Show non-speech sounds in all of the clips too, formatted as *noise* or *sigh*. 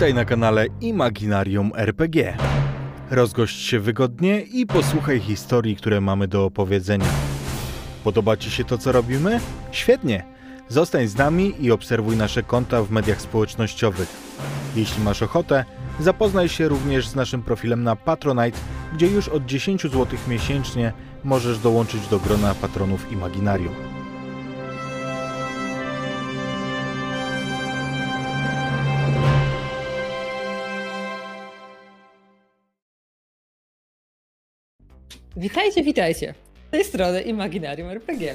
Witaj na kanale Imaginarium RPG. Rozgość się wygodnie i posłuchaj historii, które mamy do opowiedzenia. Podoba Ci się to, co robimy? Świetnie! Zostań z nami i obserwuj nasze konta w mediach społecznościowych. Jeśli masz ochotę, zapoznaj się również z naszym profilem na Patronite, gdzie już od 10 zł miesięcznie możesz dołączyć do grona patronów Imaginarium. Witajcie, witajcie. Z tej strony Imaginarium RPG.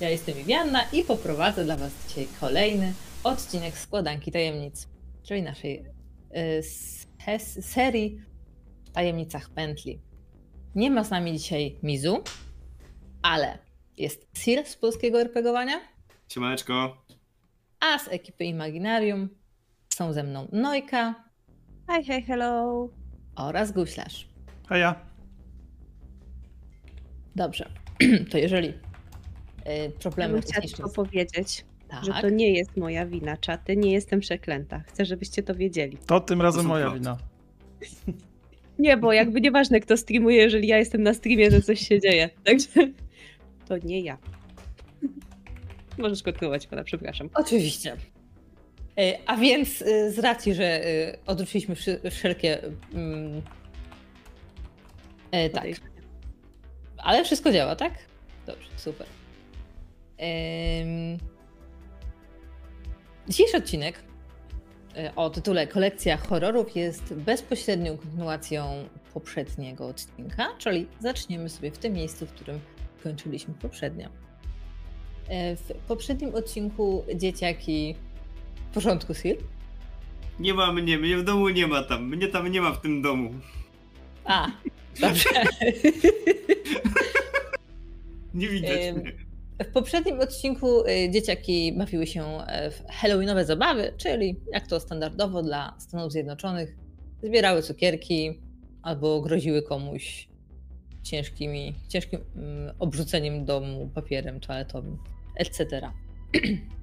Ja jestem Vivianna i poprowadzę dla Was dzisiaj kolejny odcinek Składanki Tajemnic, czyli naszej y, serii Tajemnicach Pętli. Nie ma z nami dzisiaj Mizu, ale jest Sir z polskiego RPGowania. Siemaneczko. A z ekipy Imaginarium są ze mną Nojka. Hi, hi, hello. Oraz Guślarz. A ja. Dobrze, *clears throat* to jeżeli y, problemy ja chciała tylko powiedzieć, tak. że to nie jest moja wina, czaty, nie jestem przeklęta. Chcę, żebyście to wiedzieli. To tym razem moja wina. Nie, bo jakby nieważne kto streamuje, jeżeli ja jestem na streamie, to coś się dzieje. *laughs* Także to nie ja. *laughs* Możesz kontynuować, pana, przepraszam. Oczywiście. Y, a więc y, z racji, że odrzuciliśmy wszelkie. Um, tak. Ale wszystko działa, tak? Dobrze, super. Ym... Dzisiejszy odcinek e, o tytule Kolekcja horrorów jest bezpośrednią kontynuacją poprzedniego odcinka, czyli zaczniemy sobie w tym miejscu, w którym kończyliśmy poprzednio. E, w poprzednim odcinku dzieciaki. W porządku, Sil? Nie ma mnie, mnie w domu nie ma tam. Mnie tam nie ma w tym domu. A, dobrze. *laughs* Nie widać mnie. W poprzednim odcinku y, dzieciaki bawiły się e, w halloweenowe zabawy, czyli jak to standardowo dla Stanów Zjednoczonych, zbierały cukierki albo groziły komuś ciężkimi, ciężkim mm, obrzuceniem domu papierem toaletowym, etc. *clears throat*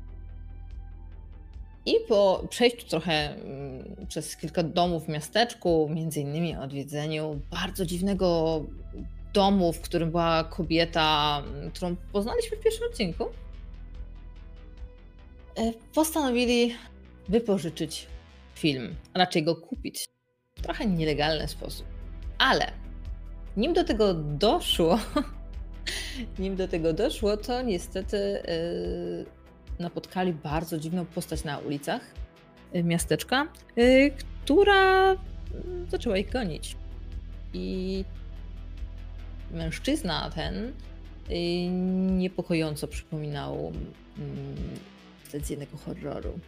I po przejściu trochę mm, przez kilka domów w miasteczku, między innymi odwiedzeniu bardzo dziwnego domu, w którym była kobieta, którą poznaliśmy w pierwszym odcinku, e, postanowili wypożyczyć film, a raczej go kupić w trochę nielegalny sposób. Ale nim do tego doszło, *laughs* nim do tego doszło, to niestety yy, napotkali bardzo dziwną postać na ulicach yy, miasteczka, yy, która zaczęła ich gonić. I mężczyzna ten y, niepokojąco przypominał mm, z jednego horroru.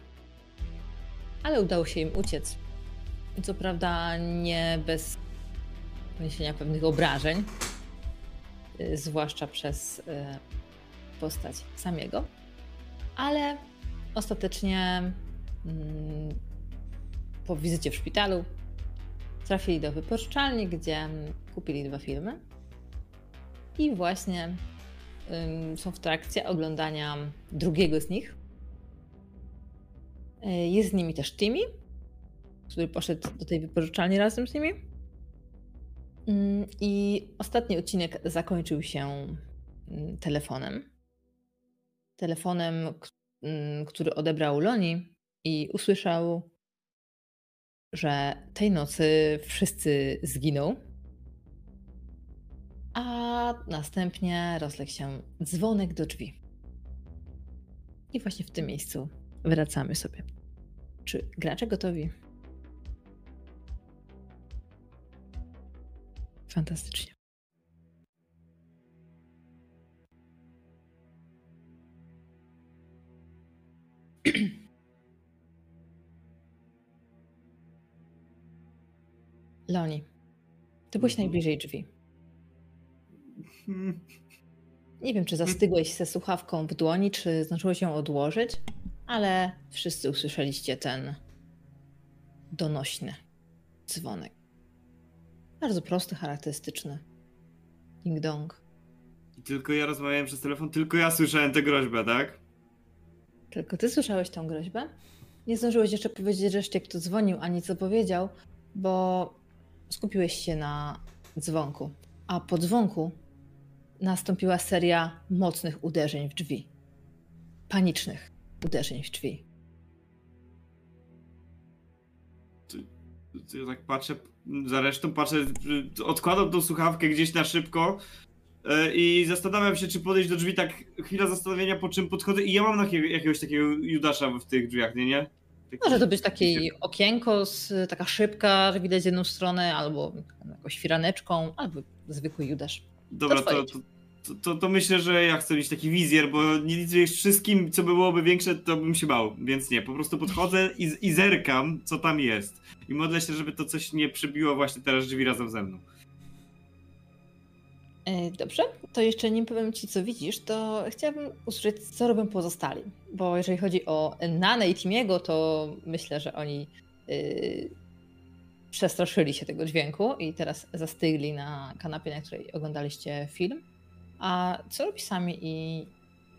Ale udało się im uciec. Co prawda nie bez poniesienia pewnych obrażeń, y, zwłaszcza przez y, postać samego, ale ostatecznie mm, po wizycie w szpitalu trafili do wypożyczalni, gdzie kupili dwa filmy i właśnie są w trakcie oglądania drugiego z nich. E, jest z nimi też Timmy, który poszedł do tej wypożyczalni razem z nimi. I ostatni odcinek zakończył się telefonem. Telefonem, który odebrał Loni i usłyszał, że tej nocy wszyscy zginą a następnie rozległ się dzwonek do drzwi. I właśnie w tym miejscu wracamy sobie. Czy gracze gotowi? Fantastycznie. *clears throat* Leoni, ty byłeś mhm. najbliżej drzwi. Nie wiem, czy zastygłeś ze słuchawką w dłoni, czy zdążyłeś ją odłożyć, ale wszyscy usłyszeliście ten donośny dzwonek. Bardzo prosty, charakterystyczny. Ding dong. I tylko ja rozmawiałem przez telefon, tylko ja słyszałem tę groźbę, tak? Tylko ty słyszałeś tą groźbę? nie zdążyłeś jeszcze powiedzieć reszcie, kto dzwonił, ani co powiedział, bo skupiłeś się na dzwonku. A po dzwonku nastąpiła seria mocnych uderzeń w drzwi. Panicznych uderzeń w drzwi. Ja tak patrzę, za resztą patrzę, odkładam tą słuchawkę gdzieś na szybko i zastanawiam się, czy podejść do drzwi, tak chwila zastanowienia, po czym podchodzę i ja mam jakiego, jakiegoś takiego Judasza w tych drzwiach, nie, nie? Taki- Może to być takie okienko, z, taka szybka, że widać z jedną stronę, albo jakąś firaneczką, albo zwykły Judasz. Dobra, to, to, to, to, to myślę, że ja chcę mieć taki wizjer, bo nic więcej- wszystkim, co byłoby większe, to bym się bał, więc nie, po prostu podchodzę i, i zerkam, co tam jest. I modlę się, żeby to coś nie przebiło właśnie teraz drzwi razem ze mną. E, Dobrze, to jeszcze nim powiem ci, co widzisz, to chciałabym usłyszeć, co robią pozostali. Bo jeżeli chodzi o Nanę i Timiego, to myślę, że oni yy, przestraszyli się tego dźwięku i teraz zastygli na kanapie, na której oglądaliście film. A co robi Sami i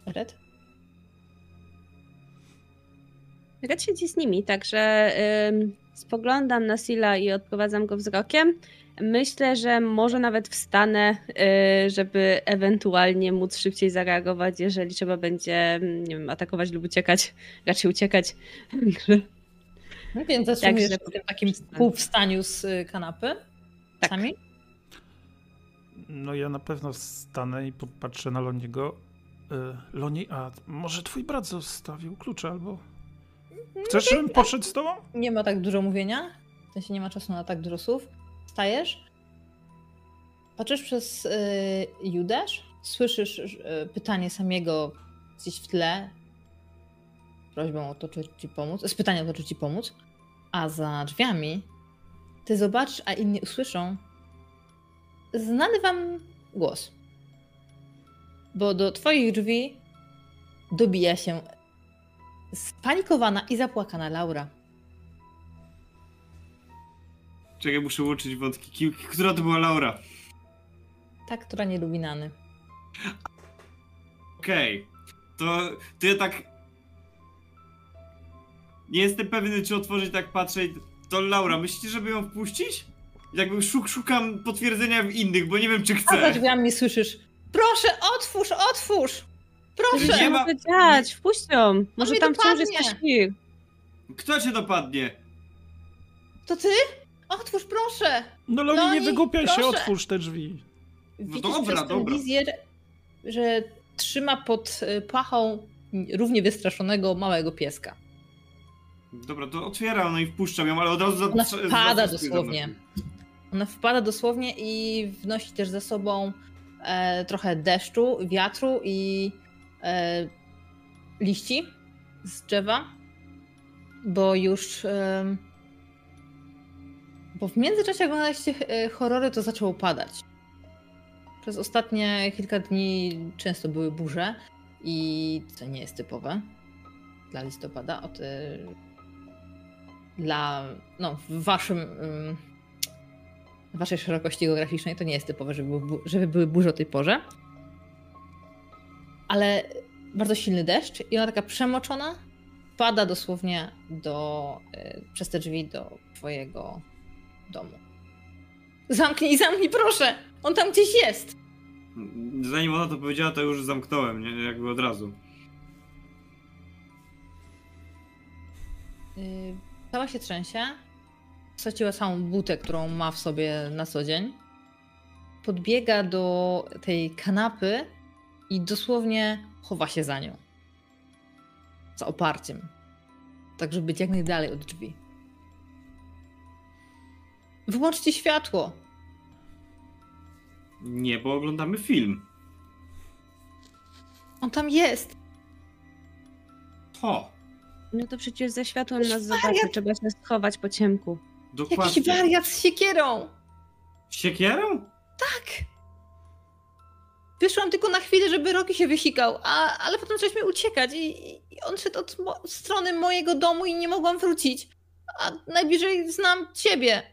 Red? Red siedzi z nimi, także ym, spoglądam na Sila i odprowadzam go wzrokiem. Myślę, że może nawet wstanę, y, żeby ewentualnie móc szybciej zareagować, jeżeli trzeba będzie, mm, nie wiem, atakować lub uciekać. *laughs* Raczej uciekać. No więc Także się w tym takim półwstaniu z y, kanapy. Tak. Sami? No ja na pewno wstanę i popatrzę na Loniego. Y, Loni, a może twój brat zostawił klucze albo... Chcesz, żebym poszedł z tobą? Nie ma tak dużo mówienia, w sensie nie ma czasu na tak dużo słów. Stajesz, patrzysz przez y, Judasz, słyszysz y, pytanie samego gdzieś w tle, prośbą o to, czy ci pomóc, z pytaniem o to, czy ci pomóc, a za drzwiami ty zobaczysz, a inni usłyszą znany wam głos. Bo do twoich drzwi dobija się spanikowana i zapłakana Laura. Czekaj, muszę łączyć wątki. Ki- Która to była Laura? Ta, która nie lubi Nany. Okej. To, to ja tak... Nie jestem pewny, czy otworzyć, tak patrzę i... To Laura, myślicie, żeby ją wpuścić? Jakby szuk, szukam potwierdzenia w innych, bo nie wiem, czy A za chcę. drzwiami słyszysz Proszę, otwórz, otwórz! Proszę! Nie nie ma- może dziać, wpuść ją. Może mnie tam wciąż jest świr. Kto cię dopadnie? To ty? Otwórz, proszę! No Loni, Loni, nie wygłupiaj się, proszę. otwórz te drzwi. Widzisz dobra, przez ten dobra. wizjer, że trzyma pod y, pachą równie wystraszonego małego pieska. Dobra, to otwieram, no i wpuszczam ją, ale od razu... Ona za- wpada za- dosłownie. Ona wpada dosłownie i wnosi też ze sobą e, trochę deszczu, wiatru i e, liści z drzewa, bo już. em, bo w międzyczasie, jak oglądaliście e, horrory, to zaczęło padać. Przez ostatnie kilka dni często były burze i co nie jest typowe dla listopada. Od, dla. No, w waszym. w waszej szerokości geograficznej to nie jest typowe, żeby, żeby były burze o tej porze. Ale bardzo silny deszcz i ona taka przemoczona pada dosłownie do, e, przez te drzwi do twojego domu. Zamknij, zamknij, proszę! On tam gdzieś jest! Zanim ona to powiedziała, to już zamknąłem, nie? Jakby od razu. Yy, Cała się trzęsie. Straciła całą butę, którą ma w sobie na co dzień. Podbiega do tej kanapy i dosłownie chowa się za nią. Za oparciem. Tak, żeby być jak najdalej od drzwi. Wyłączcie światło! Nie, bo oglądamy film. On tam jest! To. No to przecież ze światłem Jakiś nas zobaczy, wariat. trzeba się schować po ciemku. Dokładnie. Jakiś wariat z siekierą! Siekierą? Tak! Wyszłam tylko na chwilę, żeby Roki się wysikał, a, ale potem zaczęliśmy uciekać i, i on szedł od mo- strony mojego domu i nie mogłam wrócić. A najbliżej znam ciebie.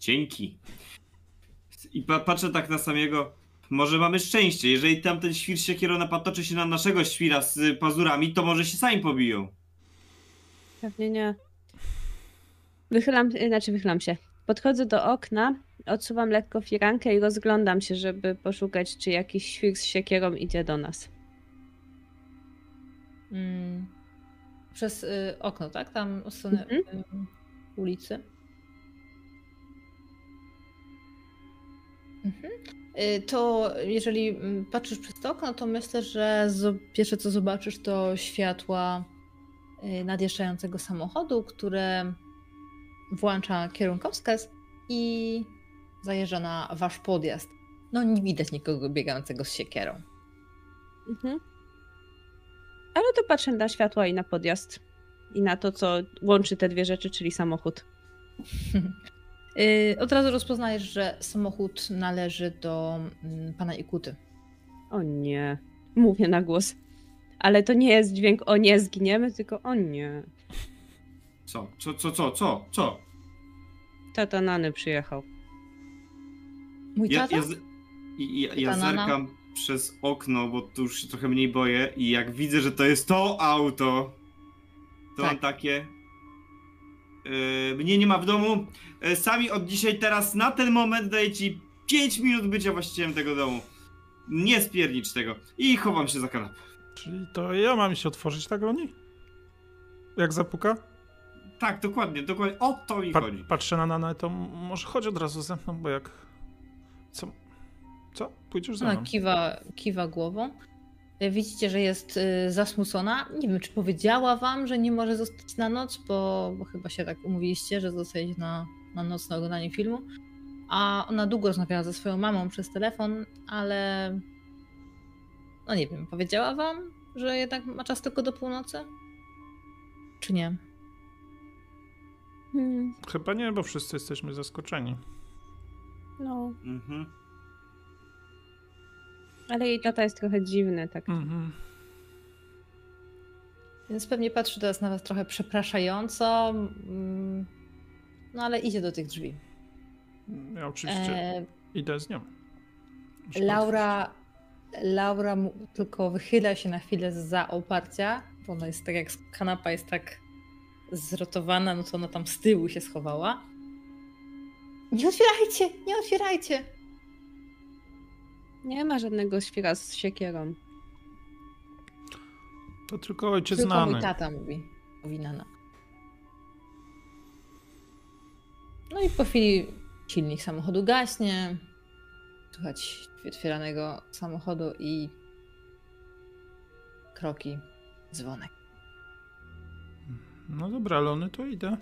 Dzięki. I pa patrzę tak na samego. Może mamy szczęście. Jeżeli tamten świr siekierą napatoczy się na naszego świra z pazurami, to może się sami pobiją. Pewnie nie. Wychylam, znaczy wychylam się. Podchodzę do okna, odsuwam lekko firankę i rozglądam się, żeby poszukać, czy jakiś świr z siekierą idzie do nas. Mm. Przez y, okno, tak? Tam od strony Mhm. y, ulicy. Mhm. Y, To jeżeli mm, patrzysz przez to okno, to myślę, że pierwsze co zobaczysz to światła y, nadjeżdżającego samochodu, które włącza kierunkowskaz i zajeżdża na wasz podjazd. No nie widać nikogo biegającego z siekierą. Mhm. Ale to patrzę na światła i na podjazd. I na to, co łączy te dwie rzeczy, czyli samochód. *laughs* Y, Od razu rozpoznajesz, że samochód należy do mm, pana Ikuty. O nie. Mówię na głos. Ale to nie jest dźwięk o nie, zginiemy, tylko o nie. Co? Co, co, co, co, co? Tata Nany przyjechał. Mój Ja, tata? ja, ja, ja zerkam przez okno, bo tu już się trochę mniej boję i jak widzę, że to jest to auto, to Tak. mam takie... Yy, mnie nie ma w domu. Yy, sami od dzisiaj teraz na ten moment daję ci 5 minut bycia właścicielem tego domu. Nie spiernicz tego. I chowam się za kanapę. Czyli to ja mam się otworzyć, tak Loni? Jak zapuka? Tak, dokładnie, dokładnie. O to mi Pa chodzi. patrzę na Nanę, to może chodź od razu ze mną, bo jak... Co? Co? Pójdziesz ze Ona mną? kiwa, kiwa głową. Widzicie, że jest y, zasmucona. Nie wiem, czy powiedziała wam, że nie może zostać na noc, bo, bo chyba się tak umówiliście, że zostaje na, na noc na oglądanie filmu. A ona długo rozmawiała ze swoją mamą przez telefon, ale no nie wiem, powiedziała wam, że jednak ma czas tylko do północy? Czy nie? Hmm, Chyba nie, bo wszyscy jesteśmy zaskoczeni. no, Mhm. Ale jej tata jest trochę dziwny, tak. Mhm. Więc pewnie patrzy teraz na was trochę przepraszająco. mm, No ale idzie do tych drzwi. Ja oczywiście E, idę z nią. Muszę Laura, Laura mu- tylko wychyla się na chwilę za oparcia, bo ona jest tak jak kanapa jest tak zrotowana, no to ona tam z tyłu się schowała. Nie otwierajcie, nie otwierajcie. Nie ma żadnego świra z siekierą. To tylko ojciec Tylko mój znany. tata mówi, mówi Nana. No i po chwili silnik samochodu gaśnie. Słychać otwieranego samochodu i kroki, dzwonek. No dobra, Lony, to idę.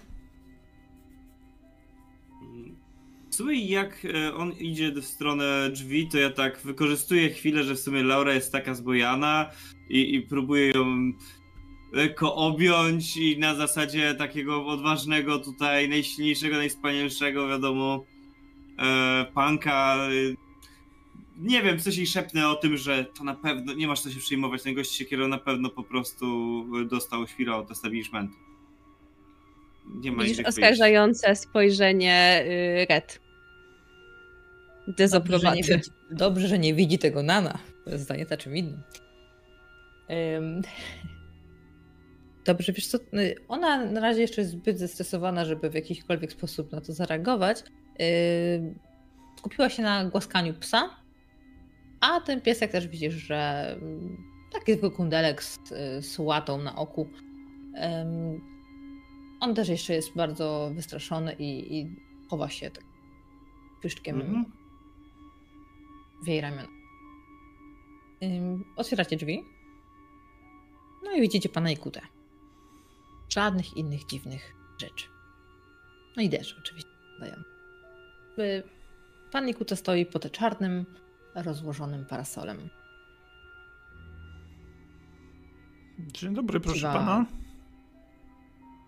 W sumie jak e, on idzie w stronę drzwi, to ja tak wykorzystuję chwilę, że w sumie Laura jest taka zbojana i, i próbuję ją lekko objąć i na zasadzie takiego odważnego tutaj, najsilniejszego, najwspanialszego, wiadomo, e, panka. e, Nie wiem, coś jej szepnę o tym, że to na pewno, nie masz co się przejmować, ten gość siekierą na pewno po prostu dostał świra od establishmentu. Nie ma Widzisz oskarżające spojrzenie y, Red. Dobrze że, nie Dezoprobaty. widzi, dobrze, że nie widzi tego Nana. To jest zdanie za czym innym. Ym, Dobrze, wiesz co, y, ona na razie jeszcze jest zbyt zestresowana, żeby w jakikolwiek sposób na to zareagować. Skupiła się na głaskaniu psa, a ten piesek też widzisz, że ym, taki zwykły kundelek z, y, z łatą na oku. On też jeszcze jest bardzo wystraszony i, i chowa się tak pyszczkiem Mhm. W jej ramiona. Otwieracie drzwi. No i widzicie pana Ikutę. Żadnych innych dziwnych rzeczy. No i deszcz oczywiście dają. Y, Pan Ikuta stoi pod czarnym, rozłożonym parasolem. Dzień dobry, proszę pana.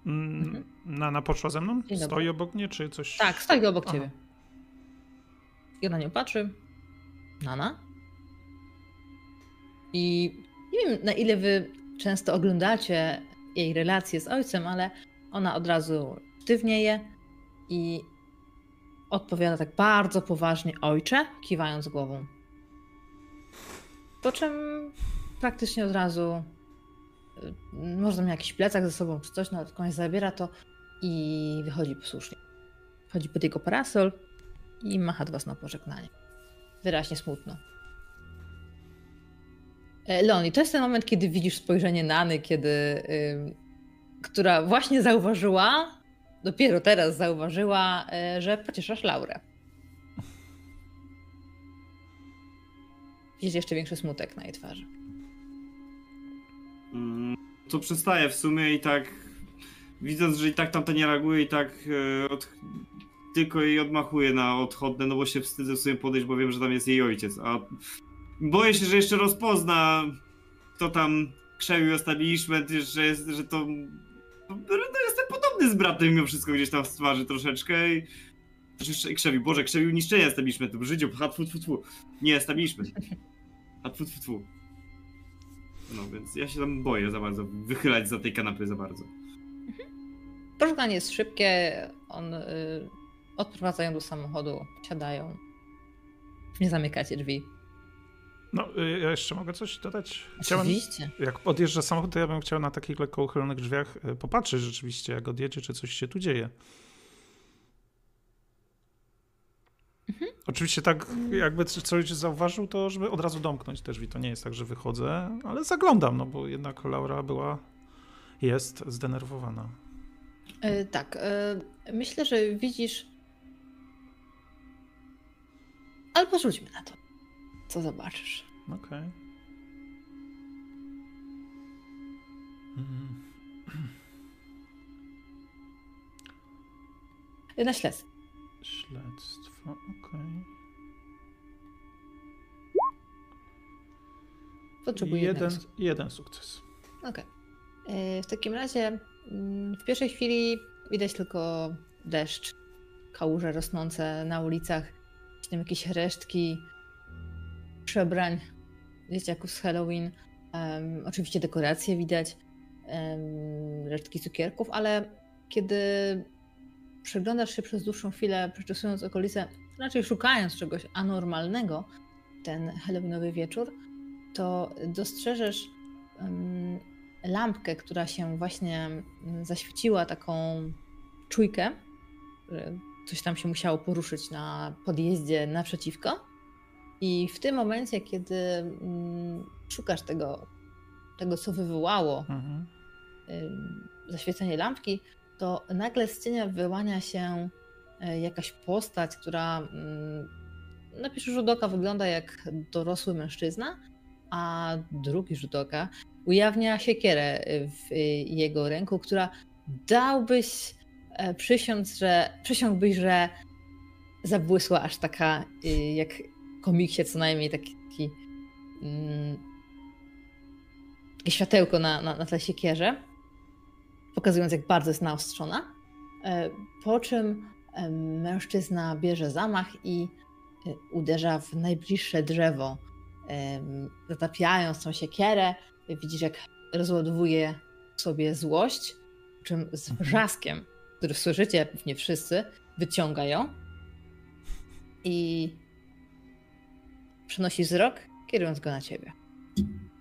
Mm, Mhm. Nana poszła ze mną? Stoi obok mnie, czy coś? Tak, stoi obok Aha. ciebie. I na nią patrzy. Nana. I nie wiem, na ile wy często oglądacie jej relacje z ojcem, ale ona od razu sztywnieje i odpowiada tak bardzo poważnie ojcze, kiwając głową. Po czym praktycznie od razu y, może tam miał jakiś plecak ze sobą czy coś, ale końcu zabiera to i wychodzi posłusznie. Wchodzi pod jego parasol i macha do was na pożegnanie. Wyraźnie smutno. E, Leon, to jest ten moment, kiedy widzisz spojrzenie Nany, kiedy, która właśnie zauważyła, dopiero teraz zauważyła, y, że pocieszasz Laurę. Widzisz jeszcze większy smutek na jej twarzy. Mm, To przestaje w sumie i tak, widząc, że i tak tamta nie reaguje i tak e, od, tylko jej odmachuje na odchodne, no bo się wstydzę w sumie podejść, bo wiem, że tam jest jej ojciec, a boję się, że jeszcze rozpozna, kto tam krzewił establishment, że, jest, że to, no, jestem podobny z bratem mimo wszystko gdzieś tam w twarzy troszeczkę i krzewił, Boże, krzewił niszczenie establishmentu, życiu, ha, tfu, tfu, tfu. nie establishment, a tfu, tfu, tfu. No więc ja się tam boję za bardzo, wychylać za tej kanapy za bardzo. Pożegnanie jest szybkie. On y, odprowadzają do samochodu, siadają. Nie zamykacie drzwi. No, y, ja jeszcze mogę coś dodać? Chciałem, Oczywiście. jak odjeżdża samochód, to ja bym chciał na takich lekko uchylonych drzwiach y, popatrzeć rzeczywiście, jak odjedzie, czy coś się tu dzieje. Oczywiście tak, jakby coś zauważył, to żeby od razu domknąć te drzwi. To nie jest tak, że wychodzę, ale zaglądam, no bo jednak Laura była, jest zdenerwowana. Y, tak. y, myślę, że widzisz. Albo rzućmy na to. Co zobaczysz. Okej. Mm. *clears throat* Y, Na śledztwo. Śledztwo, okej. Potrzebuję Jeden, jeden sukces. Okej. Y, W takim razie mm, w pierwszej chwili widać tylko deszcz, kałuże rosnące na ulicach, gdzieś tam jakieś resztki przebrań dzieciaków z Halloween. Em, oczywiście dekoracje widać, em, resztki cukierków, ale kiedy przeglądasz się przez dłuższą chwilę, przeczesując okolice, raczej szukając czegoś anormalnego, ten halloweenowy wieczór, to dostrzeżesz em, lampkę, która się właśnie zaświeciła taką czujkę, coś tam się musiało poruszyć na podjeździe naprzeciwko. I w tym momencie, kiedy mm, szukasz tego, tego, co wywołało Mhm. ym, zaświecenie lampki, to nagle z cienia wyłania się e, jakaś postać, która mm, na pierwszy rzut oka wygląda jak dorosły mężczyzna, a drugi rzut oka ujawnia siekierę w y, jego ręku, która dałbyś przysiąc, że przysiągłbyś, że zabłysła aż taka y, jak komiksie co najmniej taki, mm, światełko na, na, na tle siekierze, pokazując jak bardzo jest naostrzona. E, Po czym e, mężczyzna bierze zamach i e, uderza w najbliższe drzewo, zatapiając tą siekierę. Widzisz, jak rozładowuje sobie złość, czym z Mhm. wrzaskiem, który słyszycie pewnie wszyscy, wyciąga ją i przenosi wzrok, kierując go na ciebie.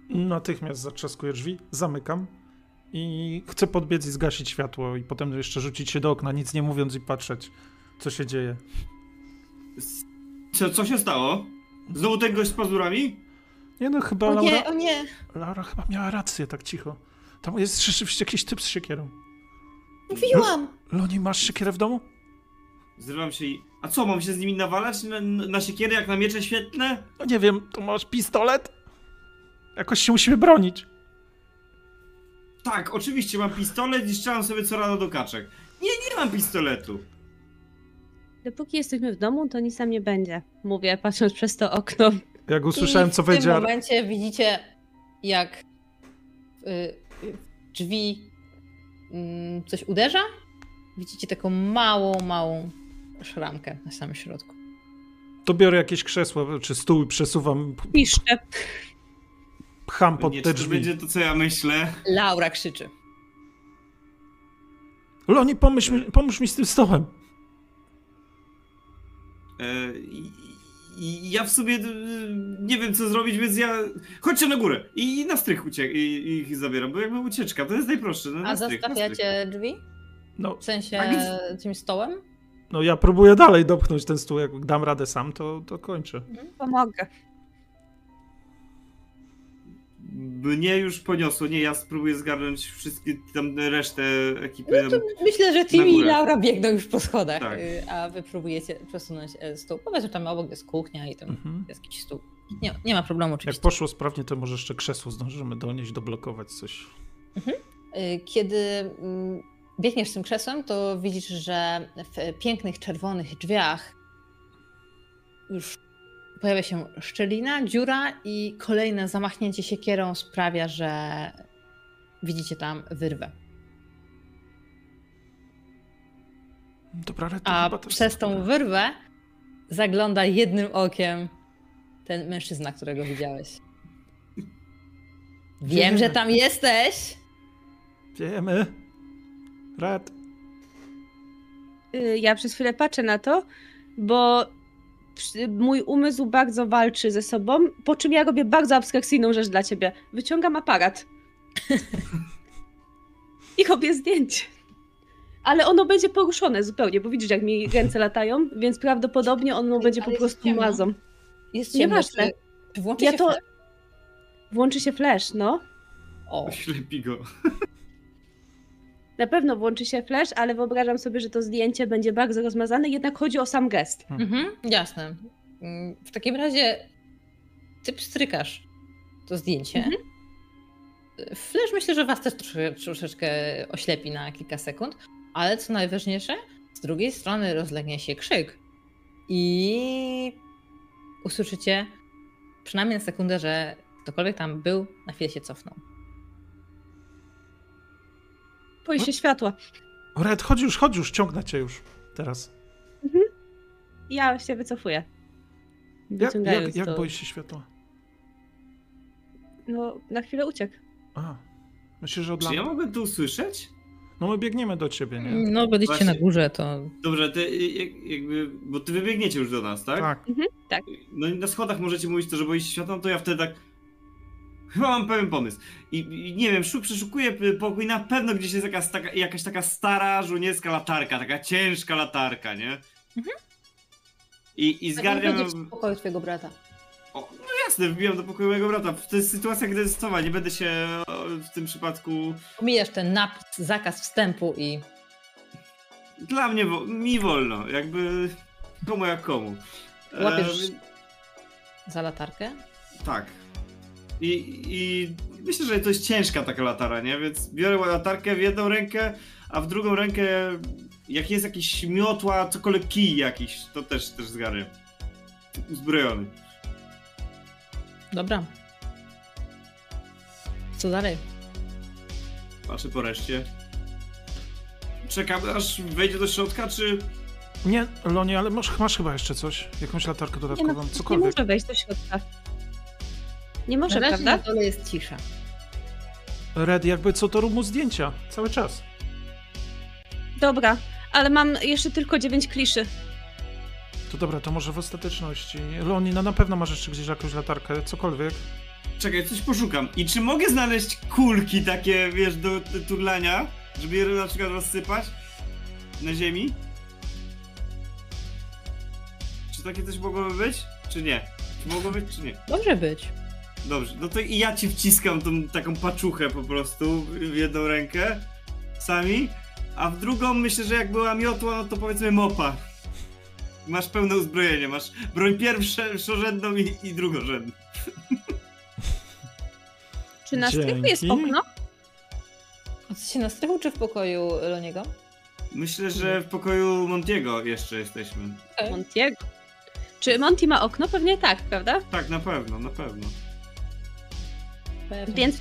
Natychmiast zatrzaskuję drzwi, zamykam i chcę podbiec i zgasić światło i potem jeszcze rzucić się do okna, nic nie mówiąc i patrzeć, co się dzieje. Co, co się stało? Znowu ten gość z pazurami? Nie no, chyba O Laura, nie, o nie! Laura chyba miała rację, tak cicho. Tam jest rzeczywiście jakiś typ z siekierą. Mówiłam! Loni, masz siekierę w domu? Zrywam się i... A co, mam się z nimi nawalać na, na siekiery jak na miecze świetne? No nie wiem, to masz pistolet? Jakoś się musimy bronić. Tak, oczywiście mam pistolet i strzelam sobie co rano do kaczek. Nie, nie mam pistoletu. Dopóki jesteśmy w domu, to nic tam nie będzie. Mówię, patrząc przez to okno. Jak usłyszałem, I co w tym momencie widzicie, jak y, y, drzwi mm, coś uderza. Widzicie taką małą, małą szramkę na samym środku. To biorę jakieś krzesło czy stół i przesuwam, Piszczę. pcham pod nie, te czy to drzwi. będzie to, co ja myślę. Laura krzyczy. Loni, pomóż mi, pomóż mi z tym stołem. E, ja w sobie y, nie wiem co zrobić, więc ja... Chodźcie na górę i na strych uciek i, i ich zabieram, bo jakby ucieczka, to jest najprostsze. No, na A strych, zastawiacie drzwi? No, W sensie tym stołem? no ja próbuję dalej dopchnąć ten stół, jak dam radę sam, to, to kończę. Pomogę. Mnie już poniosło, nie, ja spróbuję zgarnąć wszystkie tam resztę ekipy. No myślę, że Timmy i. Laura biegną już po schodach, Tak. y, a wy próbujecie przesunąć e, stół. Powiedz, że tam obok jest kuchnia i tam Mhm. jest jakiś stół. Nie, nie ma problemu Jak oczywiście. poszło sprawnie, to może jeszcze krzesło zdążymy donieść, doblokować coś. Y, Kiedy mm, biegniesz z tym krzesłem, to widzisz, że w pięknych czerwonych drzwiach już pojawia się szczelina, dziura i kolejne zamachnięcie siekierą sprawia, że widzicie tam wyrwę. Dobra, ale to A przez tą wyrwę zagląda jednym okiem ten mężczyzna, którego widziałeś. *laughs* Wiem, że tam jesteś. Wiemy. Red. Y, Ja przez chwilę patrzę na to, bo mój umysł bardzo walczy ze sobą, po czym ja robię bardzo abstrakcyjną rzecz dla ciebie. Wyciągam aparat. I robię zdjęcie. Ale ono będzie poruszone zupełnie, bo widzisz, jak mi ręce latają, więc prawdopodobnie ono będzie po prostu ciemno. mazą. Jest ciemno. Nieważne. Czy, czy włączy Ja się to-? Włączy się flash, no. O, Ślepi go. Na pewno włączy się flash, ale wyobrażam sobie, że to zdjęcie będzie bardzo rozmazane, jednak chodzi o sam gest. mhm, jasne. Mm, W takim razie ty pstrykasz to zdjęcie. Mhm. Flash myślę, że was też trosze, troszeczkę oślepi na kilka sekund, ale co najważniejsze, z drugiej strony rozlegnie się krzyk i usłyszycie przynajmniej na sekundę, że ktokolwiek tam był, na chwilę się cofnął. Boi się światła. Red, chodź już, chodź już, ciągnę cię już. Teraz. Ja się wycofuję. Jak, jak, jak to. boisz się światła? No, na chwilę uciekł. A, myślisz, że od Czy ja mogę tu usłyszeć? No my biegniemy do ciebie, nie? No, byliście Właśnie. na górze, to Dobrze, ty y, jak, jakby, bo ty wybiegniecie już do nas, tak? Tak. No i na schodach możecie mówić to, że boicie się światła, no to ja wtedy tak... Chyba mam pewien pomysł. I, i nie wiem, szuk, przeszukuję pokój, na pewno gdzieś jest jakaś taka, jakaś taka stara żołnierska latarka, taka ciężka latarka, nie? Mhm. I, i Tak, zgarniam... nie w pokoju twojego brata. O, no jasne, wbijam do pokoju mojego brata. To jest sytuacja kryzysowa, nie będę się w tym przypadku... Pomijasz ten napis, zakaz wstępu i Dla mnie, mi wolno, jakby komu jak komu. E, Łapiesz- więc- za latarkę. tak. I, I myślę, że to jest ciężka taka latara, nie? Więc biorę latarkę w jedną rękę, a w drugą rękę, jak jest jakiś miotła, cokolwiek kij jakiś, to też, też zgarę. Uzbrojony. Dobra. Co dalej? Patrzę po reszcie. Czekam, aż wejdzie do środka, czy... Nie, Lonie, ale masz, masz chyba jeszcze coś? Jakąś latarkę Nie, dodatkową, no, nie cokolwiek. może wejść do środka. Nie może, Na razie prawda? na dole jest cisza. Red, jakby co to rób mu zdjęcia. Cały czas. Dobra, ale mam jeszcze tylko dziewięć kliszy. To dobra, to może w ostateczności. Loni, no na pewno masz jeszcze gdzieś jakąś latarkę, cokolwiek. Czekaj, coś poszukam. I czy mogę znaleźć kulki takie, wiesz, do, do turlania? Żeby je na przykład rozsypać? Na ziemi? Czy takie coś mogłoby być? Czy nie? Czy mogło być, czy nie? Może być. Dobrze, no to i ja ci wciskam tą taką paczuchę po prostu w jedną rękę, sami, a w drugą myślę, że jak była miotła, no to powiedzmy mopa. Masz pełne uzbrojenie, masz broń pierwszorzędną i, i drugorzędną. Czy na strychu jest Dzięki. okno? Jesteście na strychu czy w pokoju Loniego? Myślę, że w pokoju Montiego jeszcze jesteśmy. Montiego. Czy Monty ma okno? Pewnie tak, prawda? Tak, na pewno, na pewno. Więc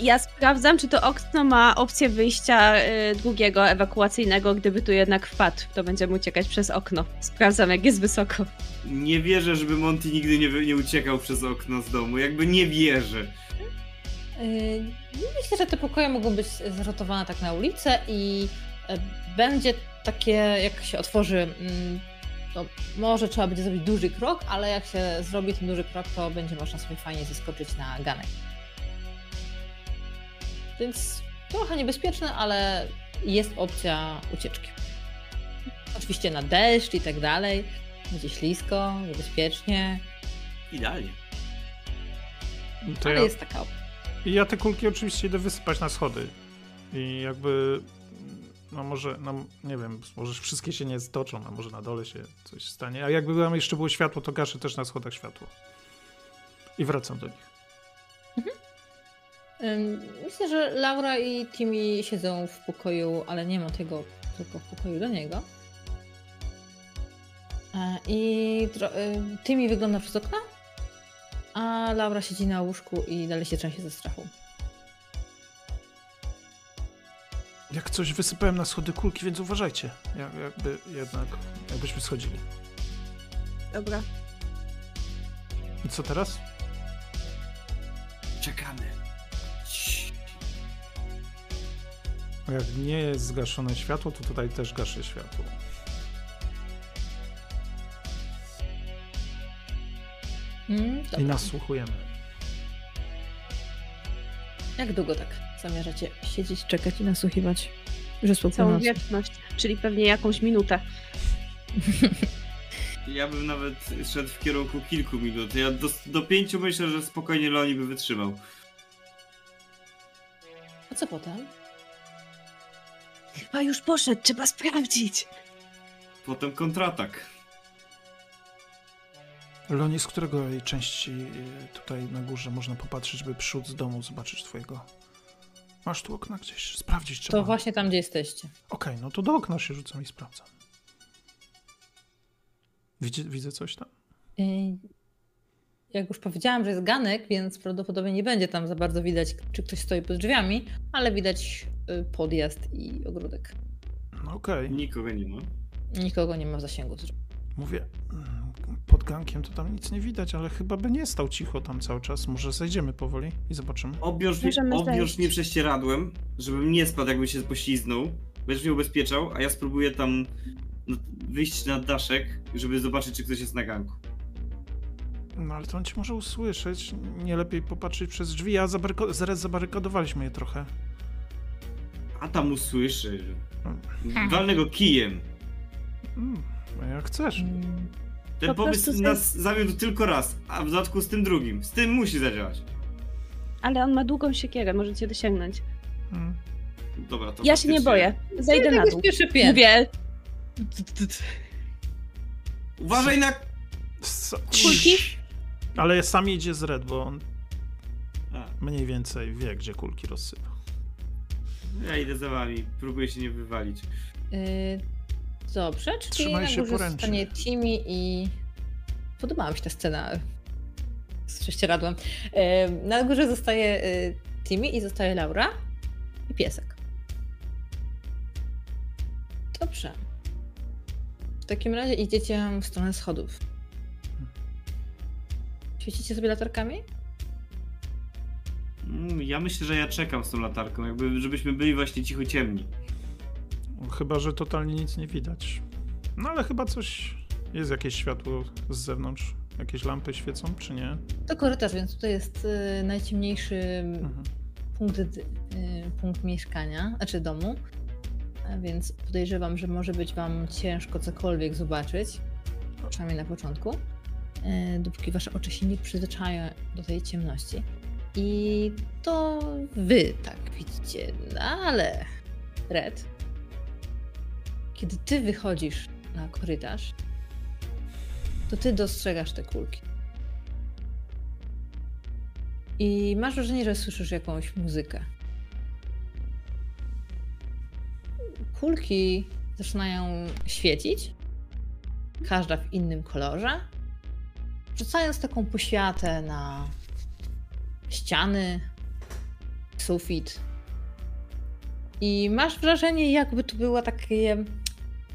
ja sprawdzam, czy to okno ma opcję wyjścia y, drugiego, ewakuacyjnego, gdyby tu jednak wpadł. To będziemy uciekać przez okno. Sprawdzam, jak jest wysoko. Nie wierzę, żeby Monty nigdy nie, nie uciekał przez okno z domu. Jakby nie wierzę. Yy, Myślę, że te pokoje mogą być zrotowane tak na ulicę i e, będzie takie, jak się otworzy to może trzeba będzie zrobić duży krok, ale jak się zrobi ten duży krok, to będzie można sobie fajnie zeskoczyć na ganek. Więc trochę niebezpieczne, ale jest opcja ucieczki. Oczywiście na deszcz i tak dalej. Będzie ślisko, niebezpiecznie, Idealnie. To ale ja, jest taka opcja. I ja te kulki oczywiście idę wysypać na schody. I jakby, no może, no nie wiem, może wszystkie się nie stoczą, a może na dole się coś stanie. A jakby tam jeszcze było światło, to gaszę też na schodach światło. I wracam do nich. Ym, Myślę, że Laura i Timmy siedzą w pokoju, ale nie ma tego, tylko w pokoju do niego. E, I ym, Timmy wygląda przez okno, a Laura siedzi na łóżku i dalej się trzęsie ze strachu. Jak coś wysypałem na schody kulki, więc uważajcie. Jak, jakby jednak, jakbyśmy schodzili. Dobra. I co teraz? Czekamy. A Jak nie jest zgaszone światło, to tutaj też gaszę światło. Mm, I dobra. nasłuchujemy. Jak długo tak zamierzacie siedzieć, czekać i nasłuchiwać? Po Całą północy. wieczność, czyli pewnie jakąś minutę. *laughs* Ja bym nawet szedł w kierunku kilku minut. Ja do, do pięciu myślę, że spokojnie Leoni by wytrzymał. A co potem? Chyba już poszedł, trzeba sprawdzić. Potem kontratak. Loni, z którego jej części y, tutaj na górze można popatrzeć, by przód z domu zobaczyć twojego? Masz tu okna gdzieś? Sprawdzić trzeba. To właśnie tam, gdzie jesteście. Okej, no to do okna się rzucam i sprawdzam. Widzę, widzę coś tam? Yy, Jak już powiedziałam, że jest ganek, więc prawdopodobnie nie będzie tam za bardzo widać, czy ktoś stoi pod drzwiami, ale widać y, podjazd i ogródek. No okej. Nikogo nie ma. Nikogo nie ma w zasięgu. Mówię, pod gankiem to tam nic nie widać, ale chyba by nie stał cicho tam cały czas. Może zejdziemy powoli i zobaczymy. Obwiąż, mnie, Możemy obwiąż zejść. mnie prześcieradłem, żebym nie spadł, jakby się pośliznął. Będziesz mnie ubezpieczał, a ja spróbuję tam no, wyjść na daszek, żeby zobaczyć, czy ktoś jest na ganku. No ale to on cię może usłyszeć. Nie lepiej popatrzeć przez drzwi, a zabaryko- zaraz zabarykadowaliśmy je trochę. A tam usłyszy. Hmm. Walnę go kijem. Mm, no jak chcesz. Mm, Ten Po pomysł prostu nas zawiódł tylko raz, a w dodatku z tym drugim. Z tym musi zadziałać. Ale on ma długą siekierę, możecie dosięgnąć. Mm. Dobra, to Ja się nie faktycznie. boję. Zejdę na tak dół. pierwszy piętro. Mówię, Uważaj na... S- Kulki? Ale sam idzie z Red, bo on A, mniej więcej wie, gdzie kulki rozsypa. ja idę za wami, próbuję się nie wywalić. Yy, dobrze, czyli Trzymaj na górze zostanie Timmy i... Podobała mi się ta scena z prześcieradłem. Yy, na górze zostaje yy, Timmy i zostaje Laura i piesek. Dobrze. W takim razie idziecie w stronę schodów. Świecicie sobie latarkami? Mm, Ja myślę, że ja czekam z tą latarką, jakby żebyśmy byli właśnie cicho ciemni. Chyba, że totalnie nic nie widać. No ale chyba coś. Jest jakieś światło z zewnątrz. Jakieś lampy świecą, czy nie? To korytarz, więc tutaj jest y, najciemniejszy Mhm. punkt, y, punkt mieszkania, znaczy domu. A więc podejrzewam, że może być Wam ciężko cokolwiek zobaczyć, przynajmniej na początku, y, dopóki Wasze oczy się nie przyzwyczają do tej ciemności. I to Wy tak widzicie, no ale Red, kiedy Ty wychodzisz na korytarz, to Ty dostrzegasz te kulki. I masz wrażenie, że słyszysz jakąś muzykę. Kulki zaczynają świecić, każda w innym kolorze, rzucając taką poświatę na ściany, sufit. I masz wrażenie, jakby to była takie,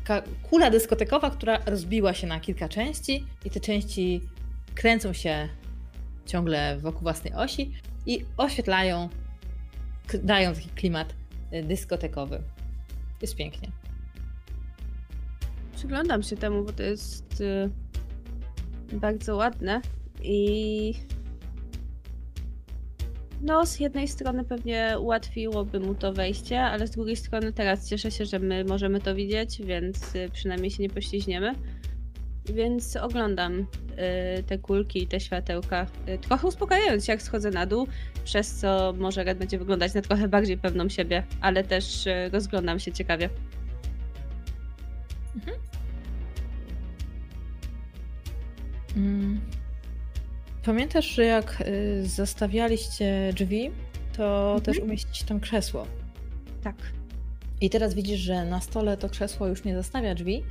taka kula dyskotekowa, która rozbiła się na kilka części i te części kręcą się ciągle wokół własnej osi i oświetlają, dają taki klimat y, dyskotekowy. Jest pięknie. Przyglądam się temu, bo to jest y, bardzo ładne i no, z jednej strony pewnie ułatwiłoby mu to wejście, ale z drugiej strony teraz cieszę się, że my możemy to widzieć, więc y, przynajmniej się nie pośliźniemy. Więc oglądam y, te kulki i te światełka, y, trochę uspokajając się, jak schodzę na dół, przez co może Red będzie wyglądać na trochę bardziej pewną siebie, ale też y, rozglądam się ciekawie. Mm. Pamiętasz, że jak y, zostawialiście drzwi, to Mhm. też umieścić tam krzesło. Tak. I teraz widzisz, że na stole to krzesło już nie zostawia drzwi,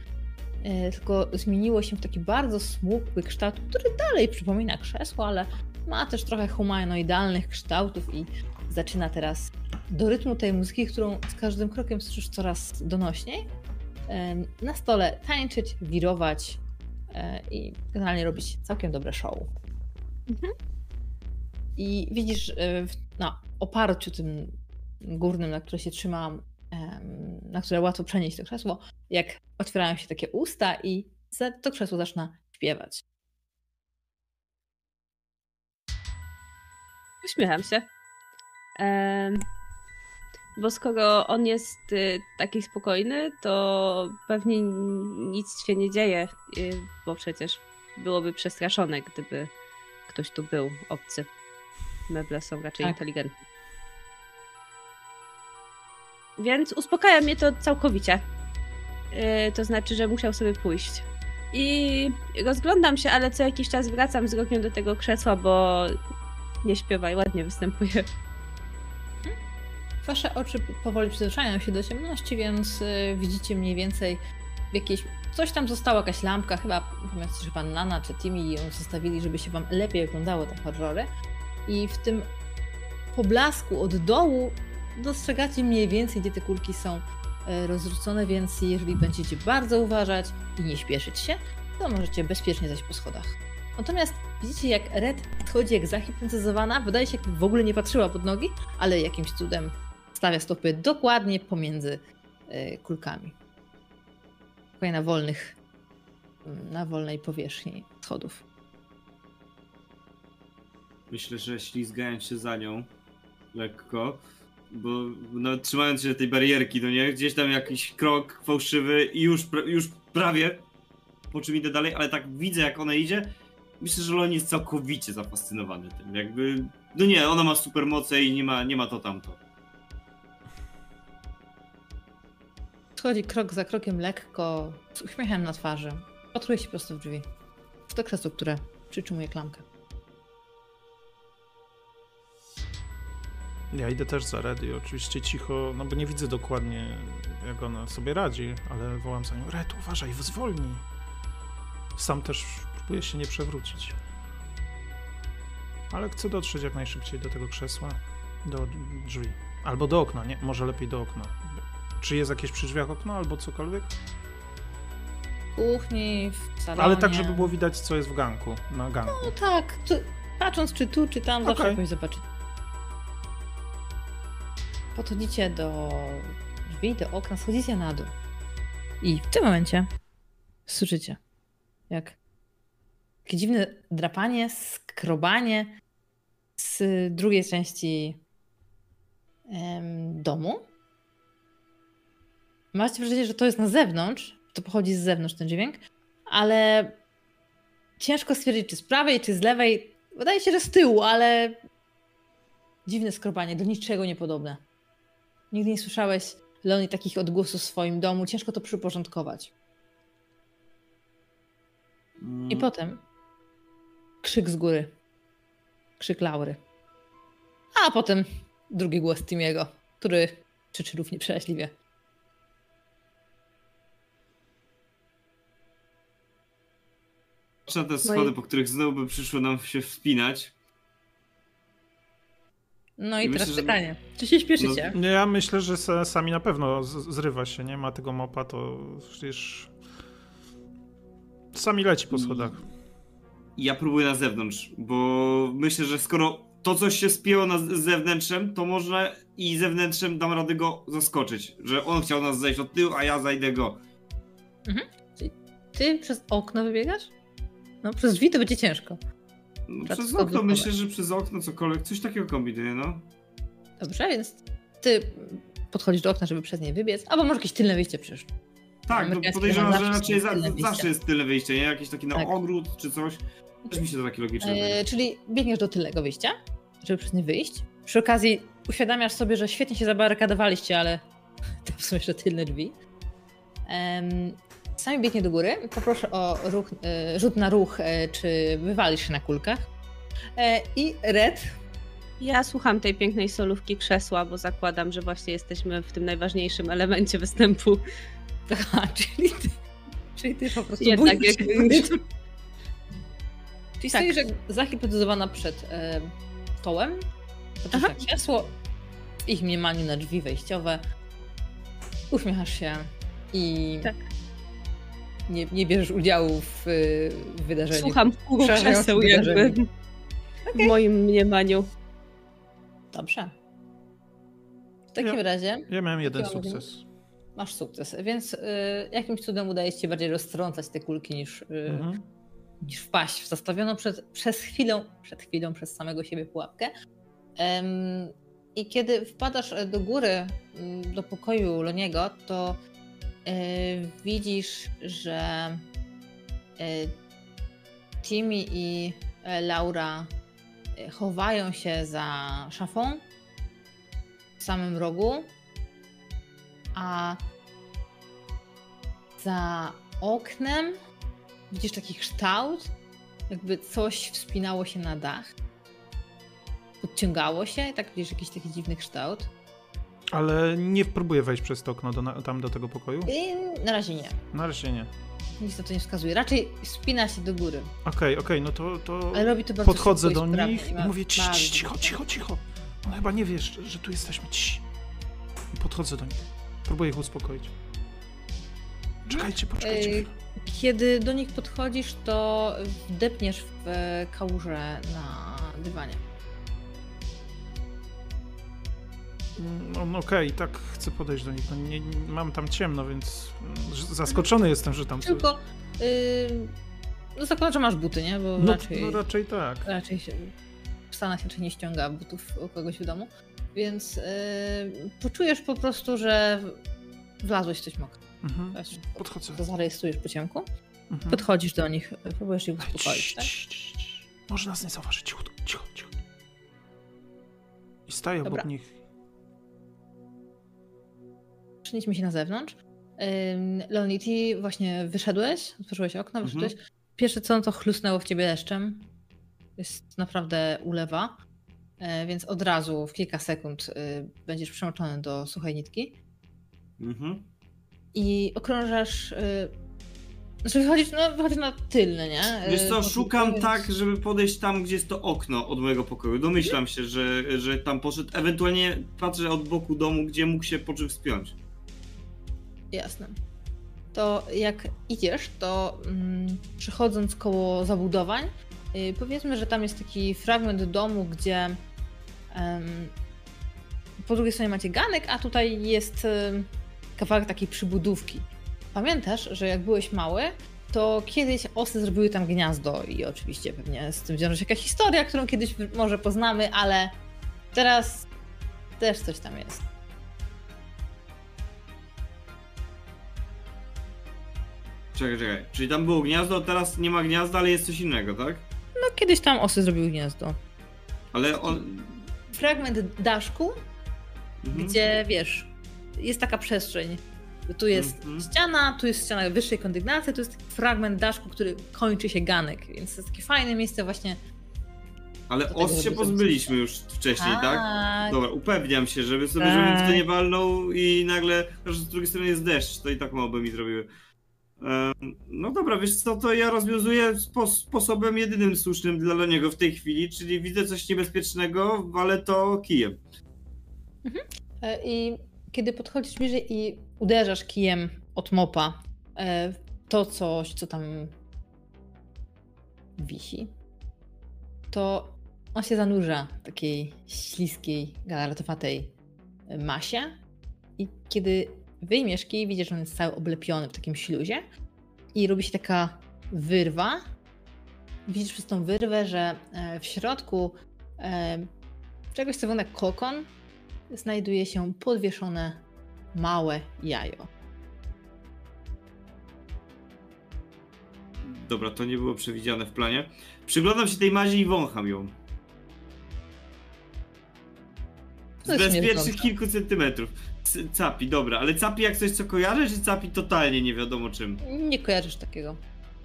y, tylko zmieniło się w taki bardzo smukły kształt, który dalej przypomina krzesło, ale ma też trochę humanoidalnych kształtów i zaczyna teraz do rytmu tej muzyki, którą z każdym krokiem słyszysz coraz donośniej, na stole tańczyć, wirować e, i generalnie robić całkiem dobre show. Mhm. I widzisz w- na oparciu tym górnym, na które się trzymam, em, na które łatwo przenieść to krzesło, jak otwierają się takie usta i to krzesło zaczyna śpiewać. Uśmiecham się. Em, bo skoro on jest y, taki spokojny, to pewnie nic się nie dzieje, y, bo przecież byłoby przestraszone, gdyby ktoś tu był obcy. Meble są raczej Tak. inteligentne. Więc uspokaja mnie to całkowicie. Y, to znaczy, że musiał sobie pójść. I rozglądam się, ale co jakiś czas wracam wzrokiem do tego krzesła, bo nie śpiewa i ładnie występuje. Wasze oczy powoli przyzwyczajają się do ciemności, więc y, widzicie mniej więcej w jakiejś... Coś tam została, jakaś lampka, chyba pamiętacie, że pan Nana czy Timmy ją zostawili, żeby się wam lepiej oglądało te horrory. I w tym poblasku od dołu dostrzegacie mniej więcej, gdzie te kulki są e, rozrzucone, więc jeżeli będziecie bardzo uważać i nie śpieszyć się, to możecie bezpiecznie zejść po schodach. Natomiast widzicie, jak Red chodzi jak zahipnotyzowana, wydaje się, jakby w ogóle nie patrzyła pod nogi, ale jakimś cudem stawia stopy dokładnie pomiędzy y, kulkami. Tutaj na wolnych, na wolnej powierzchni schodów. Myślę, że ślizgając się za nią lekko, bo no, trzymając się tej barierki, no nie, gdzieś tam jakiś krok fałszywy i już, już prawie, po czym idę dalej, ale tak widzę jak ona idzie, myślę, że Lon jest całkowicie zafascynowany tym, jakby, no nie, ona ma super moce i nie ma, nie ma to tamto. Schodzi krok za krokiem lekko, z uśmiechem na twarzy. Patruje się prosto w drzwi. W to krzesło, które przytrzymuje klamkę. Ja idę też za Red i oczywiście cicho, no bo nie widzę dokładnie jak ona sobie radzi, ale wołam za nią, Red uważaj, zwolnij. Sam też próbuję się nie przewrócić. Ale chcę dotrzeć jak najszybciej do tego krzesła, do drzwi. Albo do okna, nie? Może lepiej do okna. Czy jest jakieś przy drzwiach okno albo cokolwiek? W kuchni, w salonie. Ale tak, żeby było widać, co jest w ganku, na ganku. No tak, tu, patrząc czy tu, czy tam, zawsze Okej. jakoś zobaczyć. Podchodzicie do drzwi, do okna, schodzicie na dół. I w tym momencie słyszycie, jak takie dziwne drapanie, skrobanie z drugiej części em, domu. Macie wrażenie, że to jest na zewnątrz, to pochodzi z zewnątrz ten dźwięk, ale ciężko stwierdzić, czy z prawej, czy z lewej. Wydaje się, że z tyłu, ale dziwne skrobanie, do niczego niepodobne. Nigdy nie słyszałeś, Leonie, takich odgłosów w swoim domu. Ciężko to przyporządkować. I Mm, potem krzyk z góry. Krzyk Laury. A potem drugi głos Timiego, który krzyczy równie przeraźliwie. Patrzę na te No schody, po których znowu by przyszło nam się wspinać. No i, I teraz myślę, że- pytanie. Czy się śpieszycie? Nie, Ja myślę, że sa- sami na pewno z- zrywa się, nie ma tego mopa, to przecież sami leci po schodach. I ja próbuję na zewnątrz, bo myślę, że skoro to coś się spięło na z zewnętrzem, to może i zewnętrzem dam radę go zaskoczyć. Że on chciał nas zejść od tyłu, a ja zajdę go. ty przez okno wybiegasz? No, przez drzwi to będzie ciężko. No, Trzeba przez okno, myślę, że przez okno cokolwiek, coś takiego kombinuję, no. Dobrze, więc ty podchodzisz do okna, żeby przez nie wybiec, albo może jakieś tylne wyjście przecież. Tak, no podejrzewam, że raczej za, tylne zawsze jest tyle wyjście, nie? Jakieś takie na Tak. ogród czy coś. Też mi się to takie logiczne. E, czyli biegniesz do tylnego wyjścia, żeby przez nie wyjść. Przy okazji uświadamiasz sobie, że świetnie się zabarykadowaliście, ale *laughs* to są jeszcze tylne drzwi. Em, sami biegnie do góry. Poproszę o ruch, e, rzut na ruch, e, czy wywalisz się na kulkach. E, I Red. Ja słucham tej pięknej solówki krzesła, bo zakładam, że właśnie jesteśmy w tym najważniejszym elemencie występu. Aha, *laughs* czyli ty, czyli ty po prostu Jednak boisz się. Czyli Tak. stoisz jak zahipnotyzowana przed e, stołem, patrzysz na krzesło, ich mniemaniu na drzwi wejściowe, uśmiechasz się i Tak. Nie, nie bierzesz udziału w, y, w wydarzeniu. Słucham Przerażające krzeseł jakby wydarzenie. w moim mniemaniu. Dobrze. W takim Ja- razie Ja miałem jeden sukces. masz sukces, więc y, jakimś cudem udaje ci się bardziej roztrącać te kulki niż, y, Mhm. niż wpaść w zastawioną przed, przez chwilę, przed chwilą przez samego siebie pułapkę. Em, I kiedy wpadasz do góry, mm, do pokoju Loniego, to widzisz, że e, Timmy i e, Laura e, chowają się za szafą w samym rogu, a za oknem widzisz taki kształt, jakby coś wspinało się na dach. Podciągało się tak widzisz jakiś taki dziwny kształt. Ale nie próbuję wejść przez to okno do, tam do tego pokoju? I na razie nie. Na razie nie. Nic na to nie wskazuje. Raczej spina się do góry. Okej, okej, no to, to Ale robi to bardzo podchodzę do i nich i ma mówię "Cii, bardzo cii, cicho, cicho, cicho. On chyba nie wiesz, że, że tu jesteśmy. Cii. I podchodzę do nich. Próbuję ich uspokoić. Czekajcie, poczekajcie Ej, chwilę. Kiedy do nich podchodzisz, to wdepniesz w e, kałużę na dywanie. Mm, No, Okej, tak chcę podejść do nich. No, nie, nie, mam tam ciemno, więc mm, zaskoczony jestem, że tam... Tylko yy, no zakładam, że masz buty, nie? Bo No, raczej, no raczej tak. raczej się w Stanach raczej nie ściąga butów u kogoś w domu. Więc yy, poczujesz po prostu, że wlazłeś coś mokre. Mhm. Podchodzę. to zarejestrujesz po ciemku. Mhm. Podchodzisz do nich, próbujesz ich uspokoić, tak? Może nas nie zauważy. Cicho, cicho, cicho. I staję Dobra. obok nich. Przenieśmy się na zewnątrz. Ty właśnie wyszedłeś, otworzyłeś okno, Mhm. wyszedłeś. Pierwsze co, to chlusnęło w ciebie deszczem. Jest naprawdę ulewa, e, więc od razu w kilka sekund y, będziesz przemoczony do suchej nitki Mhm. i okrążasz... y, Znaczy wychodzisz, no, wychodzisz na tylny, nie? Wiesz Y, co, po- szukam więc- tak, żeby podejść tam, gdzie jest to okno od mojego pokoju. Domyślam się, że, że tam poszedł. Ewentualnie patrzę od boku domu, gdzie mógł się po czym wspiąć. Jasne. To jak idziesz, to mm, przechodząc koło zabudowań, y, powiedzmy, że tam jest taki fragment domu, gdzie po drugiej stronie macie ganek, a tutaj jest em, kawałek takiej przybudówki. Pamiętasz, że jak byłeś mały, to kiedyś osy zrobiły tam gniazdo i oczywiście pewnie z tym wiąże się jakaś historia, którą kiedyś może poznamy, ale teraz też coś tam jest. Czekaj, czekaj. Czyli tam było gniazdo, teraz nie ma gniazda, ale jest coś innego, tak? No kiedyś tam osy zrobiły gniazdo. Ale on. fragment daszku, Mhm. gdzie wiesz, jest taka przestrzeń. Tu jest Mhm. ściana, tu jest ściana wyższej kondygnacji, tu jest taki fragment daszku, który kończy się ganek, więc to jest takie fajne miejsce właśnie. Ale os się pozbyliśmy już wcześniej, tak? Tak. Dobra, upewniam się, żeby sobie, Tak. żebym w to nie walnął i nagle, że z drugiej strony jest deszcz, to i tak mało by mi zrobiły. No dobra, wiesz co, to ja rozwiązuję spo, sposobem jedynym słusznym dla niego w tej chwili, czyli widzę coś niebezpiecznego, ale to kijem. E, I kiedy podchodzisz bliżej i uderzasz kijem od mopa e, to coś, co tam wisi, to on się zanurza w takiej śliskiej, galaretowatej masie i kiedy wyjmiesz kij, widzisz, że on jest cały oblepiony w takim śluzie i robi się taka wyrwa. Widzisz przez tą wyrwę, że e, w środku e, czegoś, co wygląda jak kokon, znajduje się podwieszone małe jajo. Dobra, to nie było przewidziane w planie. Przyglądam się tej mazi i wącham ją. Z bezpiecznych kilku centymetrów. Capi, dobra, ale capi jak coś co kojarzę, czy capi totalnie nie wiadomo czym? Nie kojarzysz takiego.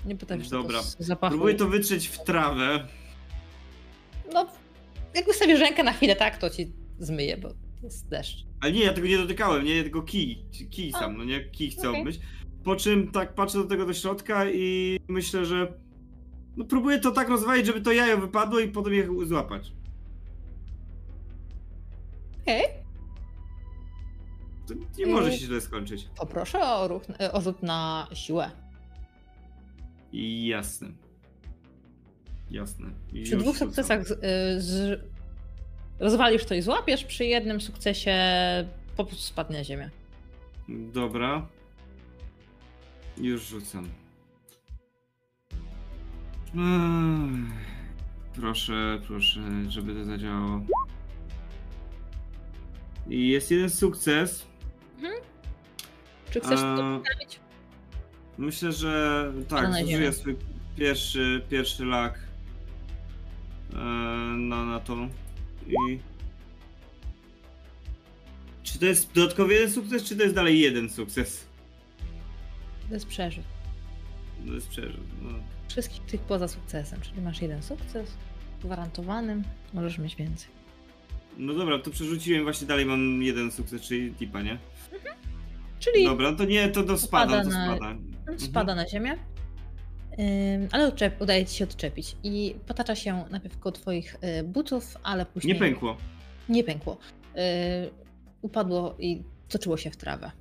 Nie potrafisz Dobra. zapachu. Próbuję to wytrzeć w trawę. No, jak wystawisz rękę na chwilę, tak, to ci zmyje, bo jest deszcz. Ale nie, ja tego nie dotykałem, nie, tylko kij. Kij sam, no nie, kij chcę Okej. obmyć. Po czym tak patrzę do tego do środka i myślę, że no próbuję to tak rozwalić, żeby to jajo wypadło i potem je złapać. Okej, To nie może Mm. się źle skończyć. poproszę o, ruch, e, o rzut na siłę. Jasne. Jasne. I Przy dwóch sukcesach z, y, z, rozwalisz to i złapiesz, przy jednym sukcesie po prostu spadnie na ziemię. Dobra. Już rzucam. Ech, Proszę, proszę, żeby to zadziałało. I jest jeden sukces. Czy chcesz to A, poprawić? Myślę, że tak, na ziemię. zużyję swój pierwszy, pierwszy lak e, na, na to. I... Czy to jest dodatkowy jeden sukces, czy to jest dalej jeden sukces? To jest przerzut. To jest przerzut. No. Wszystkich tych poza sukcesem, czyli masz jeden sukces gwarantowanym, możesz mieć więcej. no dobra, to przerzuciłem, właśnie dalej mam jeden sukces, czyli tipa, nie? Czyli Dobra, to nie, to, to spada, to na- spada. spada na ziemię, ym, ale odczep, udaje ci się odczepić i potacza się najpierw koło twoich y, butów, ale później Nie pękło. Nie pękło. Y, upadło i toczyło się w trawę.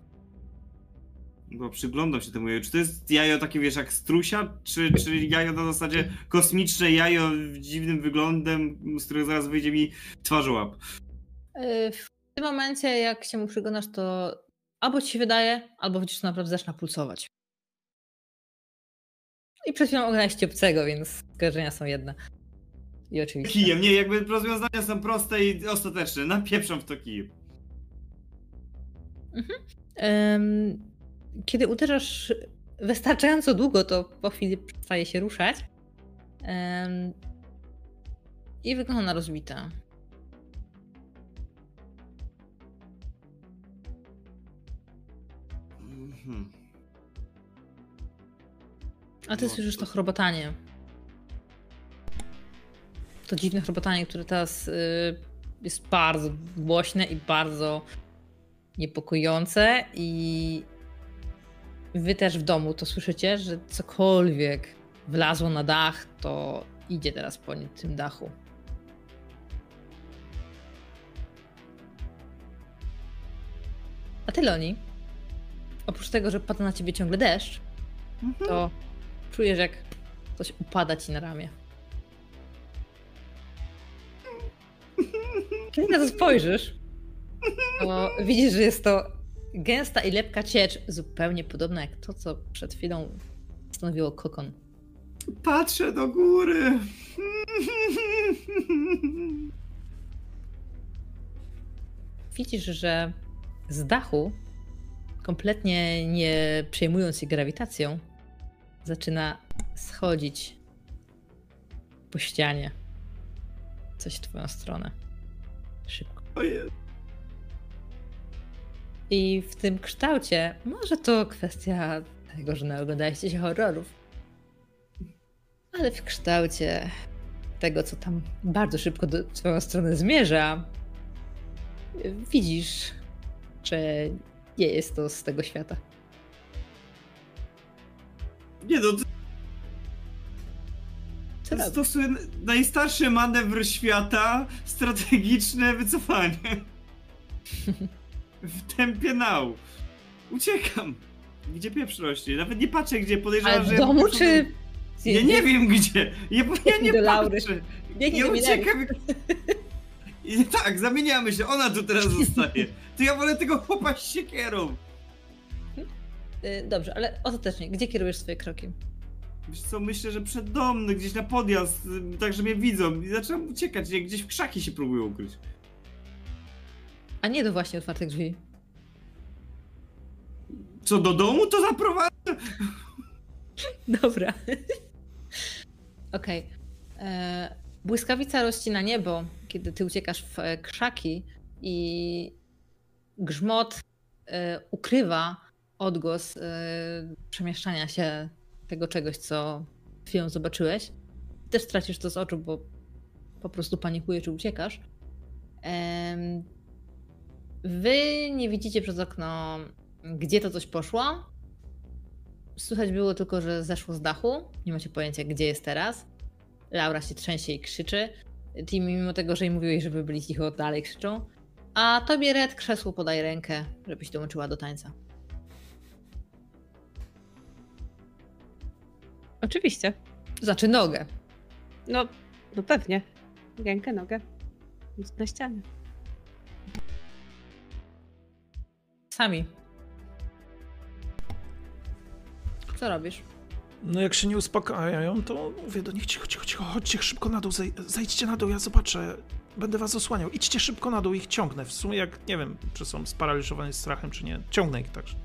Bo przyglądam się temu jajo. Czy to jest jajo takie, wiesz, jak strusia? Czy, czy jajo na zasadzie kosmiczne jajo z dziwnym wyglądem, z którego zaraz wyjdzie mi twarzołap? Y, w tym momencie, jak się mu przyglądasz, to albo ci się wydaje, albo widzisz, naprawdę zaczyna pulsować. I przed chwilą oglądaliście obcego, więc skojarzenia są jedne. I oczywiście. Kijem, nie, jakby rozwiązania są proste i ostateczne. Napieprzam w to kijem. Ym, kiedy uderzasz wystarczająco długo, to po chwili przestaje się ruszać. Ym, I wygląda na rozbite. Mhm. A ty No, słyszysz to chrobotanie. To dziwne chrobotanie, które teraz y, jest bardzo głośne i bardzo niepokojące i wy też w domu to słyszycie, że cokolwiek wlazło na dach, to idzie teraz po tym dachu. A ty, Loni, oprócz tego, że pada na ciebie ciągle deszcz, to czujesz, jak coś upada ci na ramię. *laughs* Kiedy na to spojrzysz, to widzisz, że jest to gęsta i lepka ciecz, zupełnie podobna jak to, co przed chwilą stanowiło kokon. Patrzę do góry. Widzisz, że z dachu, kompletnie nie przejmując się grawitacją, zaczyna schodzić po ścianie coś w twoją stronę. Szybko. I w tym kształcie, może to kwestia tego, że naoglądaliście się horrorów, ale w kształcie tego, co tam bardzo szybko do twoją stronę zmierza, widzisz, że nie jest to z tego świata. Nie no, to Co robisz? stosuję najstarszy manewr świata, strategiczne wycofanie. W tempie now. Uciekam. Gdzie pieprz rośnie? Nawet nie patrzę gdzie, podejrzewam, Ale że... w domu czy... Ja nie wiem gdzie. Ja, *laughs* ja nie patrzę. Ja do Milery. uciekam. *laughs* I tak, zamieniamy się. Ona tu teraz *laughs* zostaje. To ja wolę tego chłopa z siekierą. Y, Dobrze, ale ostatecznie, gdzie kierujesz swoje kroki? Wiesz co, myślę, że przed dom, no, gdzieś na podjazd, y, tak że mnie widzą i zaczynam uciekać, nie? gdzieś w krzaki się próbują ukryć. A nie do właśnie otwartych drzwi. Co, do domu to zaprowadzę? Dobra. *laughs* Okej. E, Błyskawica rozcina niebo, kiedy ty uciekasz w e, krzaki i grzmot e, ukrywa odgłos e, przemieszczania się tego czegoś, co chwilą zobaczyłeś. Też tracisz to z oczu, bo po prostu panikujesz czy uciekasz. Wy nie widzicie przez okno, gdzie to coś poszło. Słychać było tylko, że zeszło z dachu. Nie macie pojęcia, gdzie jest teraz. Laura się trzęsie i krzyczy. Tim, mimo tego, że jej mówiłeś, żeby byli cicho, dalej krzyczą. A tobie Red krzesło podaj rękę, żebyś dołączyła do tańca. Oczywiście. Znaczy nogę. No, no pewnie. Rękę, nogę. Na ścianę. Sami. Co robisz? No jak się nie uspokajają, to mówię do nich cicho, cicho, cicho, chodźcie szybko na dół, zej- zejdźcie na dół, ja zobaczę, będę was osłaniał. Idźcie szybko na dół, ich ciągnę. W sumie jak, nie wiem, czy są sparaliżowani strachem, czy nie, ciągnę ich także.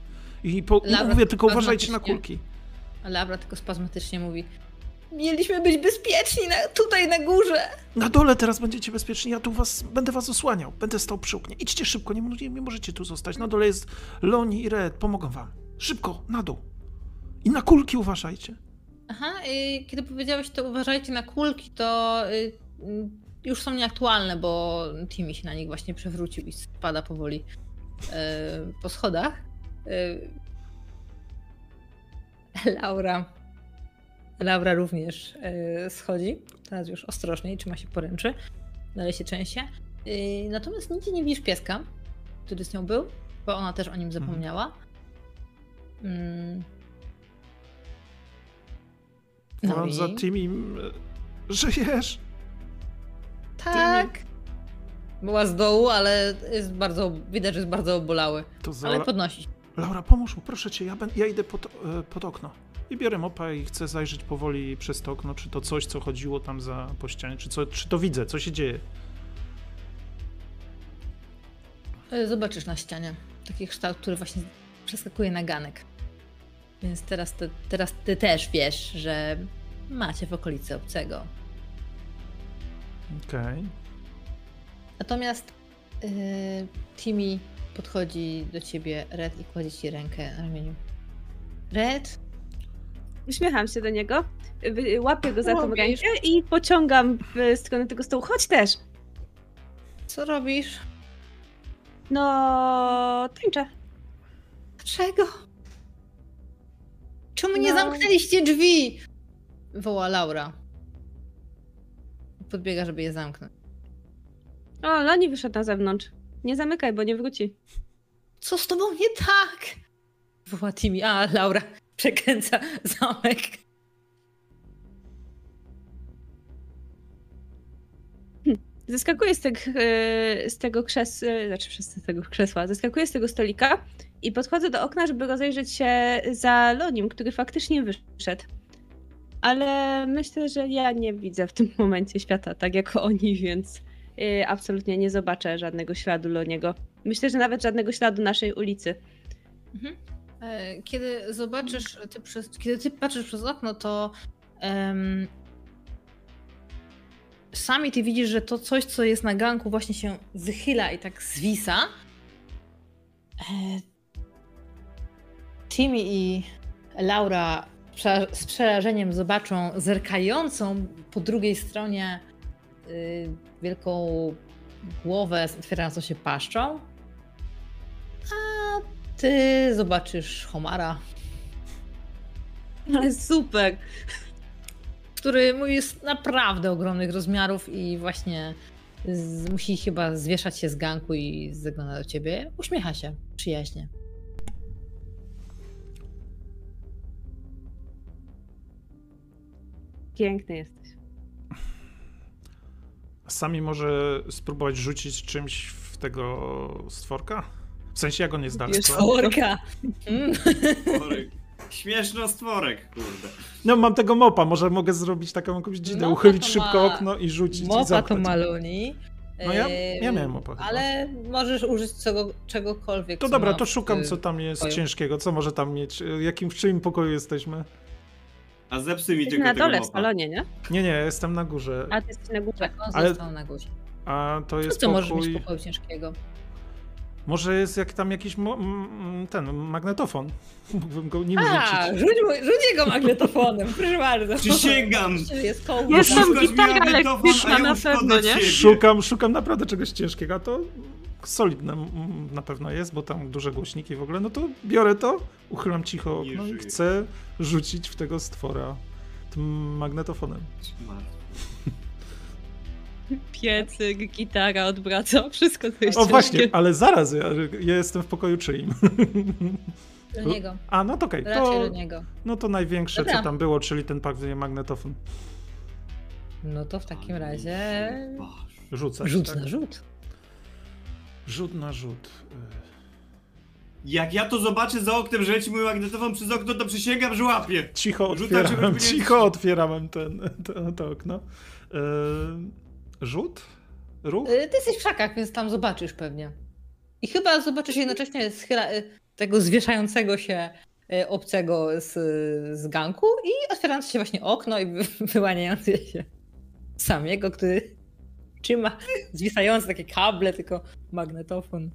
I, po, mówię tylko uważajcie na kulki. A Laura tylko spazmatycznie mówi. Mieliśmy być bezpieczni na, tutaj na górze. Na dole teraz będziecie bezpieczni, ja tu was, będę was osłaniał, będę stał przy oknie. Idźcie szybko, nie, nie, nie możecie tu zostać. Na dole jest Loni i Red, pomogą wam. Szybko, na dół. I na kulki uważajcie. Aha, y, kiedy powiedziałeś to uważajcie na kulki, to y, y, już są nieaktualne, bo Timmy się na nich właśnie przewrócił i spada powoli y, po schodach. Y, Laura. Laura również schodzi. Teraz już ostrożniej, trzyma się poręczy. Dalej się trzęsie. Y, natomiast nigdzie nie widzisz pieska, który z nią był, bo ona też o nim zapomniała. Mm. No Mam i- za Timim, e, żyjesz? Tak. Była z dołu, ale jest bardzo, widać, że jest bardzo obolały. Za... Ale podnosi. Laura, pomóż mu, proszę cię, ja, ben, ja idę pod, e, pod okno. I biorę mopa i chcę zajrzeć powoli przez to okno, czy to coś, co chodziło tam za po ścianie, czy, co, czy to widzę, co się dzieje. E, Zobaczysz na ścianie taki kształt, który właśnie przeskakuje na ganek. Więc teraz ty, teraz ty też wiesz, że macie w okolicy obcego. Okej. Natomiast yy, Timmy podchodzi do ciebie, Red, i kładzie ci rękę na ramieniu. Red? Uśmiecham się do niego, łapię go za tą rękę i pociągam w stronę tego stołu. Chodź też! Co robisz? No, tańczę. Dlaczego? Czemu nie No. zamknęliście drzwi? Woła Laura. Podbiega, żeby je zamknąć. O, Loni wyszedł na zewnątrz. Nie zamykaj, bo nie wróci. Co z tobą nie tak? Woła Timmy. A, Laura przekręca zamek. Zeskakuję z, tych, e, z tego krzesła, znaczy przez tego krzesła, zeskakuję z tego stolika i podchodzę do okna, żeby rozejrzeć się za Lonim, który faktycznie wyszedł. Ale myślę, że ja nie widzę w tym *laughs* momencie świata tak jak oni, więc e, absolutnie nie zobaczę żadnego śladu Loniego. Myślę, że nawet żadnego śladu naszej ulicy. E, Kiedy zobaczysz, ty przez, kiedy ty patrzysz przez okno, to em, sami ty widzisz, że to coś, co jest na ganku, właśnie się wychyla i tak zwisa. Timmy i Laura z przerażeniem zobaczą zerkającą po drugiej stronie y, wielką głowę z otwierającą się paszczą. A ty zobaczysz homara, Ale super! który jest naprawdę ogromnych rozmiarów i właśnie z, musi chyba zwieszać się z ganku i zagląda do ciebie. Uśmiecha się przyjaźnie. Piękny jesteś. Sami może spróbować rzucić czymś w tego stworka? W sensie jak on jest daleko. Stworka. Mm. Stworek. Śmieszno stworek, kurde. No mam tego mopa, może mogę zrobić taką jakąś dzidę, Mopa uchylić to szybko ma- okno i rzucić i Mopa to zamknąć. maluni. No ja- ja miałem mopa chyba. Ale możesz użyć czego, czegokolwiek. To co dobra, to szukam co tam jest pokoju. ciężkiego, co może tam mieć, jakim, w czyim pokoju jesteśmy? A zepsuj mi tylko na tego dole w mopa. salonie, nie? Nie, nie, jestem na górze, A ty jesteś na górze. Tak, on Ale- został na górze. a to To jest co możesz mieć pokój... w pokoju ciężkiego? Może jest jak tam jakiś mo- m- ten magnetofon. *laughs* Mógłbym go nim A, rzucić. rzuć, mu- rzuć jego magnetofonem, proszę bardzo. Przysięgam. Że Jest. Jestem Uszkodź mi gitara magnetofon, elektryczna a ja na uszkodzę pewno, nie? ciebie. Szukam, szukam naprawdę czegoś ciężkiego, a to solidne na pewno jest, bo tam duże głośniki w ogóle. No to biorę to, uchylam cicho okno i chcę rzucić w tego stwora tym magnetofonem. *laughs* Piecyk, gitara odwraca, wszystko to jest O właśnie, ale zaraz, ja, ja jestem w pokoju czyim. *laughs* Do niego. A, no to okej, Raczej to, do niego. no to największe co tam było, czyli ten pak magnetofon. No to w takim razie Rzucać, rzut tak? na rzut. Rzut na rzut. Jak ja to zobaczę za oknem, że leci mój magnetofon przez okno, to przysięgam, że łapię. Cicho otwieram, *laughs* cicho otwierałem ten, to, to okno. Yy, rzut? Ruch? Y, Ty jesteś w szakach, więc tam zobaczysz pewnie. I chyba zobaczysz jednocześnie schyla, y, tego zwieszającego się y, obcego z, z ganku i otwierające się właśnie okno i *laughs* wy- wyłaniający się samego, który trzyma zwisające takie kable, tylko magnetofon.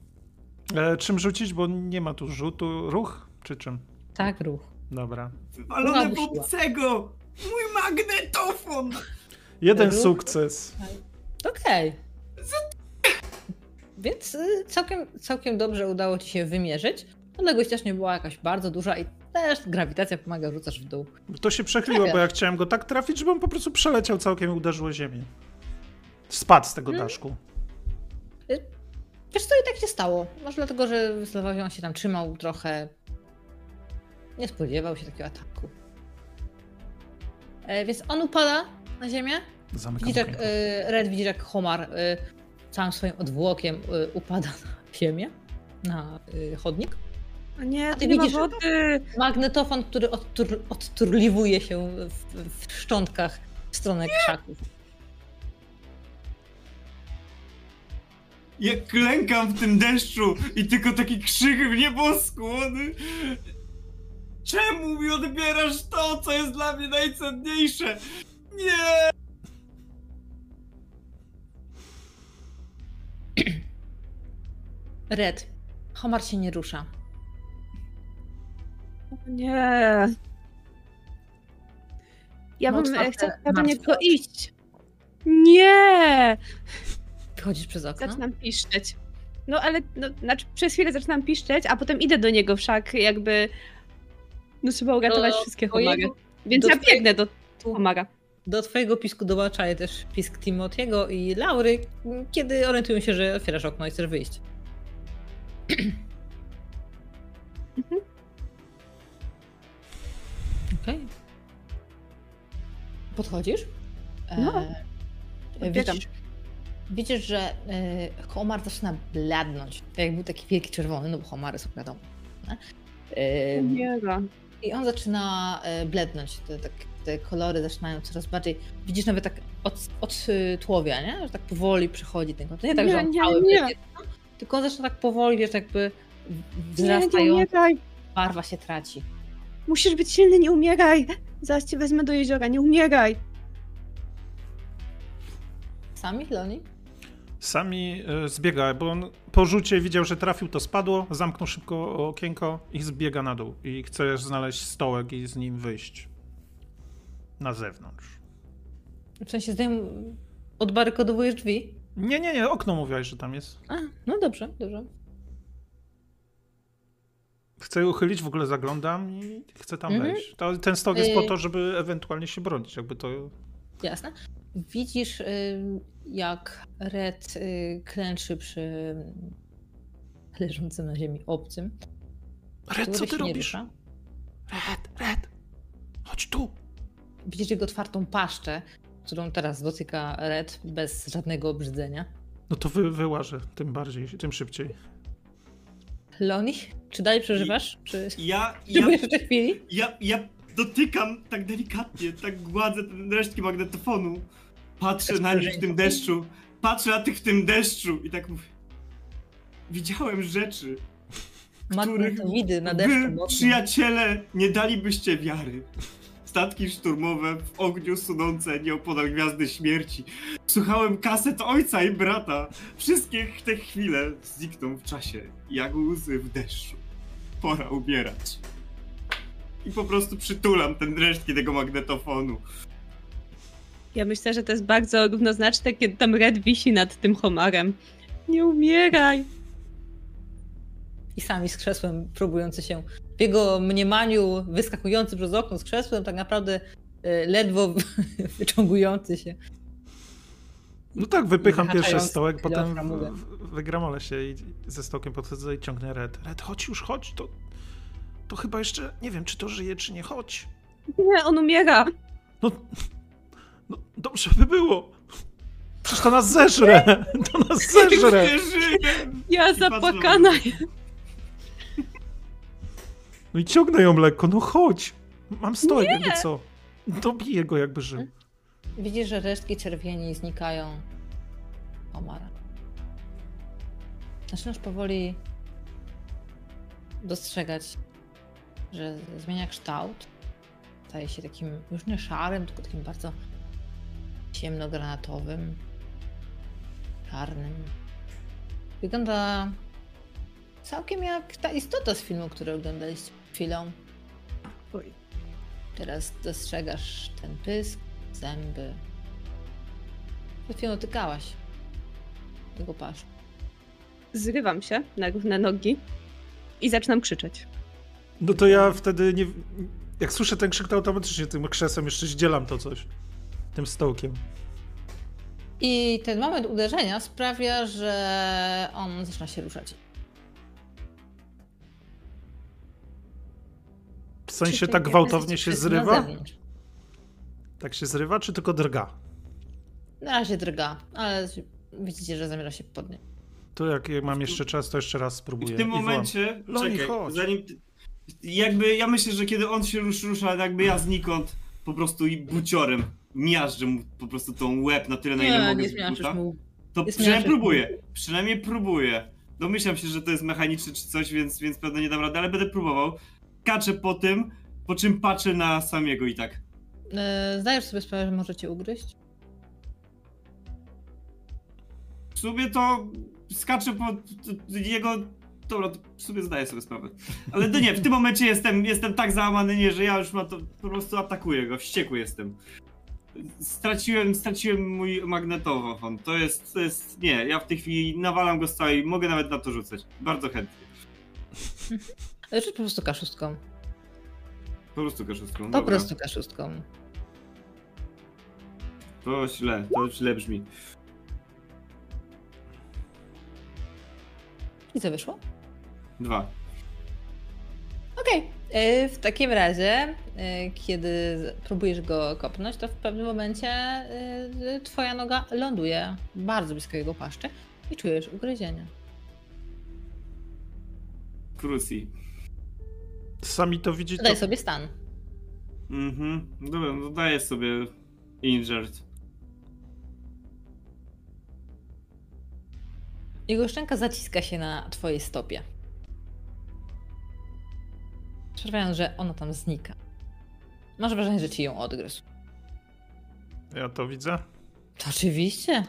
E, czym rzucić, bo nie ma tu rzutu. Ruch? Czy czym? Tak, ruch. Dobra. Wywalone w Uła obcego! Mój magnetofon! Jeden Ruch? sukces. Okej. Więc y, całkiem, całkiem dobrze udało ci się wymierzyć. Odległość też nie była jakaś bardzo duża i też grawitacja pomaga, rzucasz w dół. To się przechyliło, Tak. bo ja chciałem go tak trafić, żeby on po prostu przeleciał całkiem i uderzył o ziemię. Spadł z tego Hmm. daszku. Wiesz co, i tak się stało. Może dlatego, że on się tam trzymał trochę. Nie spodziewał się takiego ataku. E, więc on upada na ziemię. Zamykam Widzisz, jak e, Red widzi, jak Homar e, całym swoim odwłokiem e, upada na ziemię, na e, chodnik. O nie, ty tu nie ma widzisz, że- wody. Magnetofon, który odtur, odturliwuje się w, w szczątkach w stronę krzaków. Ja klękam w tym deszczu i tylko taki krzyk w nieboskłony. Czemu mi odbierasz to, co jest dla mnie najcenniejsze? Nie! Red, Homar się nie rusza. Nie. Ja bym chciała do niego iść. Nie! Wychodzisz przez okno? Zaczynam piszczeć. No ale, no, znaczy przez chwilę zaczynam piszczeć, a potem idę do niego wszak, jakby... No trzeba uratować Do wszystkie homary. Więc ja biegnę do homara. Do twojego pisku dołączają też pisk Timotiego i Laury, kiedy orientują się, że otwierasz okno i chcesz wyjść. *clears throat* Mhm. Okej. Podchodzisz? No, E, widzisz, widzisz, że e, Homar zaczyna bladnąć. Tak jak był taki wielki czerwony, no bo Homary są wiadomo. nie? E, Umiera. I on zaczyna e, blednąć, te, tak, te kolory zaczynają coraz bardziej. Widzisz nawet tak od, od y, tłowia, nie? Że tak powoli przychodzi ten nie tak, Nie, że on nie, cały nie. no, tylko on zaczyna tak powoli, wiesz, jakby Nie, nie wzrastająca umieraj. barwa się traci. Musisz być silny, nie umieraj. Zaraz cię wezmę do jeziora, nie umieraj. Sami, Loni? Sami e, zbiega, bo on po rzucie widział, że trafił, to spadło, zamknął szybko okienko i zbiega na dół. I chce znaleźć stołek i z nim wyjść na zewnątrz. W sensie zdejm... odbarykodowujesz drzwi? Nie, nie, nie, okno mówiłaś, że tam jest. A, no dobrze, dobrze. Chcę uchylić, w ogóle zaglądam i chcę tam Mhm. wejść. To, ten stok jest po Y- to, żeby ewentualnie się bronić, jakby to... Jasne. Widzisz, y, jak Red y, klęczy przy leżącym na ziemi obcym. Red, co ty robisz? rusza. Red, Red, chodź tu. Widzisz jego otwartą paszczę, którą teraz dotyka Red bez żadnego obrzydzenia. No to wy, wyłażę, tym bardziej, tym szybciej. Loni, czy dalej przeżywasz? Czy Ja, *laughs* ja, potrzebujesz jeszcze chwili? ja, ja dotykam tak delikatnie, tak gładzę te resztki magnetofonu. Patrzę na nich w tym deszczu. Patrzę na tych w tym deszczu i tak mówię. Widziałem rzeczy, których Magnetowidy na deszczu. wy, przyjaciele, nie dalibyście wiary. Statki szturmowe w ogniu sunące nieopodal Gwiazdy Śmierci. Słuchałem kaset ojca i brata. Wszystkie te chwile znikną w czasie, jak łzy w deszczu. Pora umierać. I po prostu przytulam ten resztki tego magnetofonu. Ja myślę, że to jest bardzo równoznaczne, kiedy tam Red wisi nad tym homarem. Nie umieraj! I sami z krzesłem próbujący się w jego mniemaniu wyskakujący przez okno z krzesłem, tak naprawdę e, ledwo wyczągujący się. No tak, wypycham pierwszy stołek, potem wygramolę się i ze stołkiem podchodzę i ciągnę Red. Red, chodź już, chodź, to, to chyba jeszcze, nie wiem, czy to żyje, czy nie, chodź. Nie, on umiera! No, no dobrze by było. Przecież to nas zeżre, to nas zeżre. Nie! Ja zapłakana! No i ciągnę ją lekko, no chodź. Mam stołek, jakby co. Dobiję go, jakby żył. Widzisz, że resztki czerwieni znikają. Omara. Zaczynasz powoli dostrzegać, że zmienia kształt. Staje się takim już nie szarym, tylko takim bardzo ciemnogranatowym, czarnym. Wygląda całkiem jak ta istota z filmu, który oglądaliście przed chwilą. Teraz dostrzegasz ten pysk, zęby. Przed chwilą dotykałaś tego paszczu. Zrywam się na równe nogi i zaczynam krzyczeć. No to ja wtedy nie... Jak słyszę ten krzyk, to automatycznie tym krzesłem jeszcze zdzielam to coś. Tym stołkiem. I ten moment uderzenia sprawia, że on zaczyna się ruszać. W sensie tak gwałtownie się zrywa? Tak się zrywa, czy tylko drga? Na razie drga, ale widzicie, że zamierza się podnieść. To jak mam jeszcze czas, to jeszcze raz I spróbuję. w tym I momencie, Loni, czekaj, chodź. zanim... Jakby, ja myślę, że kiedy on się rusz, rusza, jakby ja znikąd po prostu i buciorem miażdżę mu po prostu tą łeb na tyle, na ile Nie, mogę nie z buta. mu. To jest przynajmniej próbuję. Przynajmniej próbuję. Domyślam się, że to jest mechaniczne czy coś, więc, więc pewno nie dam rady, ale będę próbował. Kaczę po tym, po czym patrzę na samego i tak. E, Zdajesz sobie sprawę, że możecie ugryźć? W sumie to skaczę po jego. Dobra, to w sumie zdaję sobie sprawę. Ale to nie, w tym momencie jestem, jestem tak załamany, nie, że ja już mam to, po prostu atakuję go, wściekły jestem. Straciłem, straciłem mój magnetofon. To jest, to jest, nie, ja w tej chwili nawalam go z całej, mogę nawet na to rzucać. Bardzo chętnie. Rzuć po prostu kaszustką. Po prostu kaszustką. Po dobra. prostu kaszustką. To źle, to źle brzmi. I co wyszło? Dwa. Okej. E, W takim razie, e, kiedy próbujesz go kopnąć, to w pewnym momencie e, twoja noga ląduje bardzo blisko jego paszczy i czujesz ugryzienie. Cruci. Sami to widzicie. Daj To... sobie stan. Mhm. Dobra, no daję sobie injured. Jego szczęka zaciska się na twojej stopie. Sprawiając, że ona tam znika. Masz wrażenie, że ci ją odgryzł. Ja to widzę. To oczywiście.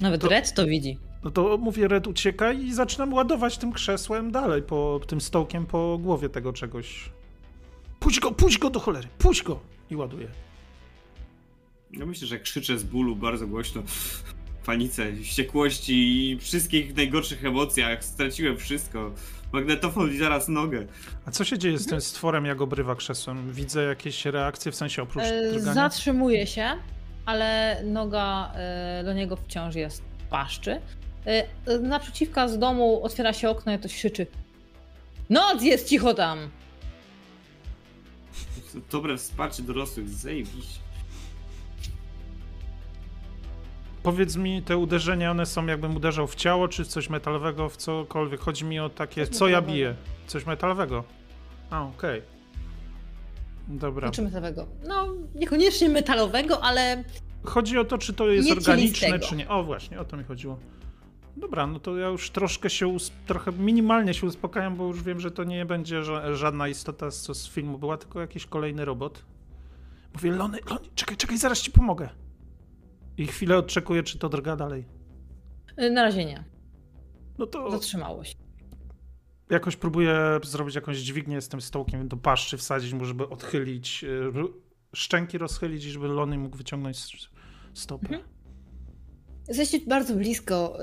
Nawet To- Red to widzi. No to mówię, Red, uciekaj i zaczynam ładować tym krzesłem dalej, po tym stołkiem po głowie tego czegoś. Puść go, puść go do cholery, puść go! I ładuję. Ja myślę, że krzyczę z bólu bardzo głośno. Panice, wściekłości i wszystkich najgorszych emocjach. Straciłem wszystko. Magnetofon i zaraz nogę. A co się dzieje z tym stworem, jak obrywa krzesłem? Widzę jakieś reakcje, w sensie oprócz E, drgania? Zatrzymuje się, ale noga e, do niego wciąż jest paszczy. E, Naprzeciwka z domu otwiera się okno i ktoś krzyczy. Noc jest cicho tam! Dobre wsparcie dorosłych, zajebiście. Powiedz mi, te uderzenia, one są jakbym uderzał w ciało, czy coś metalowego, w cokolwiek. Chodzi mi o takie, Coś co ja biję? Coś metalowego. A, okej. Dobra. Czy metalowego? No, niekoniecznie metalowego, ale Chodzi o to, czy to jest organiczne, czy nie. O, właśnie, o to mi chodziło. Dobra, no to ja już troszkę się, trochę minimalnie się uspokajam, bo już wiem, że to nie będzie ża- żadna istota, co z filmu była, tylko jakiś kolejny robot. Mówię, Lony, Lony, czekaj, czekaj, zaraz ci pomogę. I chwilę odczekuję, czy to drga dalej. y, na razie nie. No to Zatrzymało się. jakoś próbuję zrobić jakąś dźwignię z tym stołkiem do paszczy, wsadzić mu, żeby odchylić, y, szczęki rozchylić i żeby Lony mógł wyciągnąć stopę. Mhm. Jesteście bardzo blisko.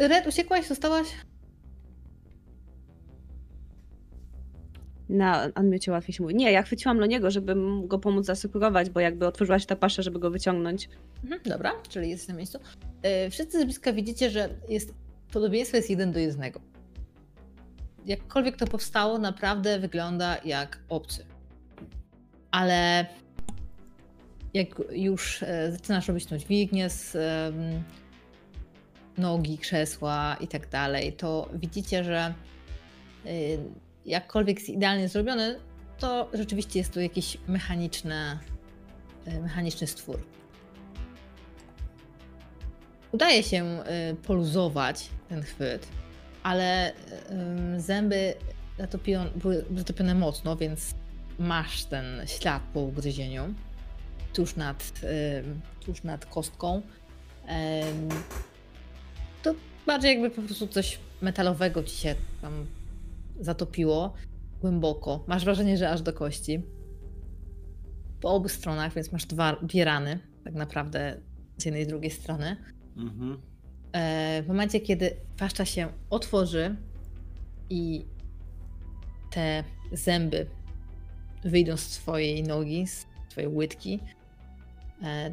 y, Red, uciekłaś? Zostałaś? Na Anmiocie łatwiej się mówi. Nie, ja chwyciłam Loniego, żeby go pomóc zasekurować, bo jakby otworzyła się ta pasza, żeby go wyciągnąć. Mhm, dobra, czyli jest na miejscu. Y, Wszyscy z bliska widzicie, że jest podobieństwo jest jeden do jednego. Jakkolwiek to powstało, naprawdę wygląda jak obcy. Ale jak już e, zaczynasz robić tą dźwignię z nogi, krzesła i tak dalej, to widzicie, że y, jakkolwiek jest idealnie zrobiony, to rzeczywiście jest to jakiś mechaniczny, y, mechaniczny stwór. Udaje się y, poluzować ten chwyt, ale ym, zęby były zatopione mocno, więc masz ten ślad po ugryzieniu tuż nad, tuż nad kostką. To bardziej jakby po prostu coś metalowego ci się tam zatopiło głęboko. Masz wrażenie, że aż do kości. Po obu stronach, więc masz dwa, dwie rany, tak naprawdę z jednej i z drugiej strony. Mhm. E, w momencie, kiedy paszcza się otworzy i te zęby wyjdą z twojej nogi, z twojej łydki, e,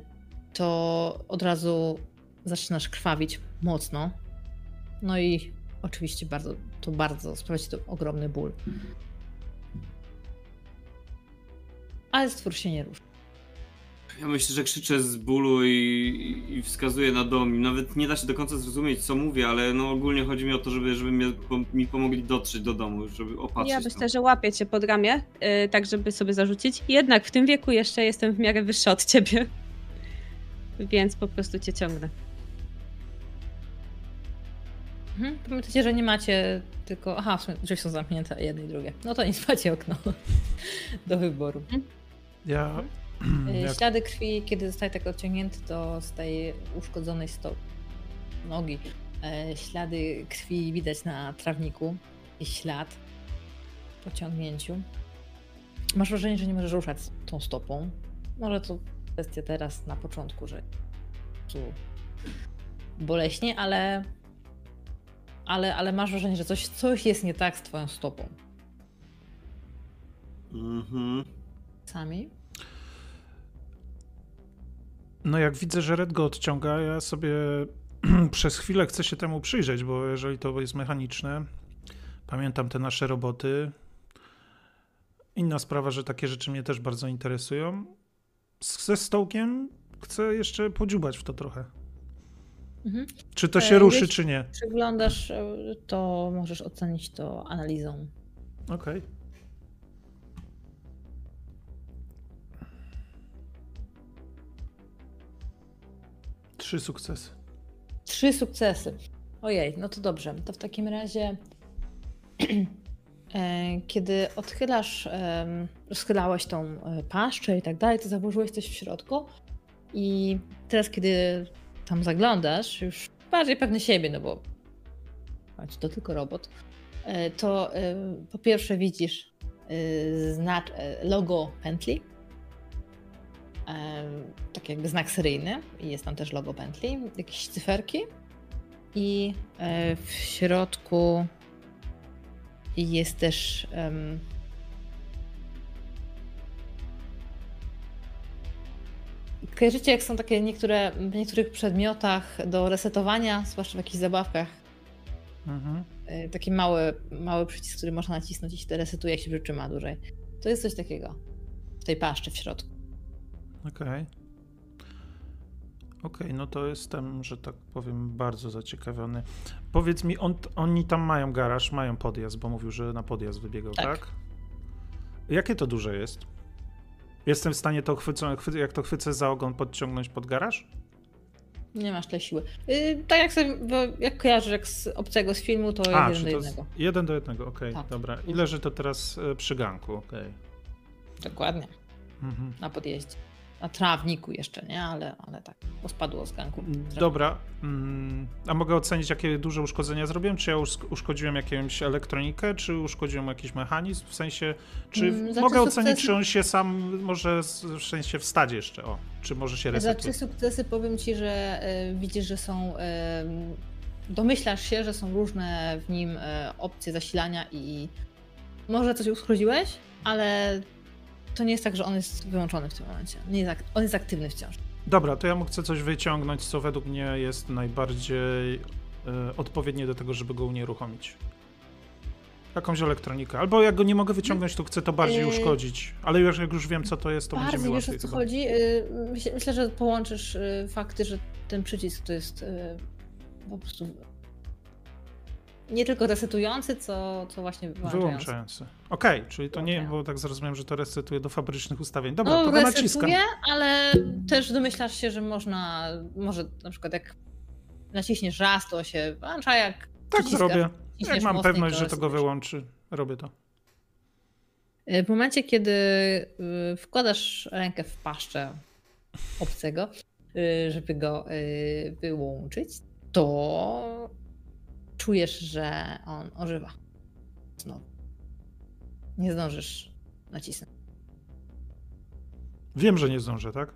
to od razu zaczynasz krwawić mocno. No i oczywiście bardzo, to bardzo sprawia ci to ogromny ból. Ale stwór się nie rusza. Ja myślę, że krzyczę z bólu i, i wskazuję na dom. Nawet nie da się do końca zrozumieć, co mówię, ale no ogólnie chodzi mi o to, żeby, żeby mnie, mi pomogli dotrzeć do domu, żeby opatrzyć ja tam. myślę, że łapię cię pod ramię, yy, tak żeby sobie zarzucić. Jednak w tym wieku jeszcze jestem w miarę wyższa od ciebie. *laughs* Więc po prostu cię ciągnę. Mhm. Pamiętajcie, że nie macie tylko. Aha, w sumie drzwi są zamknięte, jedne i drugie. No to nic, macie okno *laughs* do wyboru. Ja. *clears throat* Y, Jak, Ślady krwi, kiedy zostaje tak odciągnięty do z tej uszkodzonej stopy, nogi. e, Ślady krwi widać na trawniku i ślad po ciągnięciu. Masz wrażenie, że nie możesz ruszać tą stopą. Może to kwestia teraz na początku, że tu boleśnie, ale, ale, ale masz wrażenie, że coś, coś jest nie tak z twoją stopą. Mhm. Sami? no jak widzę, że Red go odciąga, ja sobie *clears throat* przez chwilę chcę się temu przyjrzeć, bo jeżeli to jest mechaniczne, pamiętam te nasze roboty. Inna sprawa, że takie rzeczy mnie też bardzo interesują. Ze stołkiem chcę jeszcze podziubać w to trochę. Mhm. Czy to E, się ruszy, jeśli- czy nie? Przeglądasz, e, to możesz ocenić to analizą. Okej. Trzy sukcesy. Trzy sukcesy. Ojej, no to dobrze. To w takim razie, *clears throat* e, kiedy odchylasz, rozchylałeś tą e, paszczę i tak dalej, to założyłeś coś w środku. I teraz, kiedy tam zaglądasz, już bardziej pewny siebie, no bo końcu to tylko robot, e, to e, po pierwsze widzisz e, logo pętli. tak jakby znak seryjny i jest tam też logo pętli, jakieś cyferki i w środku jest też Kojarzycie, jak są takie niektóre, w niektórych przedmiotach do resetowania, zwłaszcza w jakichś zabawkach, Mhm. e, taki mały, mały przycisk, który można nacisnąć i się resetuje, jak się przytrzyma dłużej. To jest coś takiego w tej paszczy w środku. Okej. Okej, no to jestem, że tak powiem, bardzo zaciekawiony. Powiedz mi, on, oni tam mają garaż, mają podjazd, bo mówił, że na podjazd wybiegał, tak? Tak. Jakie to duże jest? Jestem w stanie to chwycą, chwy, jak to chwycę za ogon podciągnąć pod garaż? Nie masz tyle siły. Yy, tak jak sobie, jak kojarzysz jak z obcego z filmu, to A, jeden do jednego. jeden do jednego, okej, Tak. dobra. I leży to teraz e, przy ganku, okej. Dokładnie. Mhm. Na podjeździe. Na trawniku jeszcze, nie? Ale, ale tak. Bo spadło z ganku. Dobra, mm, a mogę ocenić, jakie duże uszkodzenia zrobiłem? Czy ja usz- uszkodziłem jakąś elektronikę, czy uszkodziłem jakiś mechanizm? W sensie, czy znaczy mogę ocenić, sukcesy- czy on się sam może w sensie wstać jeszcze, o, czy może się resetuje? trzy sukcesy powiem ci, że y, widzisz, że są. Domyślasz się, że są różne w nim y, opcje zasilania i może coś uszkodziłeś, ale to nie jest tak, że on jest wyłączony w tym momencie. Nie jest, on jest aktywny wciąż. Dobra, to ja mu chcę coś wyciągnąć, co według mnie jest najbardziej e, odpowiednie do tego, żeby go unieruchomić. Jakąś elektronikę. Albo jak go nie mogę wyciągnąć, to chcę to bardziej Yy. uszkodzić. Ale już, jak już wiem, co to jest, to będzie mi Bardzo wiesz łatwiej o co chyba. chodzi. Y, myślę, że połączysz y, fakty, że ten przycisk to jest y, po prostu nie tylko resetujący, co, co właśnie wyłączający. Wyłączający. Okej, czyli to nie, bo tak zrozumiałem, że to resetuje do fabrycznych ustawień. Dobra, No, to go naciskam. resetuje, ale też domyślasz się, że można, może na przykład jak naciśniesz raz, to się włącza, jak Tak zrobię. Jak mam mocniej, pewność, że to go wyłączy, robię to. Y, W momencie, kiedy y, wkładasz rękę w paszczę obcego, y, żeby go wyłączyć, to czujesz, że on ożywa. Znowu. Nie zdążysz nacisnąć. Wiem, że nie zdążę, tak?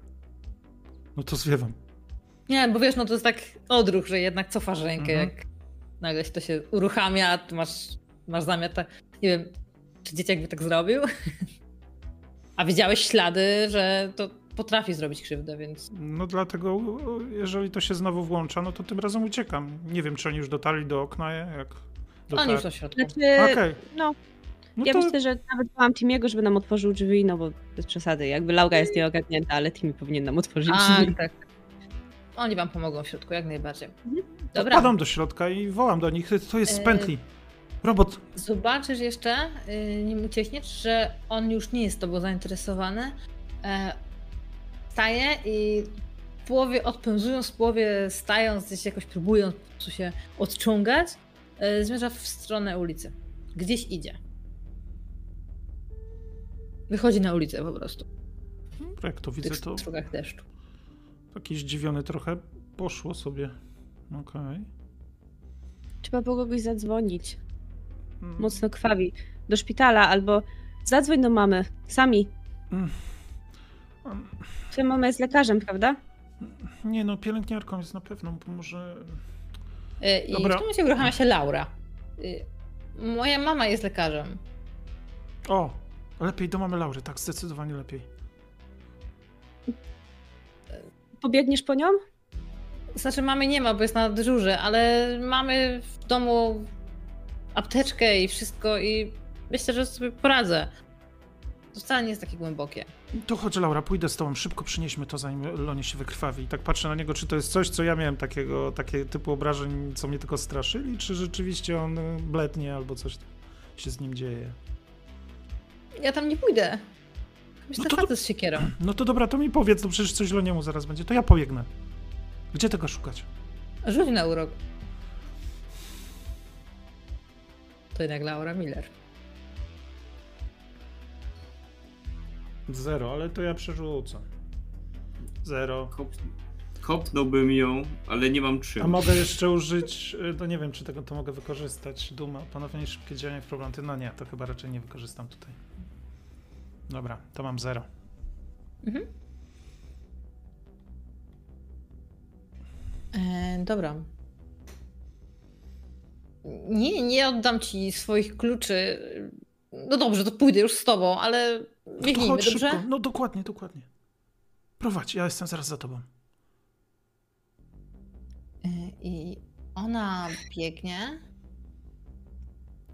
No to zwiewam. Nie, bo wiesz, no to jest tak odruch, że jednak cofasz rękę, Mhm. jak nagle się to się uruchamia, masz, masz zamiar tak, nie wiem, czy dzieciak by tak zrobił? *laughs* A widziałeś ślady, że to potrafi zrobić krzywdę, więc No dlatego, jeżeli to się znowu włącza, no to tym razem uciekam. Nie wiem, czy oni już dotarli do okna, jak on dotarli. już na środku. Znaczy, Okej, no, no ja to myślę, że nawet wołam Timiego, żeby nam otworzył drzwi, no bo bez przesady. Jakby Laura jest nieogarnięta, ale Timi powinien nam otworzyć A, drzwi. tak. Oni wam pomogą w środku, jak najbardziej. Mhm. Dobra, wpadam do środka i wołam do nich, to jest z E, pętli. Robot, zobaczysz jeszcze, yy, nim uciekniesz, że on już nie jest tobą zainteresowany. Staje i w połowie odpędzując, w połowie stając, gdzieś jakoś próbując po się odciągać, e, zmierza w stronę ulicy. Gdzieś idzie. Wychodzi na ulicę po prostu. jak to W widzę, to strugach deszczu. taki zdziwiony trochę poszło sobie. Okej. Trzeba było kogoś zadzwonić. Mm, Mocno krwawi. Do szpitala albo zadzwoń do mamy. Sami. mm. Mm, Twoja mama jest lekarzem, prawda? Nie no, pielęgniarką jest na pewno, bo może... E, I Dobra. w tym momencie uruchamia się Laura. E, Moja mama jest lekarzem. O, lepiej do mamy Laury, tak, zdecydowanie lepiej. Pobiegniesz po nią? Znaczy mamy nie ma, bo jest na dyżurze, ale mamy w domu apteczkę i wszystko i myślę, że sobie poradzę. To wcale nie jest takie głębokie. To chodź Laura, pójdę z tobą, szybko przynieśmy to zanim Lonie się wykrwawi. I tak patrzę na niego, czy to jest coś, co ja miałem takiego, takie typu obrażeń, co mnie tylko straszyli, czy rzeczywiście on y, blednie albo coś się z nim dzieje. Ja tam nie pójdę. Myślę, No to- facet z siekierą. *clears throat* No to dobra, to mi powiedz, no przecież coś Loniemu zaraz będzie, to ja pobiegnę. Gdzie tego szukać? Rzuć na urok. To jednak Laura Miller. Zero, ale to ja przerzucę. Zero. Kop... Kopnąłbym ją, ale nie mam czym. A mogę jeszcze użyć, y, no nie wiem, czy tego to mogę wykorzystać. Duma, panowanie szybkie działanie w problem. No nie, to chyba raczej nie wykorzystam tutaj. Dobra, to mam zero. Mhm. E, dobra. Nie, nie oddam ci swoich kluczy. No dobrze, to pójdę już z tobą, ale biegnijmy, chodź dobrze? szybko. No dokładnie, dokładnie. Prowadź, ja jestem zaraz za tobą. E, I ona biegnie,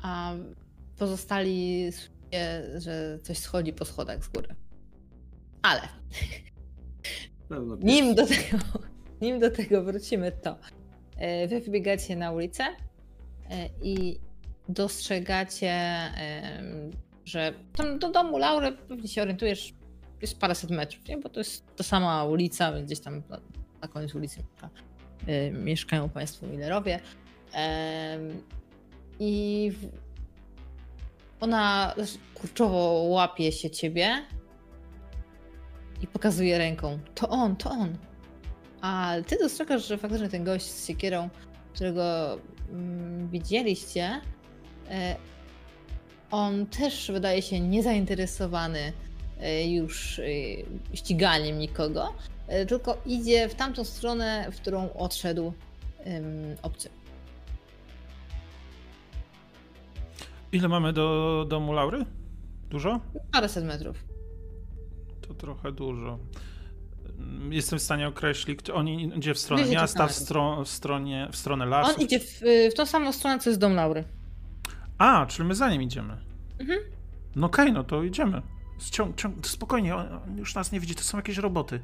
a pozostali słyszycie, że coś schodzi po schodach z góry. Ale nim do tego nim do tego wrócimy, to e, wy wybiegacie na ulicę e, i dostrzegacie, że tam do domu Laury pewnie się orientujesz, jest paręset metrów, nie? bo to jest ta sama ulica, więc gdzieś tam na, na końcu ulicy mieszka, e, mieszkają Państwo Millerowie. I w, ona kurczowo łapie się ciebie i pokazuje ręką. To on, to on. A ty dostrzegasz, że faktycznie ten gość z siekierą, którego mm, widzieliście, e, on też wydaje się niezainteresowany e, już e, ściganiem nikogo, e, tylko idzie w tamtą stronę, w którą odszedł obcy. Ile mamy do domu Laury? Dużo? Paręset metrów. To trochę dużo. Jestem w stanie określić, on idzie w stronę 200 miasta, w, stro, w, stronie, w stronę lasu. On idzie w, w tą samą stronę, co jest dom Laury. A, czyli my za nim idziemy. Mhm. No okej, no to idziemy. Ciąg, ciąg, spokojnie, on, on już nas nie widzi, to są jakieś roboty.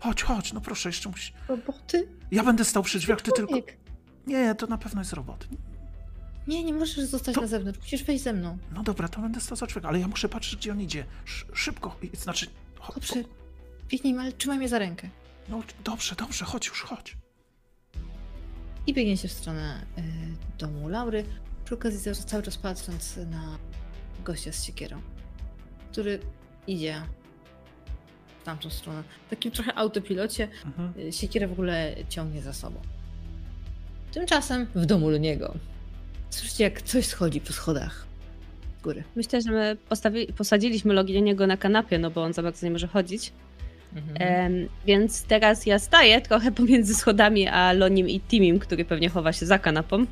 Chodź, chodź, no proszę, jeszcze musi... Roboty? Ja będę stał przy drzwiach, ty tylko... Nie, to na pewno jest robot. Nie, nie możesz zostać To- na zewnątrz, musisz wejść ze mną. No dobra, to będę stał za drzwiach, ale ja muszę patrzeć, gdzie on idzie. Sz, szybko, znaczy... Cho, Dobrze, biegnij, ale trzymaj mnie za rękę. No dobrze, dobrze, chodź już, chodź. I biegniecie w stronę y, domu Laury, przy okazji cały- czas patrząc na gościa z siekierą, który idzie w tamtą stronę. W takim trochę autopilocie Mhm. y, siekierę w ogóle ciągnie za sobą. Tymczasem w domu Luniego słyszycie jak coś schodzi po schodach z góry. Myślę, że my postawi- posadziliśmy Loginiego na kanapie, no bo on za bardzo nie może chodzić. Mhm. Em, więc teraz ja staję trochę *laughs* pomiędzy schodami a Lonim i Timim, który pewnie chowa się za kanapą.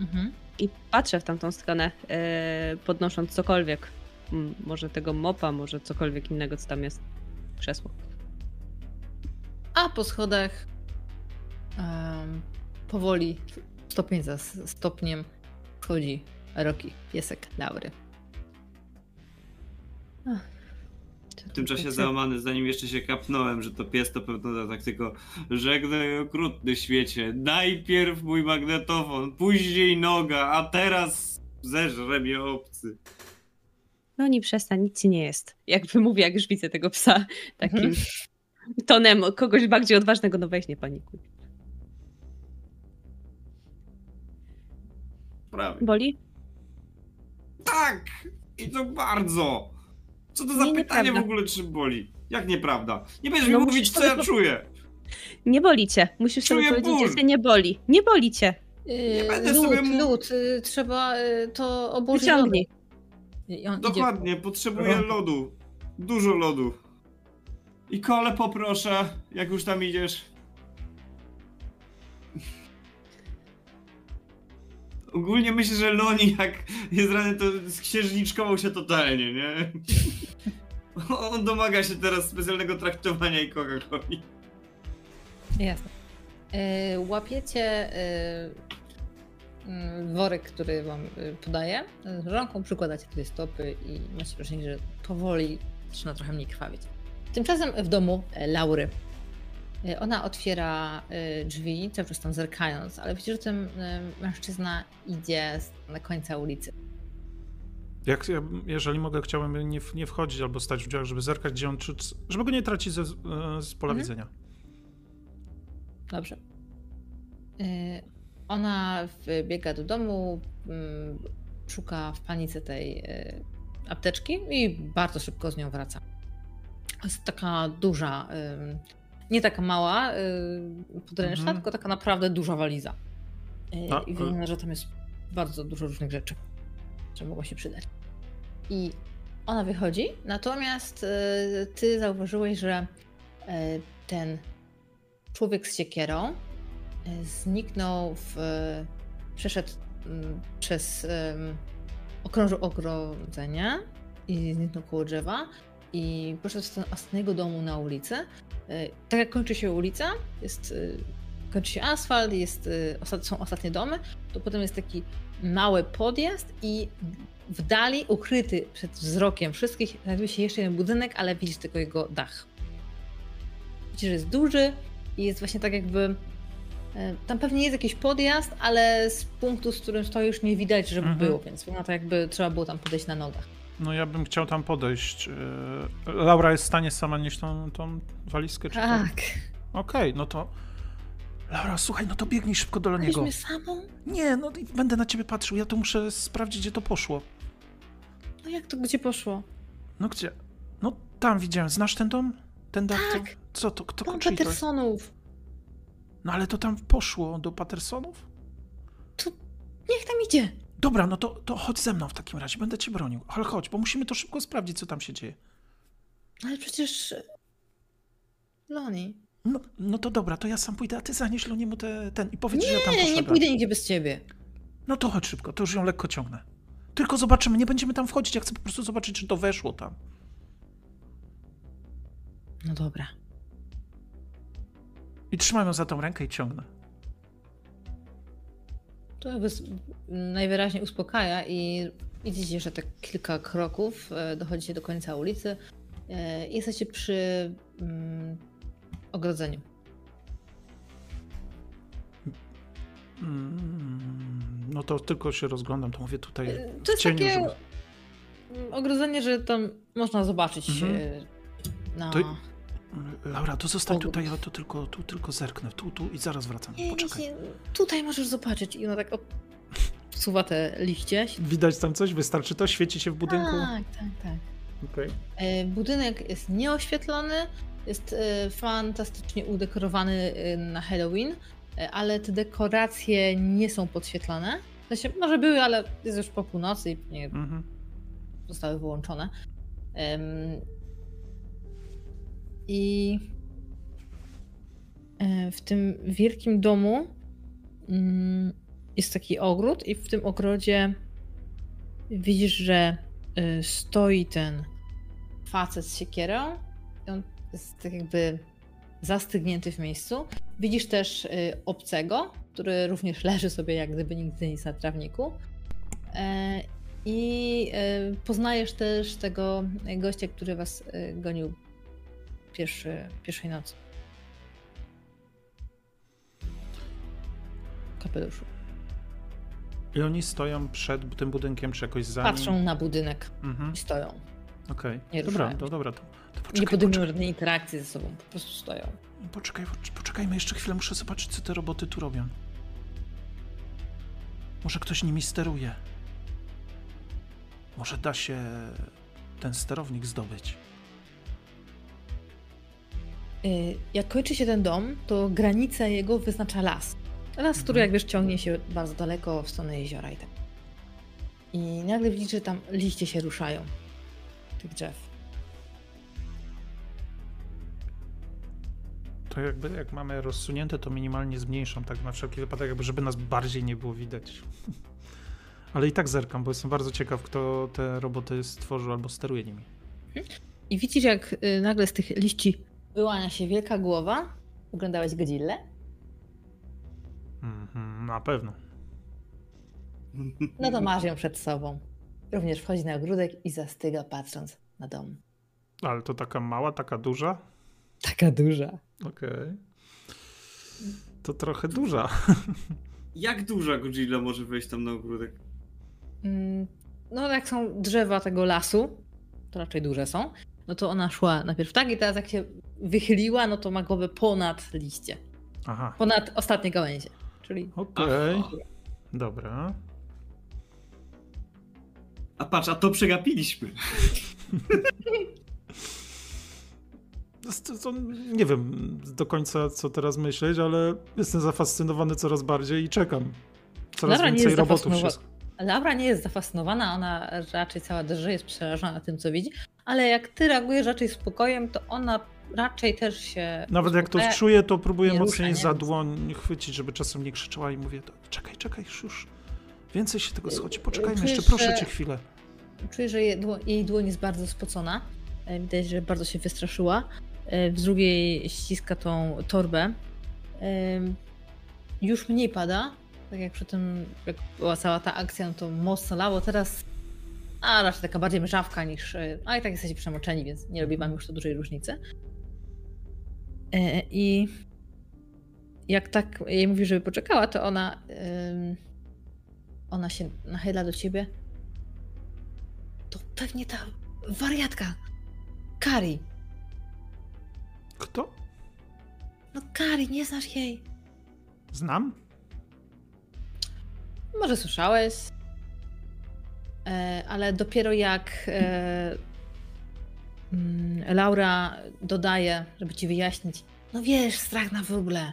Mhm. I patrzę w tamtą stronę, e, podnosząc cokolwiek. M, Może tego mopa, może cokolwiek innego, co tam jest. Krzesło. A po schodach em, powoli, stopień za stopniem, wchodzi Roki, piesek Laury. Ach, W tym czasie załamany, zanim jeszcze się kapnąłem, że to pies, to pewno tak tylko żegnaj okrutny świecie. Najpierw mój magnetofon, później noga, a teraz zeżre mnie obcy. No nie przestań, nic ci nie jest. Jak wymówię, jak już widzę tego psa takim Mhm. tonem kogoś bardziej odważnego, no weź nie panikuj. Prawie. Boli? Tak! I to bardzo! Co to za Nie, pytanie nieprawda. w ogóle, czy boli? Jak nieprawda? Nie będziesz No mi musisz mówić, co sobie ja po- czuję! Nie boli cię. Musisz sobie Czuję powiedzieć, ból. że cię nie boli. Nie boli cię. Yy, będę lód, sobie mu- lód, y, trzeba y, to obłożyć Wyciągnij. lodem. I on Dokładnie, potrzebuję Rąk. lodu. Dużo lodu. I kole poproszę, jak już tam idziesz. Ogólnie myślę, że Loni jak jest rany, to księżniczkował się totalnie, nie? *laughs* On domaga się teraz specjalnego traktowania i. Idzie. Jasne. Yy, łapiecie yy, worek, który wam yy, podaje. Rąką przykładacie tutaj stopy i macie wrażenie, że powoli zaczyna trochę mniej krwawić. Tymczasem w domu e, Laury. E, Ona otwiera e, drzwi, cały czas tam zerkając, ale widzicie, że ten e, mężczyzna idzie na końca ulicy. Jak, ja, jeżeli mogę, chciałbym nie, nie wchodzić albo stać w drzwiach, żeby zerkać, gdzie on, czy, żeby go nie tracić ze, z pola Mhm. widzenia. Dobrze. E, Ona wbiega do domu, mm, szuka w panice tej e, apteczki i bardzo szybko z nią wraca. To jest taka duża, nie taka mała em, podręczna, Mhm. tylko taka naprawdę duża waliza. E, A, I e- wygląda, że tam jest bardzo dużo różnych rzeczy, które mogło się przydać. I ona wychodzi, natomiast e, ty zauważyłeś, że e, ten człowiek z siekierą e, zniknął w. przeszedł mm, przez. okrążył ogrodzenie i zniknął koło drzewa i poszedł z ostatniego domu na ulicę. E, Tak jak kończy się ulica, jest, e, kończy się asfalt, jest, e, są ostatnie domy, to potem jest taki mały podjazd i w dali, ukryty przed wzrokiem wszystkich, znajduje się jeszcze jeden budynek, ale widzisz tylko jego dach. Widzisz, że jest duży i jest właśnie tak jakby... Tam pewnie jest jakiś podjazd, ale z punktu, z którym stoisz nie widać, żeby Mhm. było, więc wygląda to jakby trzeba było tam podejść na nogach. No ja bym chciał tam podejść. Yy, Laura jest w stanie sama nieść tą, tą walizkę? Czy to- Tak. Okej, no to... Laura, słuchaj, no to biegnij szybko do niego. Weźmy samą? Nie, no i będę na ciebie patrzył, ja to muszę sprawdzić, gdzie to poszło. No jak to gdzie poszło? No gdzie? No tam widziałem, znasz ten dom? Ten to- Tak. Co to, kto Dom to? Pattersonów. No ale to tam poszło do Pattersonów? Niech tam idzie. Dobra, no to, to chodź ze mną w takim razie, będę cię bronił. Ale chodź, bo musimy to szybko sprawdzić, co tam się dzieje. Ale przecież... Loni. No, no to dobra, to ja sam pójdę, a ty zanieś Loniemu te, ten i powiedz, że ja tam Nie, nie poszedłem. pójdę nigdzie bez ciebie. No to chodź szybko, to już ją lekko ciągnę. Tylko zobaczymy, nie będziemy tam wchodzić, ja chcę po prostu zobaczyć, czy to weszło tam. No dobra. I trzymam ją za tą rękę i ciągnę. To najwyraźniej uspokaja i widzicie, że tak kilka kroków e, dochodzicie do końca ulicy e, i jesteście przy mm, ogrodzeniu. Mm, no to tylko się rozglądam, to mówię tutaj E, To jest cieniu, takie żeby... ogrodzenie, że tam można zobaczyć Mhm. na... To- Laura, to zostań tutaj, ja to tylko, tu tylko zerknę, tu, tu i zaraz wracam. Nie, Poczekaj. nie, tutaj możesz zobaczyć. I ona tak odsuwa te liście. Widać tam coś? Wystarczy to? Świeci się w budynku? Tak, tak, tak. Okej. E, Budynek jest nieoświetlony, jest e, fantastycznie udekorowany e, na Halloween, ale te dekoracje nie są podświetlone. W sensie, może były, ale jest już po północy i nie Mhm. zostały wyłączone. I e, w tym wielkim domu mm, jest taki ogród, i w tym ogrodzie widzisz, że e, stoi ten facet z siekierą. On jest tak jakby zastygnięty w miejscu. Widzisz też e, obcego, który również leży sobie jak gdyby nigdy nic na trawniku. I poznajesz też tego gościa, który was gonił pierwszy, pierwszej nocy. Kapeluszu. I oni stoją przed tym budynkiem, czy jakoś za nim? Patrzą na budynek Mhm. i stoją. Okej. Nie Dobra, to dobra. To, to Nie poczekaj, podejmują poczekaj, żadnej interakcji ze sobą, po prostu stoją. poczekaj, pocz- poczekajmy jeszcze chwilę, muszę zobaczyć, co te roboty tu robią. Może ktoś nimi steruje. Może da się ten sterownik zdobyć. Y, Jak kończy się ten dom, to granicę jego wyznacza las. Las, który Mhm. jak wiesz ciągnie się bardzo daleko w stronę jeziora i tak. I nagle widzisz, że tam liście się ruszają tych drzew. To jakby jak mamy rozsunięte, to minimalnie zmniejszam, tak na wszelki wypadek, jakby żeby nas bardziej nie było widać. *laughs* Ale i tak zerkam, bo jestem bardzo ciekaw, kto te roboty stworzył albo steruje nimi. I widzisz, jak y, nagle z tych liści wyłania się wielka głowa. Oglądałeś Godzillę? Mhm, na pewno. No to masz ją przed sobą. Również wchodzi na ogródek i zastyga patrząc na dom. Ale to taka mała, taka duża? Taka duża. Okej. To trochę duża. Jak duża Godzilla może wejść tam na ogródek? Mm, No jak są drzewa tego lasu, to raczej duże są, no to ona szła najpierw tak i teraz jak się wychyliła, no to ma głowę ponad liście. Aha, Ponad ostatnie gałęzie. Czyli okej. Aha. Dobra. A patrz, a to przegapiliśmy. To, to, nie wiem do końca, co teraz myśleć, ale jestem zafascynowany coraz bardziej i czekam. Coraz nie więcej robotów się... Laura nie jest zafascynowana, ona raczej cała drży jest przerażona tym, co widzi, ale jak ty reagujesz raczej spokojem, to ona raczej też się. Nawet jak to czuję, to próbuję nie rusza, mocniej nie? za dłoń chwycić, żeby czasem nie krzyczała i mówię, "To czekaj, czekaj, już, już. Więcej się tego schodzi, poczekajmy Czujesz, jeszcze, proszę że- cię chwilę. Czuję, że jej dło- jej dłoń jest bardzo spocona. E, Widać, że bardzo się wystraszyła. E, W drugiej ściska tą torbę. E, Już mniej pada. Tak jak przy tym, jak była cała ta akcja, no to mocno lało. Teraz, a raczej taka bardziej mrzawka niż. e, A i tak jesteście przemoczeni, więc nie robi wam już to dużej różnicy. E, I jak tak jej mówi, żeby poczekała, to ona ona się nachyla do ciebie. To pewnie ta wariatka. Kari. Kto? No Kari, nie znasz jej. Znam? Może słyszałeś, ale dopiero jak e, mm, Laura dodaje, żeby ci wyjaśnić, no wiesz, strach na wróble,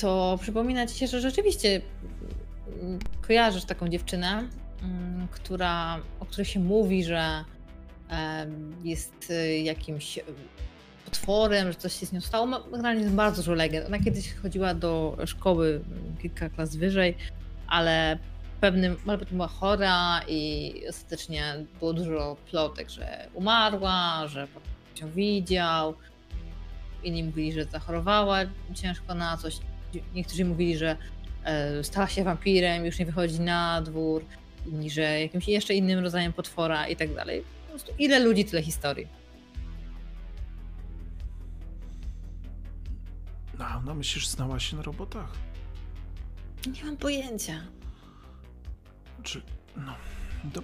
to przypomina ci się, że rzeczywiście mm, kojarzysz taką dziewczynę, mm, która, o której się mówi, że e, jest e, jakimś e, potworem, że coś się z nią stało. Ma- Generalnie bardzo dużo legend. Ona kiedyś chodziła do szkoły kilka klas wyżej, ale w pewnym momencie była chora i ostatecznie było dużo plotek, że umarła, że potem się widział. Inni mówili, że zachorowała ciężko na coś. Niektórzy mówili, że e, stała się wampirem, już nie wychodzi na dwór, inni, że jakimś jeszcze innym rodzajem potwora i tak dalej. Po prostu ile ludzi, tyle historii. No, no myślisz, znała się na robotach? Nie mam pojęcia. Czy... No... Do...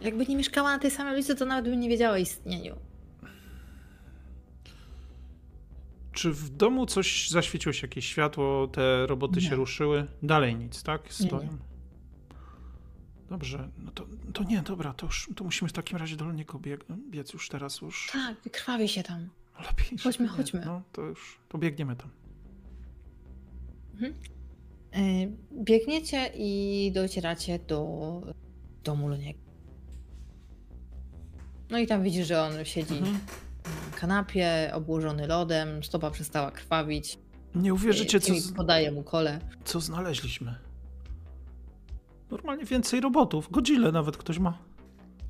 Jakby nie mieszkała na tej samej ulicy, to nawet bym nie wiedziała o istnieniu. Czy w domu coś zaświeciło się, jakieś światło, te roboty Nie. się ruszyły? Dalej nic, tak? Nie, Stoją. nie. Dobrze, no to, to nie, dobra, to już to musimy w takim razie do niego bieg, biec już teraz już. Tak, wykrwawi się tam. Lepiej. Chodźmy, nie. chodźmy. No to już, to biegniemy tam. Y, Biegniecie i docieracie do domu Luniego. No i tam widzisz, że on siedzi Mhm. na kanapie, obłożony lodem, stopa przestała krwawić. Nie uwierzycie, co, Jimmy z, podaje mu kole. co znaleźliśmy. Normalnie więcej robotów. Godzilla nawet ktoś ma.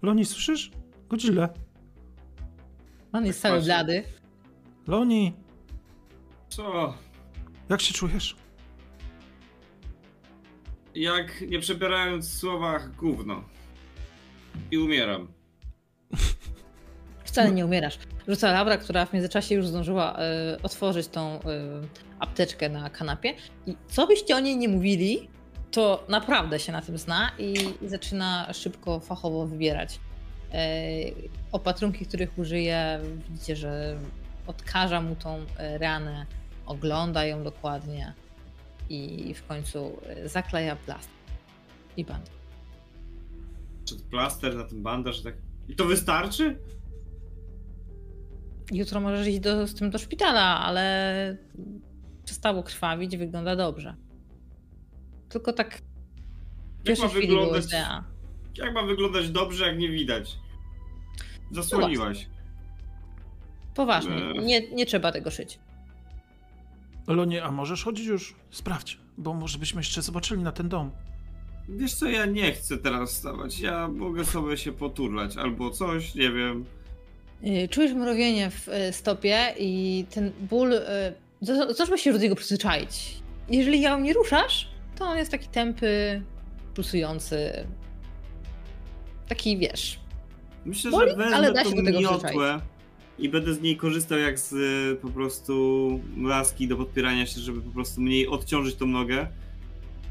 Loni, słyszysz? Godzilla. On jest Tak cały blady. Loni, Co? jak się czujesz? Jak nie przebierając w słowach gówno. I umieram. Wcale nie umierasz. Rzuca Laura, która w międzyczasie już zdążyła e, otworzyć tą e, apteczkę na kanapie. I co byście o niej nie mówili, to naprawdę się na tym zna i, zaczyna szybko, fachowo wybierać. E, opatrunki, których użyje, widzicie, że odkaża mu tą ranę, ogląda ją dokładnie i w końcu e, zakleja plaster i band. Czy plaster na ten bandaż, tak. I to wystarczy? Jutro możesz iść do, z tym do szpitala, ale przestało krwawić, wygląda dobrze. Tylko tak w Jak ma chwili wyglądać? Jak ma wyglądać dobrze, jak nie widać? Zasłoniłaś. Poważnie, Eee. nie, nie trzeba tego szyć. Loni, a możesz chodzić już? Sprawdź, bo może byśmy jeszcze zobaczyli na ten dom. Wiesz co, ja nie chcę teraz wstawać. Ja mogę sobie się poturlać albo coś, nie wiem. Yy, Czujesz mrowienie w y, stopie i ten ból. y, za- Zacznę się do niego przyzwyczaić. Jeżeli ją nie ruszasz, to on jest taki tępy, pulsujący. Taki wiesz. Myślę, Boli, że wezmę ale da się tą do tego miotłę i będę z niej korzystał jak z y, po prostu laski do podpierania się, żeby po prostu mniej odciążyć tą nogę.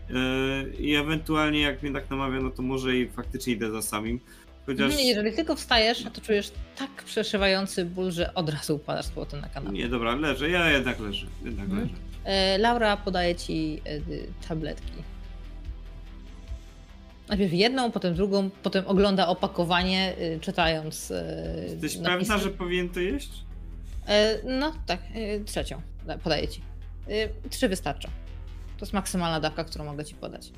Yy, I ewentualnie jak mnie tak namawia, no to może i faktycznie idę za samim. Chociaż Nie, jeżeli tylko wstajesz, to czujesz tak przeszywający ból, że od razu upadasz z powrotem na kanapę. nie, dobra, leżę, ja jednak leżę, jednak Mhm. leżę. E, Laura podaje ci e, tabletki. Najpierw jedną, potem drugą, potem ogląda opakowanie, y, czytając. e, Jesteś napisy. pewna, że powinien to jeść? E, No tak, e, trzecią da- podaję ci. Trzy wystarczą. To jest maksymalna dawka, którą mogę ci podać.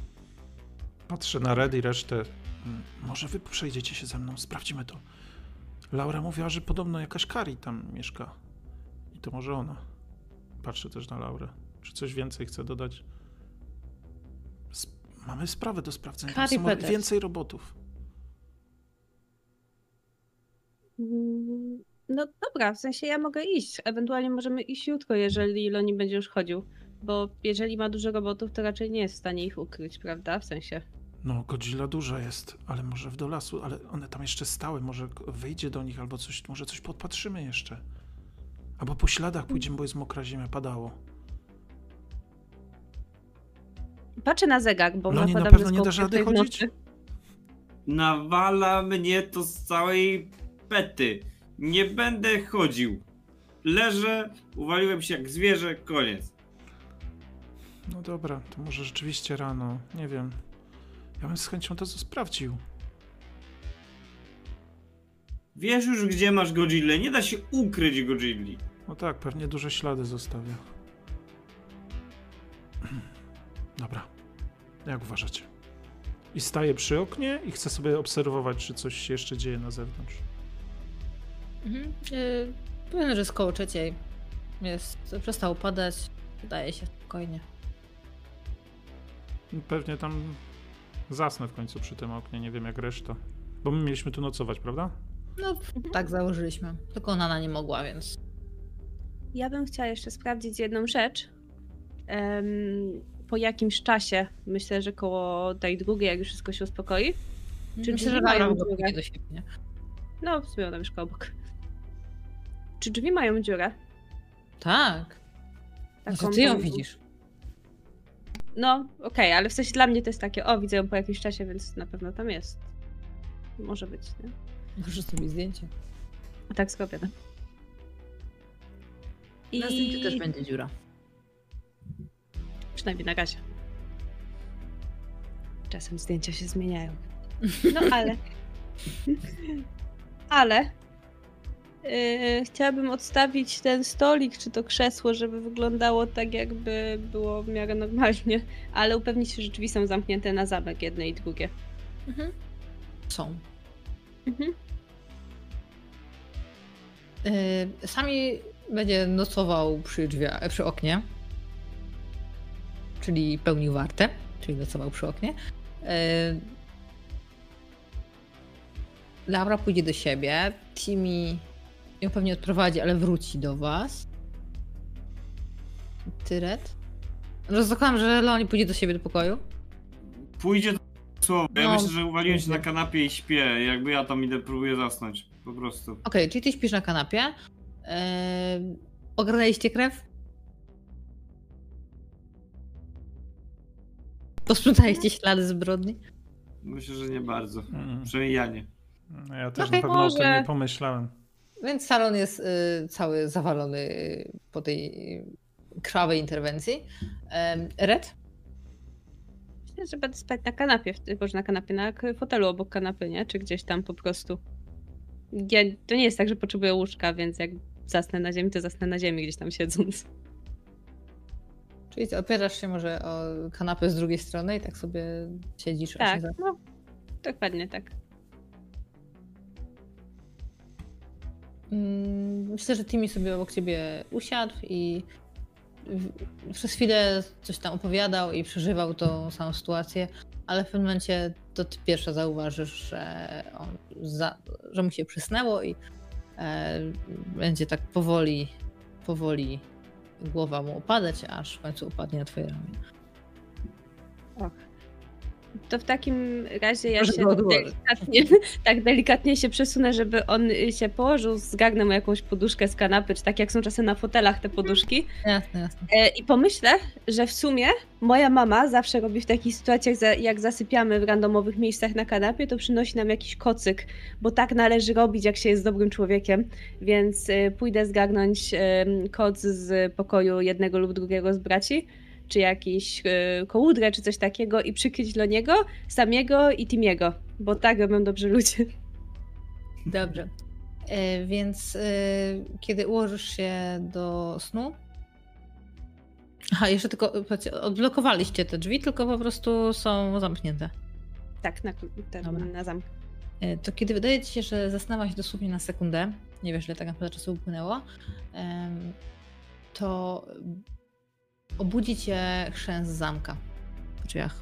Patrzę na Red i resztę. Mm, Może wy przejdziecie się ze mną, sprawdzimy to. Laura mówiła, że podobno jakaś Kari tam mieszka. I to może ona. Patrzę też na Laurę. Czy coś więcej chce dodać? Mamy sprawę do sprawdzenia. Tam Kari są więcej robotów. Mm, No dobra, w sensie ja mogę iść. Ewentualnie możemy iść jutro, jeżeli Loni będzie już chodził. Bo jeżeli ma dużo robotów, to raczej nie jest w stanie ich ukryć, prawda? W sensie. No, Godzilla duża jest, ale może w do lasu, ale one tam jeszcze stały. Może wyjdzie do nich albo coś, może coś podpatrzymy jeszcze. Albo po śladach pójdziemy, bo jest mokra ziemia, padało. Patrzę na zegarek, bo Loni, na nakładam pewno nie dasz rady chodzić? Nawala mnie to z całej pety. Nie będę chodził. Leżę, uwaliłem się jak zwierzę, koniec. No dobra, to może rzeczywiście rano. Nie wiem. Ja bym z chęcią to sprawdził. Wiesz już gdzie masz Godzillę, nie da się ukryć Godzilli. No tak, pewnie duże ślady zostawia. *clears throat* Dobra. Jak uważacie? I staję przy oknie i chcę sobie obserwować, czy coś się jeszcze dzieje na zewnątrz. Mhm. Yy, powiem, że jest koło trzeciej. Jest, przestało padać. Wydaje się spokojnie. Pewnie tam zasnę w końcu przy tym oknie, nie wiem jak reszta. Bo my mieliśmy tu nocować, prawda? No, tak założyliśmy. Tylko Nana nie mogła, więc. Ja bym chciała jeszcze sprawdzić jedną rzecz. Po jakimś czasie, myślę, że koło tej drugiej, jak już wszystko się uspokoi. Czy Myślę, drzwi mają drugą? do siebie. nie? No, w sumie ona mieszka obok. Czy drzwi mają dziurę? Tak. Taką Znaczy, ty ją tą- widzisz. No, okej, ale w sensie dla mnie to jest takie, o, widzę ją po jakimś czasie, więc na pewno tam jest. Może być, nie? Możesz zrobić zdjęcie. A tak zrobię, no. I Na zdjęciu też będzie dziura. Przynajmniej na razie. Czasem zdjęcia się zmieniają. No ale. *laughs* ale. Yy, chciałabym odstawić ten stolik czy to krzesło, żeby wyglądało tak, jakby było w miarę normalnie, ale upewnić się, że drzwi są zamknięte na zamek, jedne i drugie. Mhm. Są. Mhm. Yy, Sami będzie nocował przy drzwiach, przy oknie. Czyli pełnił wartę, czyli nocował przy oknie. Yy, Laura pójdzie do siebie. Timmy ją pewnie odprowadzi, ale wróci do was. Tyret. Rozdokładam, że Leoni pójdzie do siebie do pokoju. Pójdzie to słowo. Ja No, myślę, że uwaliłem się na kanapie i śpię. Jakby ja tam idę, próbuję zasnąć. Po prostu. Okej, czyli ty śpisz na kanapie. Yy, ogarnęliście krew? Posprzątaliście ślady zbrodni? Myślę, że nie bardzo. Mm. Przynajmniej ja nie. No Ja też Okej, na pewno o tym może. nie pomyślałem. Więc salon jest y, cały zawalony y, po tej y, krwawej interwencji. Red? Myślę, że będę spać na kanapie, boże na kanapie, na fotelu obok kanapy, nie? Czy gdzieś tam po prostu. Ja, to nie jest tak, że potrzebuję łóżka, więc jak zasnę na ziemi, to zasnę na ziemi gdzieś tam siedząc. Czyli opierasz się może o kanapę z drugiej strony i tak sobie siedzisz. Tak, no, dokładnie tak. Mm, Myślę, że Timmy sobie obok ciebie usiadł i przez chwilę coś tam opowiadał i przeżywał tą samą sytuację, ale w pewnym momencie to ty pierwsza zauważysz, że, za, że mu się przysnęło i e, będzie tak powoli, powoli głowa mu opadać, aż w końcu upadnie na twoje ramię. Och. To w takim razie ja Proszę się odłożyć. delikatnie, *laughs* tak delikatnie się przesunę, żeby on się położył, zgarnę mu jakąś poduszkę z kanapy, czy tak jak są czasem na fotelach te poduszki. Jasne, jasne. E, I pomyślę, że w sumie moja mama zawsze robi w takich sytuacjach, jak zasypiamy w randomowych miejscach na kanapie, to przynosi nam jakiś kocyk, bo tak należy robić, jak się jest dobrym człowiekiem. Więc e, pójdę zgarnąć koc z pokoju jednego lub drugiego z braci, czy jakiś e, kołudrę, czy coś takiego i przykryć dla niego, samiego i Timiego, bo tak robią dobrzy ludzie. Dobrze. E, więc e, kiedy ułożysz się do snu. Aha, jeszcze tylko odblokowaliście te drzwi, tylko po prostu są zamknięte. Tak, na, ten, na zamku. E, To kiedy wydaje ci się, że zasnęłaś dosłownie na sekundę, nie wiesz ile tak naprawdę czasu upłynęło, to obudzi cię chrzęs zamka w drzwiach.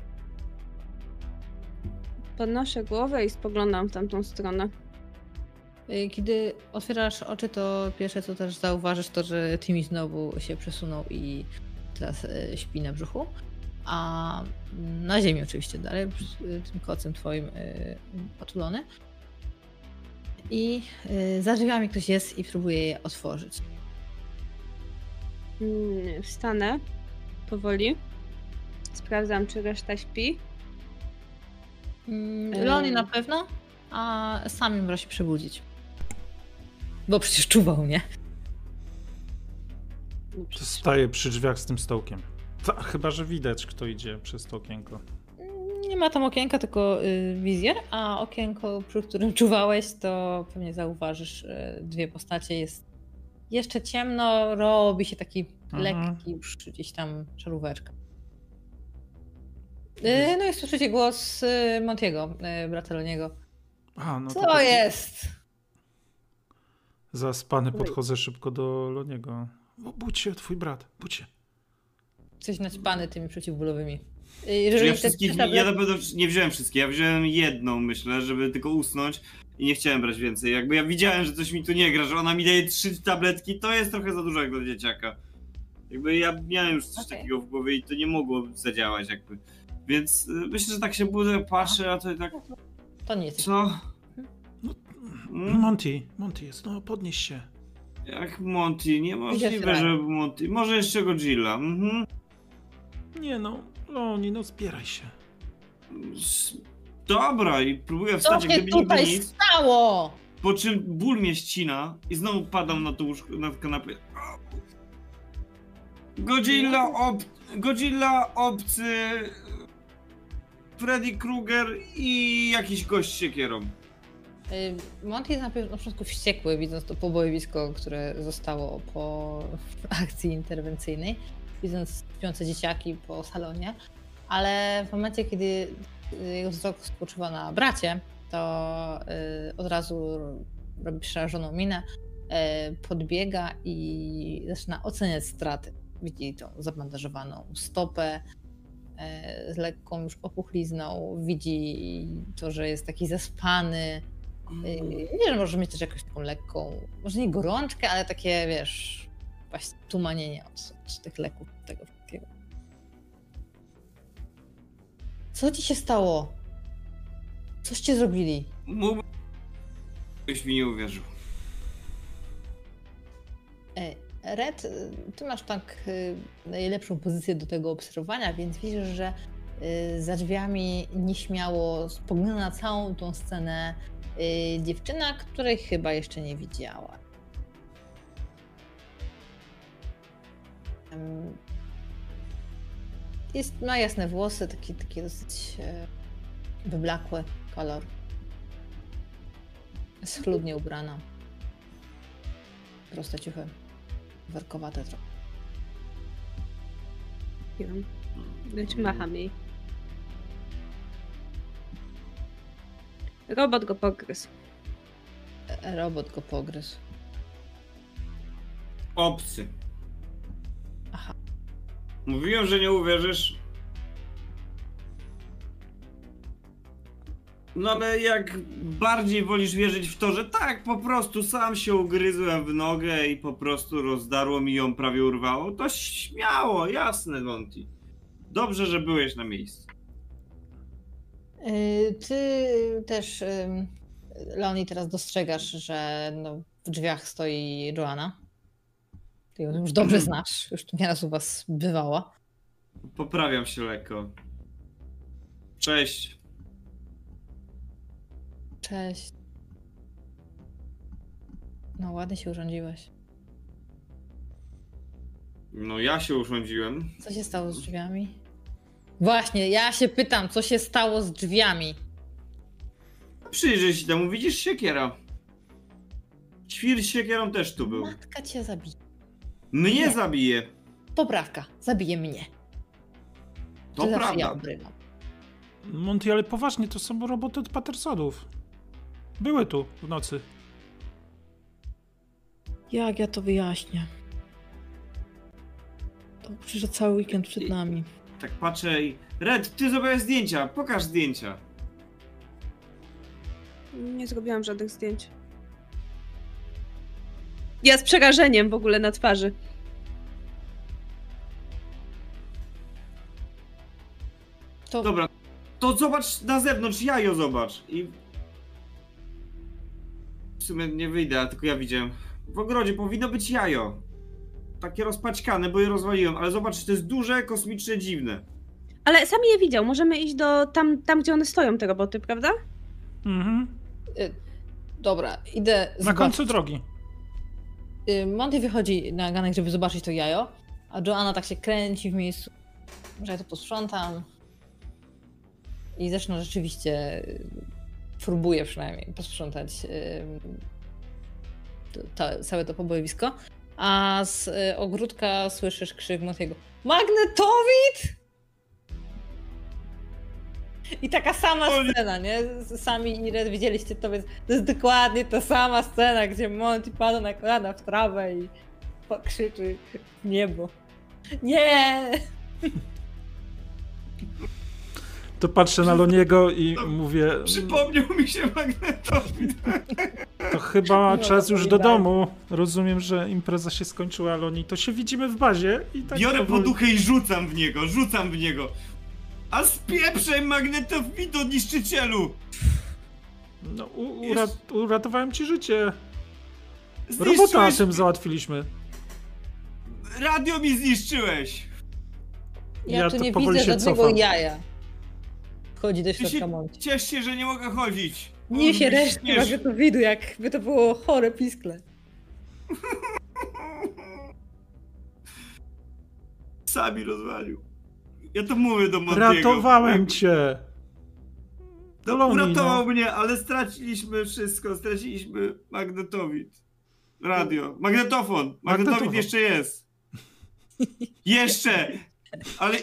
Podnoszę głowę i spoglądam w tamtą stronę. E, Kiedy otwierasz oczy, to pierwsze co też zauważysz to, że Timmy znowu się przesunął i teraz e, śpi na brzuchu. A na ziemi oczywiście dalej, tym kocem twoim e, otulony. I e, za drzwiami ktoś jest i próbuje je otworzyć. Mm, Wstanę powoli. Sprawdzam, czy reszta śpi. Mm, Leonie na pewno, a sam im się przebudzić. Bo przecież czuwał, nie? Staję przy drzwiach z tym stołkiem. Ta, chyba, że widać, kto idzie przez to okienko. Nie ma tam okienka, tylko y, wizjer, a okienko, przy którym czuwałeś, to pewnie zauważysz y, dwie postacie. Jest jeszcze ciemno, robi się taki. Lekki już gdzieś tam czaróweczka. Y, no i słyszycie głos y, Montiego, y, brata Loniego. A, no to Co taki jest? Zaspany podchodzę szybko do Loniego. O, budź się, twój brat, budź się. Coś naćpany tymi przeciwbólowymi. Jeżeli ja wszystkich, ja na pewno nie wziąłem wszystkie, ja wziąłem jedną, myślę, żeby tylko usnąć i nie chciałem brać więcej. Jakby ja widziałem, że coś mi tu nie gra, że ona mi daje trzy tabletki, to jest trochę za dużo jak dla dzieciaka. Jakby ja miałem już coś Okej. takiego w głowie i to nie mogło zadziałać jakby. Więc y, myślę, że tak się budzę, patrzę, a to i tak, To nie jest. co? No, Hmm? Monty, Monty jest, no podnieś się. Jak Monty, niemożliwe, żeby Monty. Może jeszcze Godzilla, mhm. Nie no, Loni, no zbieraj się. Dobra, i próbuję Co wstać, się gdyby tutaj nic. stało? Po czym ból mnie ścina i znowu padam na to łóżko, na kanapę. Godzilla, ob... Godzilla, obcy, Freddy Krueger i jakiś gość siekierą. Monty jest na na początku wściekły, widząc to pobojowisko, które zostało po *laughs* akcji interwencyjnej, widząc śpiące dzieciaki po salonie, ale w momencie, kiedy y, jego wzrok spoczywa na bracie, to y, od razu robi przerażoną minę, y, podbiega i zaczyna oceniać straty. Widzi tą zabandażowaną stopę, y, z lekką już opuchlizną, widzi to, że jest taki zaspany, Yy, Nie, że może mieć też jakąś taką lekką, może nie gorączkę, ale takie, wiesz, właśnie tumanienie od, od tych leków, tego wszystkiego. Co ci się stało? Coście zrobili? Mógłbyś mi nie uwierzył. E, Red, y, ty masz tak y, najlepszą pozycję do tego obserwowania, więc widzisz, że y, za drzwiami nieśmiało spogląda na całą tą scenę dziewczyna, której chyba jeszcze nie widziała. Jest, ma jasne włosy, taki, taki dosyć e, wyblakły kolor. Schludnie ubrana. Proste ciuchy. Werkowate trochę. Wiem. Lecz macham jej. Robot go pogryzł. E, Robot go pogryzł. Obcy. Aha. Mówiłem, że nie uwierzysz. No ale jak bardziej wolisz wierzyć w to, że tak, po prostu sam się ugryzłem w nogę i po prostu rozdarło mi ją, prawie urwało, to śmiało, jasne, Monty. Dobrze, że byłeś na miejscu. Y, Ty też, ym, Leonie, teraz dostrzegasz, że no, w drzwiach stoi Joanna. Ty ją już dobrze znasz, już tu nieraz u was bywała. Poprawiam się lekko. Cześć. Cześć. No ładnie się urządziłeś. No ja się urządziłem. Co się stało z drzwiami? Właśnie, ja się pytam, co się stało z drzwiami? Przyjrzyj się temu, widzisz siekiera. Świr z siekierą też tu był. Matka cię zabije. Mnie Nie. zabije. Poprawka, zabije mnie. To zawsze Ja prawda. obrywam. Monty, ale poważnie, to są roboty od Pattersonów. Były tu w nocy. Jak ja to wyjaśnię? To przecież cały weekend przed I- nami. Tak patrzę i... Red, ty zrobiłeś zdjęcia, pokaż zdjęcia. Nie zrobiłam żadnych zdjęć. Ja z przerażeniem w ogóle na twarzy. To Dobra, to zobacz na zewnątrz, jajo zobacz. I... Sumie nie wyjdę, tylko ja widziałem. W ogrodzie powinno być jajo. takie rozpaćkane, bo je rozwaliłem, ale zobacz, to jest duże, kosmiczne, dziwne. Ale sam je widział, możemy iść do tam, tam gdzie one stoją, te roboty, prawda? Mhm. Dobra, idę Na zobaczyć. końcu drogi. Y, Monty wychodzi na ganek, żeby zobaczyć to jajo, a Joanna tak się kręci w miejscu, że ja to posprzątam. I zresztą rzeczywiście y, próbuję przynajmniej posprzątać to, całe to pobojowisko. A z y, ogródka słyszysz krzyk Montiego. Magnetowid! I taka sama scena, nie? Sami i Red widzieliście to, więc to jest dokładnie ta sama scena, gdzie Monty pada na kolana w trawę i krzyczy w niebo. Nie! *laughs* To patrzę na Loniego i mówię, Przypomniał mi się magnetowid. to chyba No, czas już do domu. Rozumiem, że impreza się skończyła, Loni. To się widzimy w bazie i tak Biorę powoli- poduchę i rzucam w niego, rzucam w niego. A spieprzaj magnetowidu, niszczycielu! No, u, ura, uratowałem ci życie. Robota Zniszczyłeś... tym załatwiliśmy. Radio mi zniszczyłeś! Ja, Ja tu to nie powoli widzę się żadnego cofam. jaja. Wchodzi do Ty środka się Monty. ciesz się, że nie mogę chodzić. Nie się Bo resztki śmiesz. magnetowidu, jakby to było chore piskle. *laughs* Sami rozwalił. Ja to mówię do Montiego. Ratowałem cię. To Loni, uratował no. mnie, ale straciliśmy wszystko. Straciliśmy magnetowid. Radio. Magnetofon. Magnetowid Magnetofon. jeszcze jest. *laughs* Jeszcze! Ale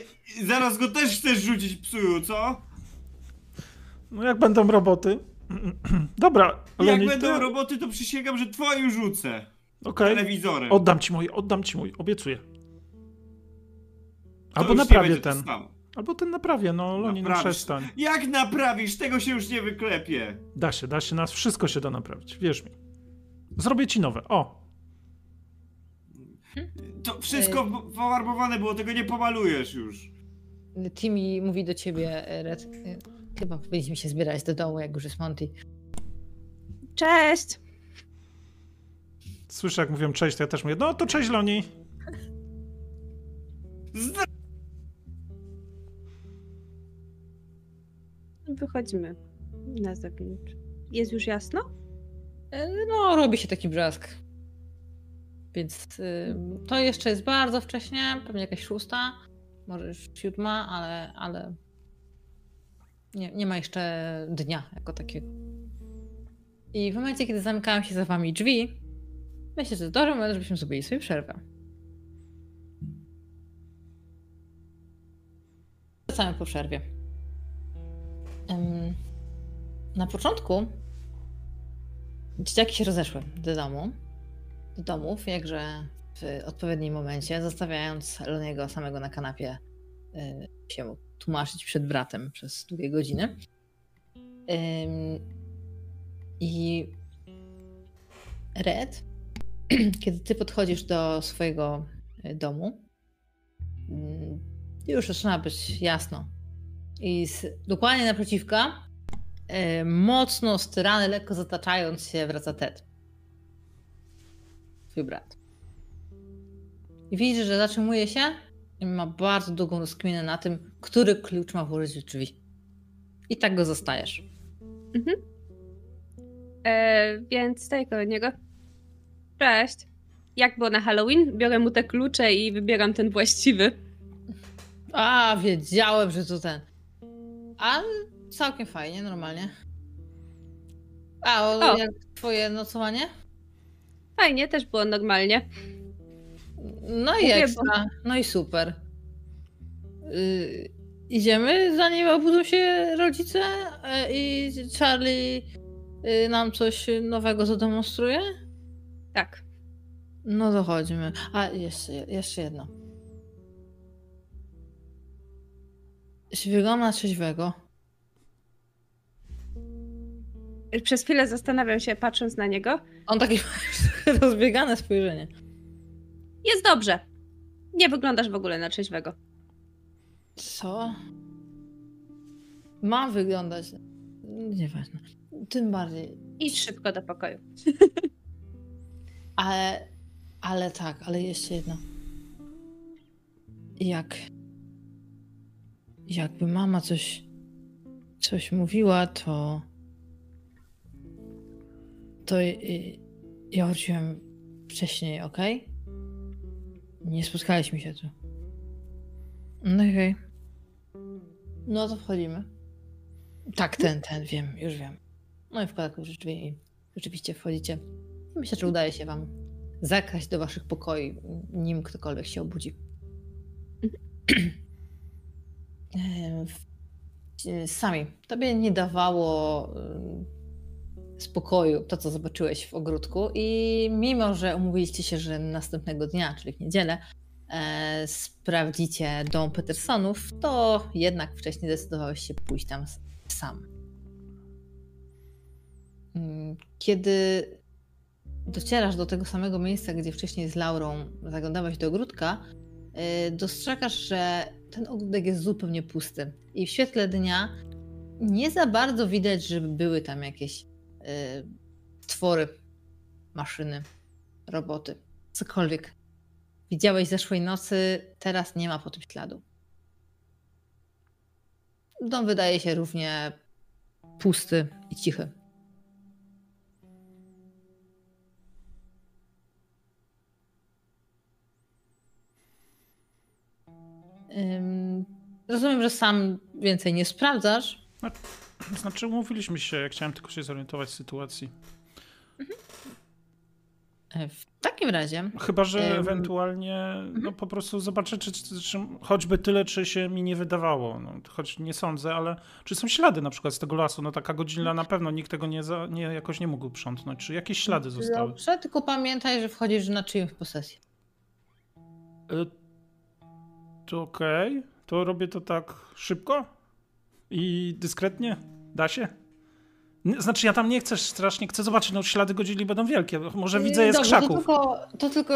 zaraz go też chcesz rzucić psuju, co? No jak będą roboty? *clears throat* Dobra, Jak Loni, będą to... roboty, to przysięgam, że twoim rzucę. Okej, Telewizorem. oddam ci mój, oddam ci mój, obiecuję. To Albo już nie naprawię będzie to ten. samo. Albo ten naprawię, no Loni, no Naprawisz. przestań. Jak naprawisz? Tego się już nie wyklepie. Da się, da się, nas wszystko się da naprawić, wierz mi. Zrobię ci nowe, o. To wszystko Ej. w- pofarbowane było, tego nie pomalujesz już. Timmy mówi do ciebie, e, Red. e, Chyba powinniśmy się zbierać do domu, jak już jest Monty. Cześć! Słyszę jak mówią cześć, to ja też mówię, no to cześć Loni. Wychodzimy na zewnątrz. Jest już jasno? E, No, robi się taki brzask. Więc y, to jeszcze jest bardzo wcześnie, pewnie jakaś szósta, może już siódma, ale, ale nie, nie ma jeszcze dnia jako takiego. I w momencie, kiedy zamykają się za wami drzwi, myślę, że dobry moment, żebyśmy zrobili sobie przerwę. Wracamy po przerwie. Na początku dzieciaki się rozeszły do domu, do domów, jakże w odpowiednim momencie, zostawiając Loniego samego na kanapie y, się mógł tłumaczyć przed bratem przez długie godziny. I Red, *clears throat* kiedy ty podchodzisz do swojego y, domu, mm, już zaczyna być jasno. I z, dokładnie naprzeciwka e, mocno styrany, lekko zataczając się, wraca Ted. Twój brat. I widzisz, że zatrzymuje się i ma bardzo długą rozkminę na tym, który klucz ma włożyć w drzwi. I tak go zostajesz. E, więc staję koło niego. Cześć. Jak było na Halloween? Biorę mu te klucze i wybieram ten właściwy. A, wiedziałem, że to ten. A całkiem fajnie, normalnie. A, o, O. jak twoje nocowanie? Fajnie, też było normalnie. No i ekstra. No i super. Y, idziemy, zanim obudzą się rodzice y, i Charlie y, nam coś nowego zademonstruje? Tak. No to chodźmy. A, jeszcze, jeszcze jedno. Wygląda na trzeźwego, Przez chwilę zastanawiam się, patrząc na niego. on takie *laughs* rozbiegane spojrzenie. Jest dobrze. Nie wyglądasz w ogóle na trzeźwego. Co? Mam wyglądać. Nieważne. Tym bardziej. Idź szybko do pokoju. *laughs* Ale, Ale tak, ale jeszcze jedno. Jak. Jakby mama coś. coś mówiła, to. To ja wróciłem wcześniej, ok? Nie spotkaliśmy się tu. No okej. No to wchodzimy. Tak, ten, ten, wiem, już wiem. No i wkładam już drzwi i rzeczywiście wchodzicie. Myślę, że udaje się wam zakraść do waszych pokoi, nim ktokolwiek się obudzi. *clears throat* Sami, tobie nie dawało spokoju to, co zobaczyłeś w ogródku i mimo, że umówiliście się, że następnego dnia, czyli w niedzielę, e, sprawdzicie dom Petersonów, to jednak wcześniej zdecydowałeś się pójść tam sam. Mm, Kiedy docierasz do tego samego miejsca, gdzie wcześniej z Laurą zaglądałeś do ogródka, yy, dostrzegasz, że ten ogródek jest zupełnie pusty. I w świetle dnia nie za bardzo widać, żeby były tam jakieś yy, stwory, maszyny, roboty, cokolwiek. Widziałeś zeszłej nocy, teraz nie ma po tym śladu. Dom wydaje się równie pusty i cichy. Rozumiem, że sam więcej nie sprawdzasz. Znaczy, umówiliśmy się, ja chciałem tylko się zorientować w sytuacji. E, W takim razie, Chyba, że Em, ewentualnie no, po prostu zobaczę, czy, czy, czy choćby tyle, czy się mi nie wydawało. No, choć nie sądzę, ale czy są ślady na przykład z tego lasu? No taka godzina na pewno nikt tego nie, za, nie jakoś nie mógł przątnąć. Czy jakieś ślady zostały? dobrze, tylko pamiętaj, że wchodzisz na czyjąś posesję. Y, To okej. To robię to tak szybko i dyskretnie? Da się? Znaczy ja tam nie chcę strasznie, chcę zobaczyć, no ślady godzili będą wielkie. Może widzę je z Yy, Dobrze, To krzaków. tylko, to tylko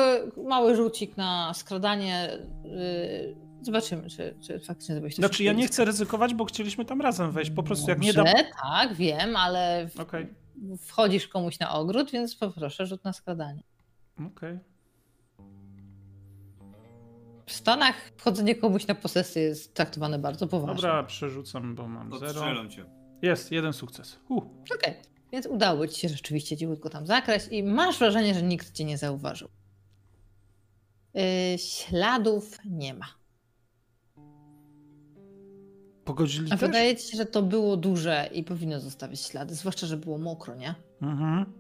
mały rzucik na skradanie. yy, Zobaczymy, czy, czy faktycznie zrobiłeś to Znaczy ja nie chcę ryzykować, bo chcieliśmy tam razem wejść. Po prostu jak nie Dobrze, dam... tak, wiem, ale w- Okej, wchodzisz komuś na ogród, więc poproszę rzut na skradanie. okej. W Stanach wchodzenie komuś na posesję jest traktowane bardzo poważnie. Dobra, przerzucam, bo mam zero. Odstrzelą cię. Jest, jeden sukces. Uh. Okej, więc udało ci się rzeczywiście cichutko tam zakraść i masz wrażenie, że nikt cię nie zauważył. Yy, śladów nie ma. Pogodzili A też? wydaje ci się, że to było duże i powinno zostawić ślady, zwłaszcza, że było mokro, nie? Mhm.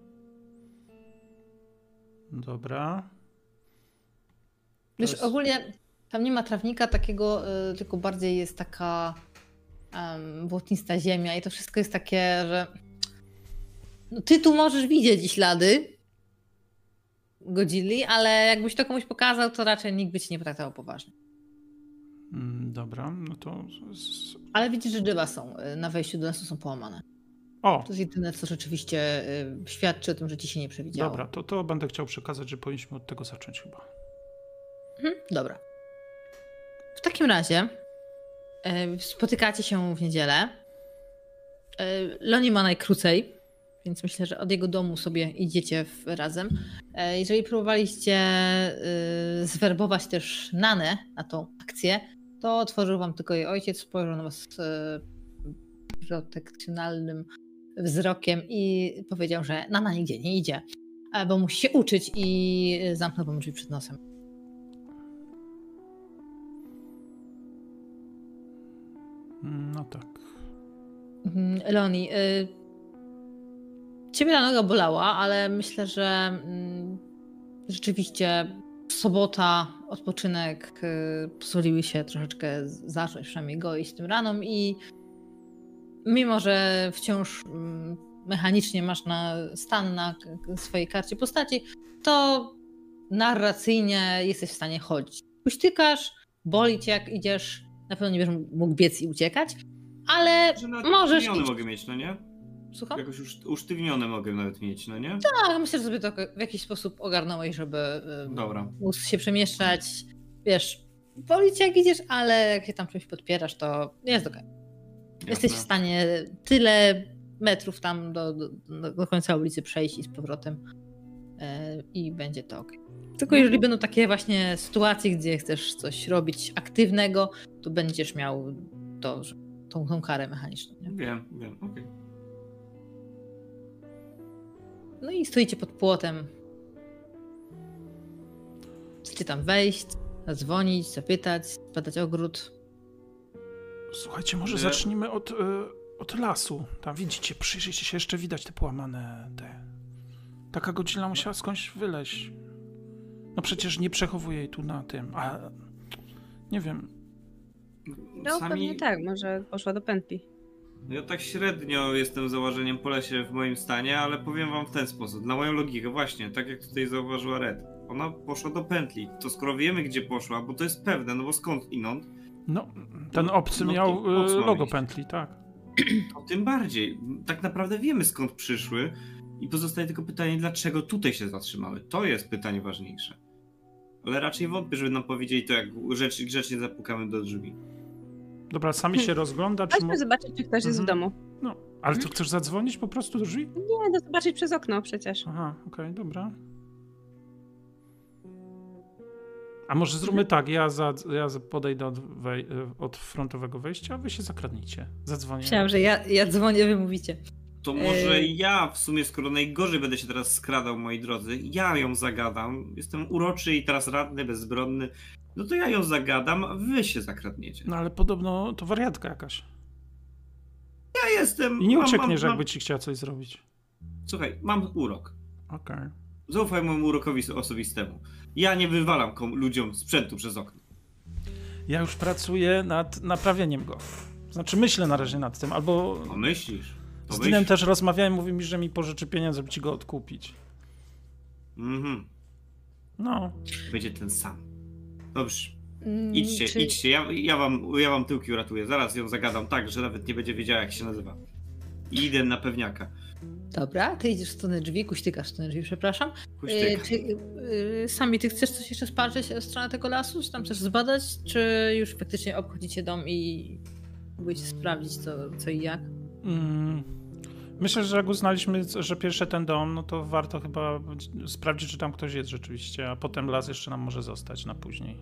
Dobra. Wiesz, jest- ogólnie tam nie ma trawnika takiego, y, tylko bardziej jest taka um, błotnista ziemia i to wszystko jest takie, że no, ty tu możesz widzieć ślady Godzilli, ale jakbyś to komuś pokazał, to raczej nikt by ci nie potraktował poważnie. Mm, Dobra, no to... Ale widzisz, że drzewa są y, na wejściu do lasu są połamane. O, To jest jedyne, co rzeczywiście y, świadczy o tym, że ci się nie przewidziało. dobra, to, to będę chciał przekazać, że powinniśmy od tego zacząć chyba. Mhm, dobra. W takim razie e, spotykacie się w niedzielę. E, Loni ma najkrócej, więc myślę, że od jego domu sobie idziecie razem. E, Jeżeli próbowaliście zwerbować też Nanę na tą akcję, to otworzył wam tylko jej ojciec, spojrzał na was protekcjonalnym wzrokiem i powiedział, że Nana nigdzie nie idzie, bo musi się uczyć i zamknął wam drzwi przed nosem. No tak. Mhm, Leoni, y, ciebie ta noga bolała, ale myślę, że mm, rzeczywiście sobota, odpoczynek y, pozwoliły się troszeczkę zacząć, przynajmniej goić tym ranom i mimo, że wciąż mm, mechanicznie masz na stan na swojej karcie postaci, to narracyjnie jesteś w stanie chodzić. Uśtykasz, boli cię jak idziesz, na pewno nie będziesz mógł biec i uciekać, ale Możesz usztywnione iść. mogę mieć, no nie? Słucham? Jakoś usz- usztywnione mogę nawet mieć, no nie? Tak, myślę, że sobie to w jakiś sposób ogarnąłeś, żeby Dobra. móc się przemieszczać. Wiesz, cię jak idziesz, ale jak się tam czymś podpierasz, to jest okej. Jesteś w stanie tyle metrów tam do, do, do końca ulicy przejść i z powrotem. e, i będzie to ok. Tylko jeżeli będą takie właśnie sytuacje, gdzie chcesz coś robić aktywnego, to będziesz miał to, że- tą, tą karę mechaniczną. Nie? Wiem, wiem, okej. No i stoicie pod płotem. Chcecie tam wejść, zadzwonić, zapytać, badać ogród. Słuchajcie, może Nie. zacznijmy od, e, od lasu. Tam widzicie, przyjrzyjcie się, jeszcze widać te połamane te... Taka godzina musiała skądś wyleźć. No przecież nie przechowuje jej tu na tym, a... Nie wiem, No pewnie tak, może poszła do pętli. Ja tak średnio jestem założeniem po lesie w moim stanie, ale powiem wam w ten sposób. Na moją logikę, właśnie, tak jak tutaj zauważyła Red. Ona poszła do pętli. To skoro wiemy, gdzie poszła, bo to jest pewne, no bo skąd inąd, no ten obcy No miał e, logo iść? pętli, tak. to *clears throat* tym bardziej. Tak naprawdę wiemy, skąd przyszły. I pozostaje tylko pytanie, dlaczego tutaj się zatrzymały. To jest pytanie ważniejsze. Ale raczej wątpię, żeby nam powiedzieli to, jak rzecz, grzecznie zapukamy do drzwi. Dobra, sami się rozgląda, czy... Mo... Chodźmy zobaczyć, czy ktoś jest w Mhm. domu. No, ale to chcesz zadzwonić po prostu do drzwi? Nie, no zobaczyć przez okno przecież. Aha, okej, dobra. A może zróbmy tak, ja, za, ja podejdę od, wej, od frontowego wejścia, a wy się zakradnijcie. Zadzwonię. Myślałam, że ja, ja dzwonię, wy mówicie. To może ja w sumie, skoro najgorzej będę się teraz skradał, moi drodzy, ja ją zagadam. Jestem uroczy i teraz radny, bezbronny. No to ja ją zagadam, a wy się zakradniecie. No ale podobno to wariatka jakaś. Ja jestem. I nie mam- uciekniesz, mam, jakby ci chciała coś zrobić. Słuchaj, mam urok. Okej. Zaufaj mojemu urokowi osobistemu. Ja nie wywalam ludziom sprzętu przez okno. Ja już pracuję nad naprawieniem go. Znaczy myślę na razie nad tym, albo To myślisz? To z Dinem myśl. też rozmawiałem, mówi mi, że mi pożyczy pieniądze, żeby ci go odkupić. Mhm. No, Będzie ten sam. Dobrze, Mm, idźcie, czy- idźcie. Ja, ja, wam, ja wam tyłki uratuję. Zaraz ją zagadam tak, że nawet nie będzie wiedziała, jak się nazywa. I idę na pewniaka. Dobra, ty idziesz w stronę drzwi, kuśtykasz w stronę drzwi, przepraszam. Kuśtyka. E, czy e, sami ty chcesz coś jeszcze spatrzeć w stronę tego lasu? Czy tam chcesz zbadać? Czy już faktycznie obchodzicie dom i próbujecie sprawdzić co, co i jak? Mm, Myślę, że jak uznaliśmy, że pierwszy ten dom, no to warto chyba sprawdzić, czy tam ktoś jest rzeczywiście, a potem las jeszcze nam może zostać na później.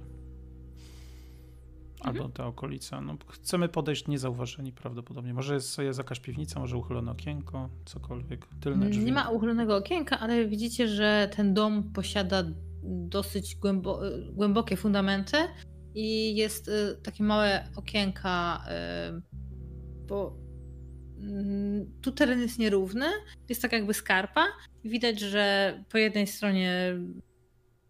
Albo te okolice. No, chcemy podejść niezauważeni prawdopodobnie. Może jest, jest jakaś piwnica, może uchylone okienko, cokolwiek. Tylne drzwi. Nie ma uchylonego okienka, ale widzicie, że ten dom posiada dosyć głębo głębokie fundamenty i jest y, takie małe okienka, y, bo tu teren jest nierówny, jest tak jakby skarpa widać, że po jednej stronie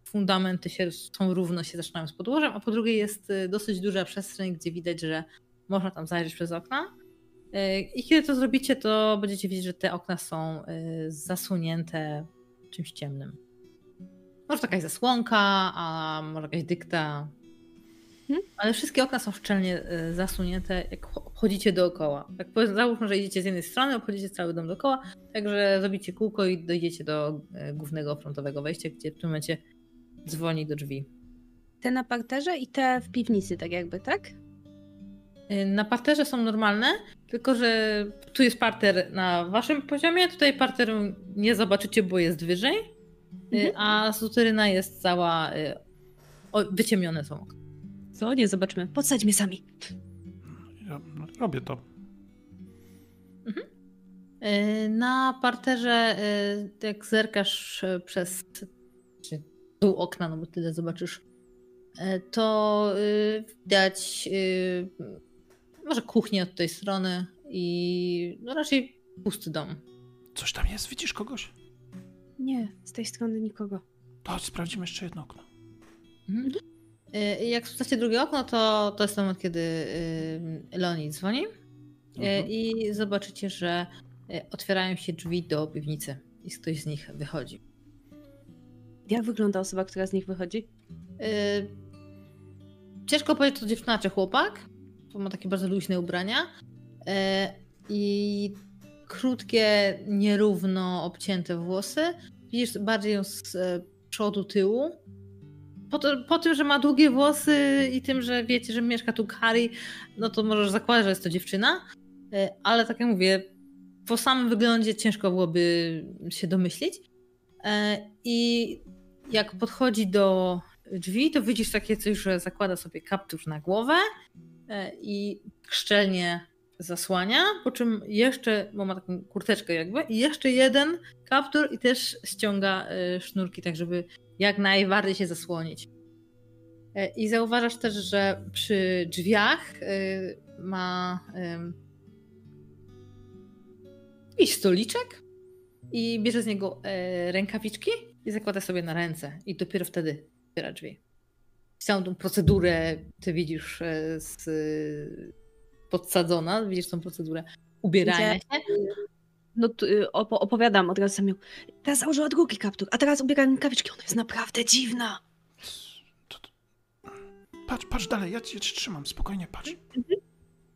fundamenty się, są równo się zaczynają z podłożem, a po drugiej jest y, dosyć duża przestrzeń, gdzie widać, że można tam zajrzeć przez okna. Y, I kiedy to zrobicie, to będziecie widzieć, że te okna są y, zasłonięte czymś ciemnym. Może jakaś zasłonka, a może jakaś dykta. Hmm? Ale wszystkie okna są szczelnie y, zasunięte, jak ch- chodzicie dookoła. Jak załóżmy, że idziecie z jednej strony, obchodzicie cały dom dookoła, także zrobicie kółko i dojdziecie do y, głównego frontowego wejścia, gdzie w tym momencie dzwoni do drzwi. Te na parterze i te w piwnicy, tak jakby, tak? Y, Na parterze są normalne, tylko że tu jest parter na waszym poziomie, tutaj parteru nie zobaczycie, bo jest wyżej, Mhm. a suteryna jest cała o, wyciemnione są. okna. Co? Nie zobaczymy. Podsadź mnie sami. Ja robię to. Y, Na parterze, y, jak zerkasz y, przez dół okna, no bo tyle zobaczysz, to widać może kuchnię od tej strony i no raczej pusty dom. Coś tam jest? Widzisz kogoś? Nie, z tej strony nikogo. To sprawdzimy jeszcze jedno okno. Mhm. Y, Jak sprawdzacie drugie okno, to to jest moment, kiedy y, Leonie dzwoni y, Mhm. i zobaczycie, że otwierają się drzwi do piwnicy i ktoś z nich wychodzi. Jak wygląda osoba, która z nich wychodzi? Ciężko powiedzieć, to dziewczyna czy chłopak, bo ma takie bardzo luźne ubrania i krótkie, nierówno obcięte włosy. Widzisz bardziej ją z przodu, tyłu. Po, to, po tym, że ma długie włosy i tym, że wiecie, że mieszka tu Kari, no to możesz zakładać, że jest to dziewczyna. Y, Ale tak jak mówię, po samym wyglądzie ciężko byłoby się domyślić. E, I jak podchodzi do drzwi, to widzisz takie coś, że zakłada sobie kaptur na głowę e, i szczelnie zasłania, po czym jeszcze, bo ma taką kurteczkę jakby, i jeszcze jeden kaptur i też ściąga e, sznurki, tak żeby jak najbardziej się zasłonić. E, I zauważasz też, że przy drzwiach ma jakiś stoliczek i bierze z niego rękawiczki i zakłada sobie na ręce i dopiero wtedy otwiera drzwi. Całą tą procedurę ty widzisz e, z, podsadzona, widzisz tą procedurę ubierania się. No y, opowiadam od razu Samiu. Teraz założyła drugi kaptur, a teraz ubiera rękawiczki. Ona jest naprawdę dziwna. Patrz, patrz dalej, ja cię trzymam, spokojnie, patrz.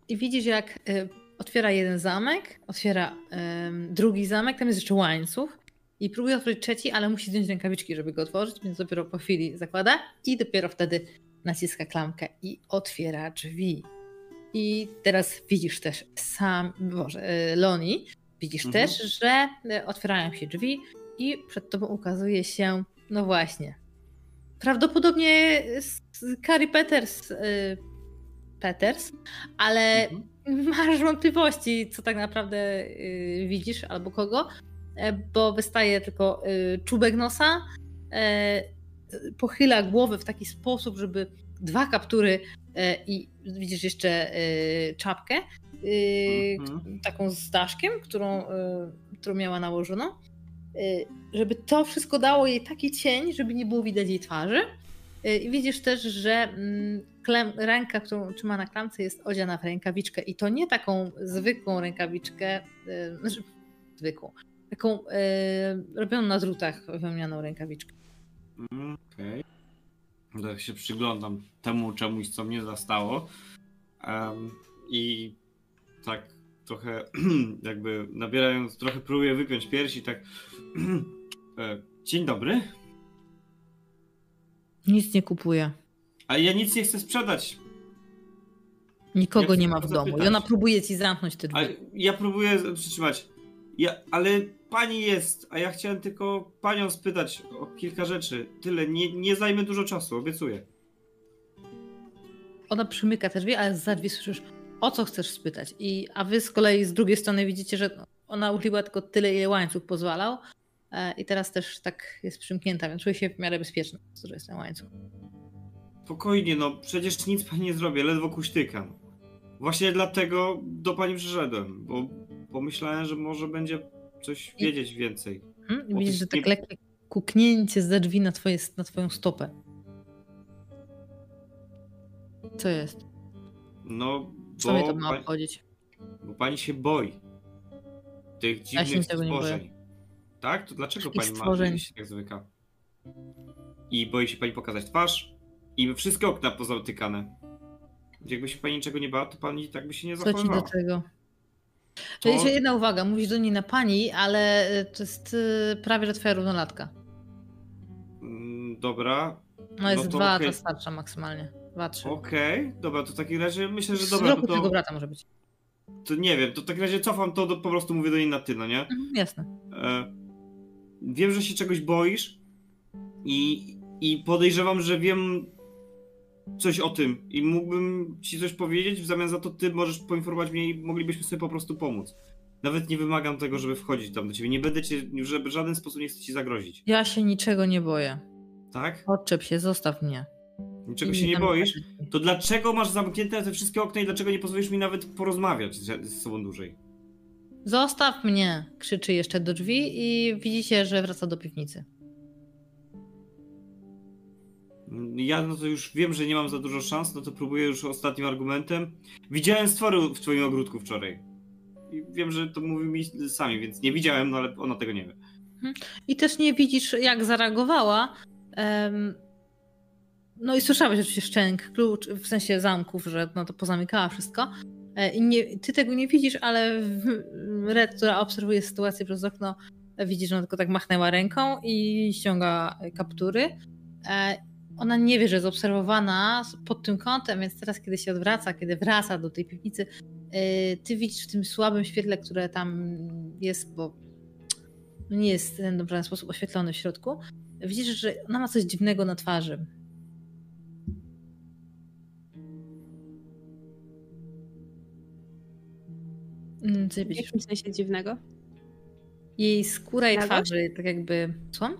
I widzisz, jak y, otwiera jeden zamek, otwiera y, drugi zamek, tam jest jeszcze łańcuch i próbuje otworzyć trzeci, ale musi zdjąć rękawiczki, żeby go otworzyć, więc dopiero po chwili zakłada i dopiero wtedy naciska klamkę i otwiera drzwi. I teraz widzisz też sam, Boże, e, Loni, widzisz mhm. też, że e, otwierają się drzwi i przed tobą ukazuje się, no właśnie, prawdopodobnie Carrie Peters, e, Peters, ale mhm. *laughs* masz wątpliwości, co tak naprawdę widzisz albo kogo, E, bo wystaje tylko e, czubek nosa, e, pochyla głowę w taki sposób, żeby dwa kaptury i widzisz jeszcze czapkę, mhm. taką z daszkiem, którą, którą miała nałożoną, żeby to wszystko dało jej taki cień, żeby nie było widać jej twarzy. I widzisz też, że mm, klem, ręka, którą trzyma na klamce jest odziana w rękawiczkę i to nie taką zwykłą rękawiczkę, znaczy zwykłą, taką robioną na drutach wełnianą rękawiczkę. Okej. Okay. Tak się przyglądam temu czemuś, co mnie zastało. Um, I tak trochę *clears throat* jakby nabierając, trochę próbuję wypiąć piersi, tak *clears throat* e, dzień dobry. Nic nie kupuję. A ja nic nie chcę sprzedać. Nikogo ja nie ma w domu. I ona próbuje ci zamknąć te drzwi. Ja próbuję przytrzymać. Ja, ale pani jest, a ja chciałem tylko panią spytać o kilka rzeczy. Tyle, nie, nie zajmę dużo czasu, obiecuję. Ona przymyka te drzwi, ale za drzwi słyszysz, o co chcesz spytać. I, a wy z kolei z drugiej strony widzicie, że ona uchyliła tylko tyle, ile łańcuch pozwalał. E, I teraz też tak jest przymknięta, więc czuje się w miarę bezpieczna, że jest ten łańcuch. Spokojnie, no przecież nic *laughs* pani nie zrobię, ledwo kuśtykam. Właśnie dlatego do pani przyszedłem, bo pomyślałem, że może będzie coś wiedzieć więcej. Hmm? Widzisz, że tak nie... lekkie kuknięcie za drzwi na, twoje, na twoją stopę. Co jest? No. Co mnie to ma obchodzić? Bo pani się boi tych dziwnych ja stworzeń. Tak? To dlaczego pani stworzeń. ma się tak zwykła? I boi się pani pokazać twarz i wszystkie okna pozatykane. Jakby się pani niczego nie bała, to pani tak by się nie. Co ci do tego? To... Jeszcze jedna uwaga, mówisz do niej na pani, ale y, to jest y, prawie że twoja równolatka. Mm, dobra. No jest no to dwa, okay. ta starsza maksymalnie. Dwa, trzy. Okej, okay. dobra, to w takim razie myślę, że dobra. roku to, tego brata może być. To nie wiem, to w takim razie cofam to, do, po prostu mówię do niej na ty, no nie? Mhm, jasne. E, wiem, że się czegoś boisz i, i podejrzewam, że wiem coś o tym i mógłbym ci coś powiedzieć, w zamian za to ty możesz poinformować mnie i moglibyśmy sobie po prostu pomóc. Nawet nie wymagam tego, żeby wchodzić tam do ciebie. Nie będę cię, żeby w żaden sposób nie chcę ci zagrozić. Ja się niczego nie boję. Tak? Odczep się, zostaw mnie. Niczego się nie boisz? To dlaczego masz zamknięte te wszystkie okna i dlaczego nie pozwolisz mi nawet porozmawiać z, z sobą dłużej? Zostaw mnie! Krzyczy jeszcze do drzwi i widzicie, że wraca do piwnicy. Ja no to już wiem, że nie mam za dużo szans, no to próbuję już ostatnim argumentem. Widziałem stwory w twoim ogródku wczoraj. I wiem, że to mówił mi sami, więc nie widziałem, no ale ona tego nie wie. Mhm. I też nie widzisz, jak zareagowała. Um, no i słyszałeś oczywiście szczęk, klucz, w sensie zamków, że no to pozamykała wszystko. E, I nie, ty tego nie widzisz, ale *laughs* Red, która obserwuje sytuację przez okno, widzi, że ona tylko tak machnęła ręką i ściąga kaptury. E, ona nie wie, że jest obserwowana pod tym kątem, więc teraz, kiedy się odwraca, kiedy wraca do tej piwnicy, y, ty widzisz w tym słabym świetle, które tam jest, bo nie jest w żaden sposób oświetlony w środku, widzisz, że ona ma coś dziwnego na twarzy. Mm, W widzisz? jakim sensie dziwnego? Jej skóra i Nagość? twarzy tak jakby... Słucham?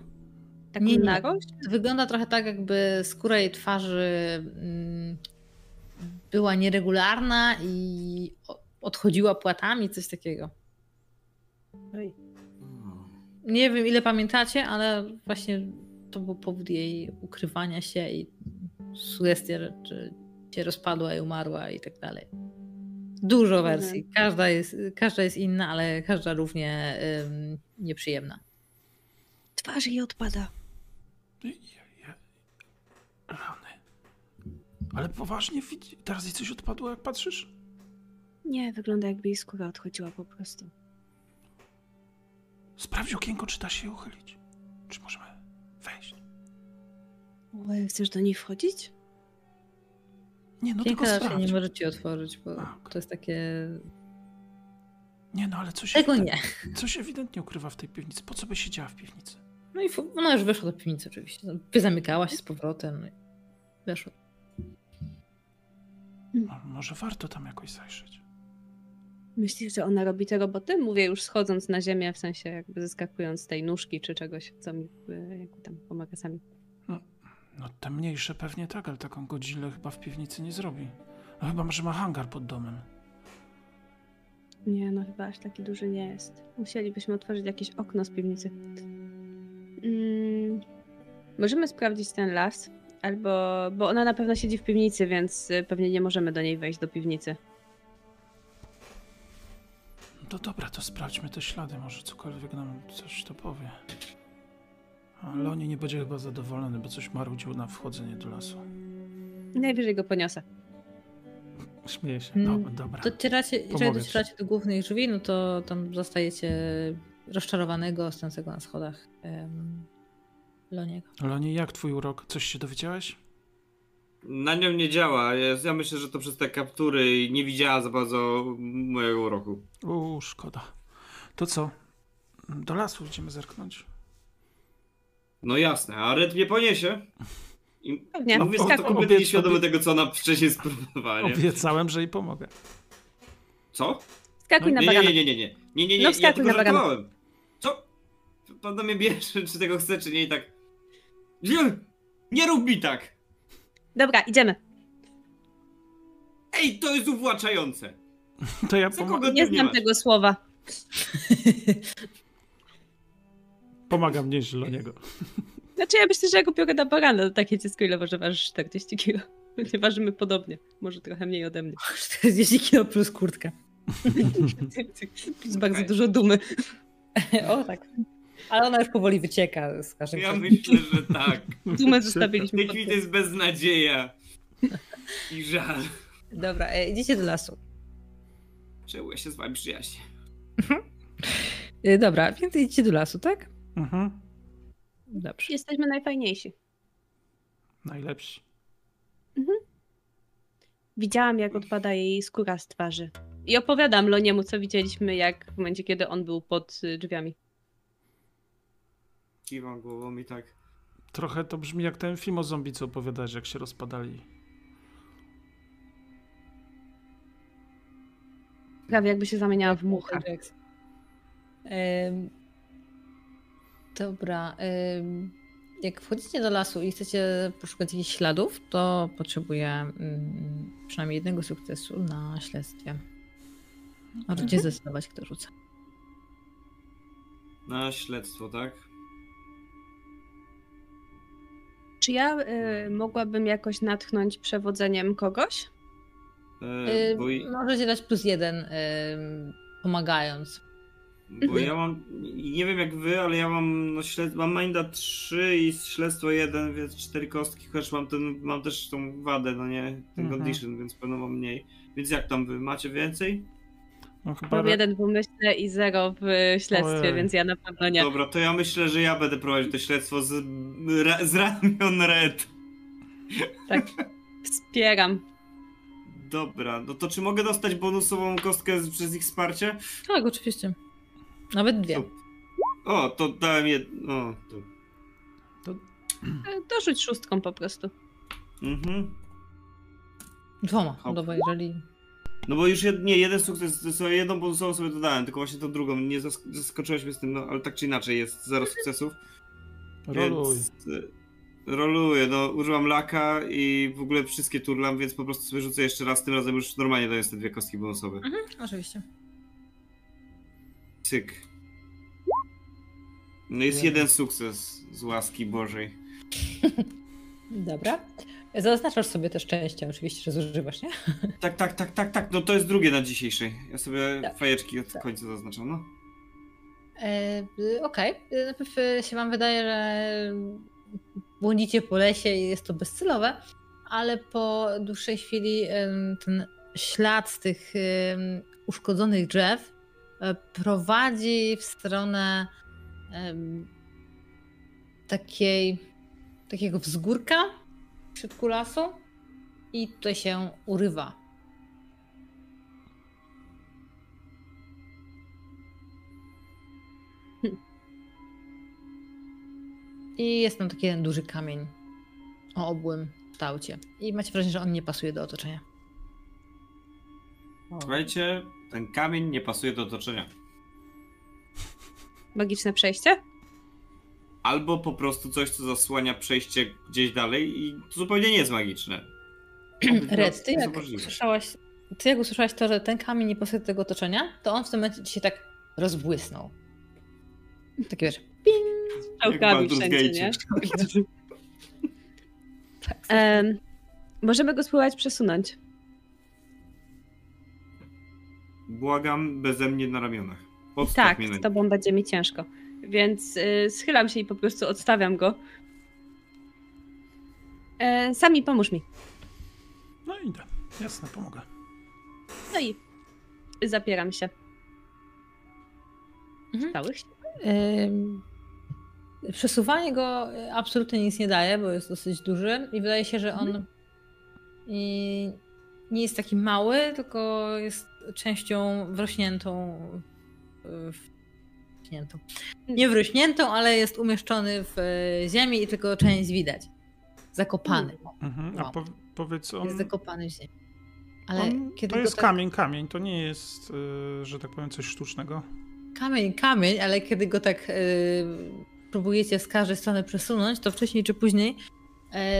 Taką Nie, nie. nagość? Wygląda trochę tak, jakby skóra jej twarzy mm, była nieregularna i odchodziła płatami, coś takiego. Nie wiem, ile pamiętacie, ale właśnie to był powód jej ukrywania się i sugestia, że, że się rozpadła i umarła i tak dalej. Dużo Mhm. wersji. Każda jest, każda jest inna, ale każda równie ym, nieprzyjemna. Twarz jej odpada. Ja, ja... Rany. Ale poważnie, widzi- teraz jej coś odpadło, jak patrzysz? Nie, wygląda jakby jej skóra odchodziła po prostu. Sprawdź okienko, czy da się uchylić. Czy możemy wejść? Chcesz do niej wchodzić? Nie, no Piękna tylko sprawdź. nie możecie otworzyć, bo okej. to jest takie... Nie, no ale coś, Tego ewident- nie. coś ewidentnie ukrywa w tej piwnicy. Po co by siedziała w piwnicy? No i ona już weszła do piwnicy oczywiście. No, Zamykała się z powrotem. no i Weszła. No, może warto tam jakoś zajrzeć. Myślisz, że ona robi te roboty? Mówię już schodząc na ziemię, w sensie jakby zeskakując z tej nóżki czy czegoś, co mi y, jakby tam pomaga sami. No te mniejsze pewnie tak, ale taką godzilę chyba w piwnicy nie zrobi. No chyba, że ma hangar pod domem. Nie, no chyba aż taki duży nie jest. Musielibyśmy otworzyć jakieś okno z piwnicy. Mm, możemy sprawdzić ten las, albo, bo ona na pewno siedzi w piwnicy, więc y, pewnie nie możemy do niej wejść do piwnicy. No dobra, to sprawdźmy te ślady, może cokolwiek nam coś to powie. Ale on nie będzie chyba zadowolony, bo coś marudził na wchodzenie do lasu. Najwyżej go poniosę. Śmieje się. Mm, No, dobra. Docieracie, jeżeli Pomogę ci. docieracie do głównych drzwi, no to tam zostajecie rozczarowanego, stojącego na schodach em, Loniego. Loni, jak twój urok? Coś się dowiedziałeś? Na nią nie działa. Jest- Ja myślę, że to przez te kaptury nie widziała za bardzo mojego uroku. Uuu, szkoda. To co? Do lasu idziemy zerknąć? No jasne, a Red mnie poniesie. I Pewnie. mówię O- tak o- kompletnie nieświadomy tego, co ona wcześniej spróbowała, nie? Obiecałem, że jej pomogę. Co? Skakuj No na Nie, bagana. nie, nie, nie, nie. Nie, nie, nie, No ja wskakuj tylko na żartowałem. Co? Pan do mnie bierze, czy tego chce, czy nie i tak... Nie, nie rób mi tak! Dobra, idziemy. Ej, to jest uwłaczające! To ja pomogę. kogo Nie znam tego słowa. *laughs* Pomagam nieść Loniego. *laughs* Znaczy ja myślę, że jak upiorę na barana, to takie dziecko ile może ważyć 40 kilo. *laughs* Nie ważymy podobnie. Może trochę mniej ode mnie. *laughs* 40 kilo plus kurtka. Jest bardzo dużo dumy. o tak. Ale ona już powoli wycieka z każdym Ja myślę, że tak. Dumę W zostawiliśmy tej to jest beznadzieja. I żal. Dobra, e, idziecie do lasu. Czemu ja się z wami przyjaźnię? E, Dobra, więc idziecie do lasu, tak? Mhm. Dobrze. Jesteśmy najfajniejsi. Najlepsi. Widziałam, jak odpada jej skóra z twarzy. I opowiadam Loniemu, co widzieliśmy, jak w momencie, kiedy on był pod y, drzwiami. Kiwam głową i tak. Trochę to brzmi jak ten film o zombie, co opowiadałeś, jak się rozpadali. Prawie jakby się zamieniała w muchę. Dobra. Jak wchodzicie do lasu i chcecie poszukać jakichś śladów, to potrzebuję mm, przynajmniej jednego sukcesu na śledztwie. Możecie zdecydować, kto rzuca. Na śledztwo, tak? Czy ja y, mogłabym jakoś natchnąć przewodzeniem kogoś? E, Y, bo, Możecie dać plus jeden, ym, pomagając. Bo ja mam. Nie wiem jak wy, ale ja mam no, śled... mam Minda 3 i śledztwo 1, więc 4 kostki, chociaż mam ten. mam też tą wadę, no nie? Ten Mhm. condition, więc pewno mam mniej. Więc jak tam wy? Macie więcej? No chyba Mam jeden w umyśle i zero w śledztwie, Ojej. więc ja na pewno nie. Dobra, to ja myślę, że ja będę prowadzić to śledztwo z, ra, z ramion Red. Tak. Wspieram. Dobra, no to czy mogę dostać bonusową kostkę przez ich wsparcie? Tak, oczywiście. Nawet dwie. O, to dałem jedno. O, to. E, Dorzuć szóstką po prostu. Mhm. Dwoma. Hop. Dobra, jeżeli. No bo już jed, nie, jeden sukces, sobie jedną bonusową sobie dodałem, tylko właśnie tą drugą. Nie zask- zaskoczyłeś mnie z tym, no ale tak czy inaczej jest zero sukcesów. Roluj. Więc, y, roluję, no użyłam laka i w ogóle wszystkie turlam, więc po prostu sobie rzucę jeszcze raz, tym razem już normalnie daję te dwie kostki bonusowe. Mhm, oczywiście. Cyk. No jest jeden sukces z łaski Bożej. *laughs* Dobra. Zaznaczasz sobie te szczęście, oczywiście, że zużywasz, nie? *laughs* Tak, tak, tak, tak, tak, no to jest drugie na dzisiejszej. Ja sobie Tak. fajeczki od końca zaznaczam, no. E, Okej. Y, Najpierw y, się wam wydaje, że błądzicie po lesie i jest to bezcelowe, ale po dłuższej chwili ten ślad z tych uszkodzonych drzew e, prowadzi w stronę takiej, takiego wzgórka w środku lasu i tutaj się urywa. *laughs* I jest tam taki jeden duży kamień o obłym kształcie. I macie wrażenie, że on nie pasuje do otoczenia. Słuchajcie, ten kamień nie pasuje do otoczenia. Magiczne przejście? Albo po prostu coś, co zasłania przejście gdzieś dalej i to zupełnie nie jest magiczne. *clears throat* Red, ty jak, możliwe. usłyszałaś, ty jak usłyszałaś to, że ten kamień nie pasuje do tego otoczenia, to on w tym momencie ci się tak rozbłysnął. Taki wiesz, ping! Strzałkami wszędzie, nie? *laughs* Tak, Em, możemy go spróbować przesunąć. Błagam, beze mnie na ramionach. Podstaw Tak, mnie na z tobą będzie mi ciężko. Więc y, schylam się i po prostu odstawiam go. E, sami pomóż mi. No idę. Jasne, pomogę. No i zapieram się. Mhm. Stałych się. Ym, Przesuwanie go y, absolutnie nic nie daje, bo jest dosyć duży i wydaje się, że on i nie jest taki mały, tylko jest częścią wrośniętą. y, wrośniętą. Nie wrośniętą, ale jest umieszczony w y, ziemi i tylko część widać. Zakopany. Mhm. A Wow. po, powiedz on. Jest zakopany w ziemi. Ale on to jest tak- kamień, kamień. To nie jest, y, że tak powiem, coś sztucznego. Kamień, kamień, ale kiedy go tak y, próbujecie z każdej strony przesunąć, to wcześniej czy później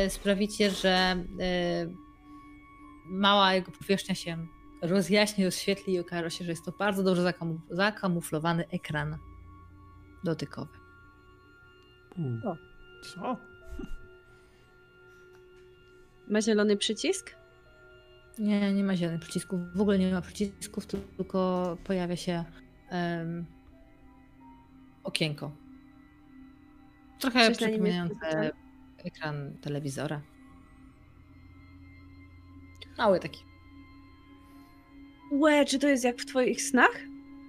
sprawicie, że mała jego powierzchnia się rozjaśni, rozświetli i okaże się, że jest to bardzo dobrze zakamu- zakamuflowany ekran dotykowy. U. O. Co? *laughs* Ma zielony przycisk? Nie, nie ma zielonych przycisków. W ogóle nie ma przycisków, tylko pojawia się em, okienko. Trochę Coś przypominające ekran telewizora. Mały taki. Łe, czy to jest jak w twoich snach?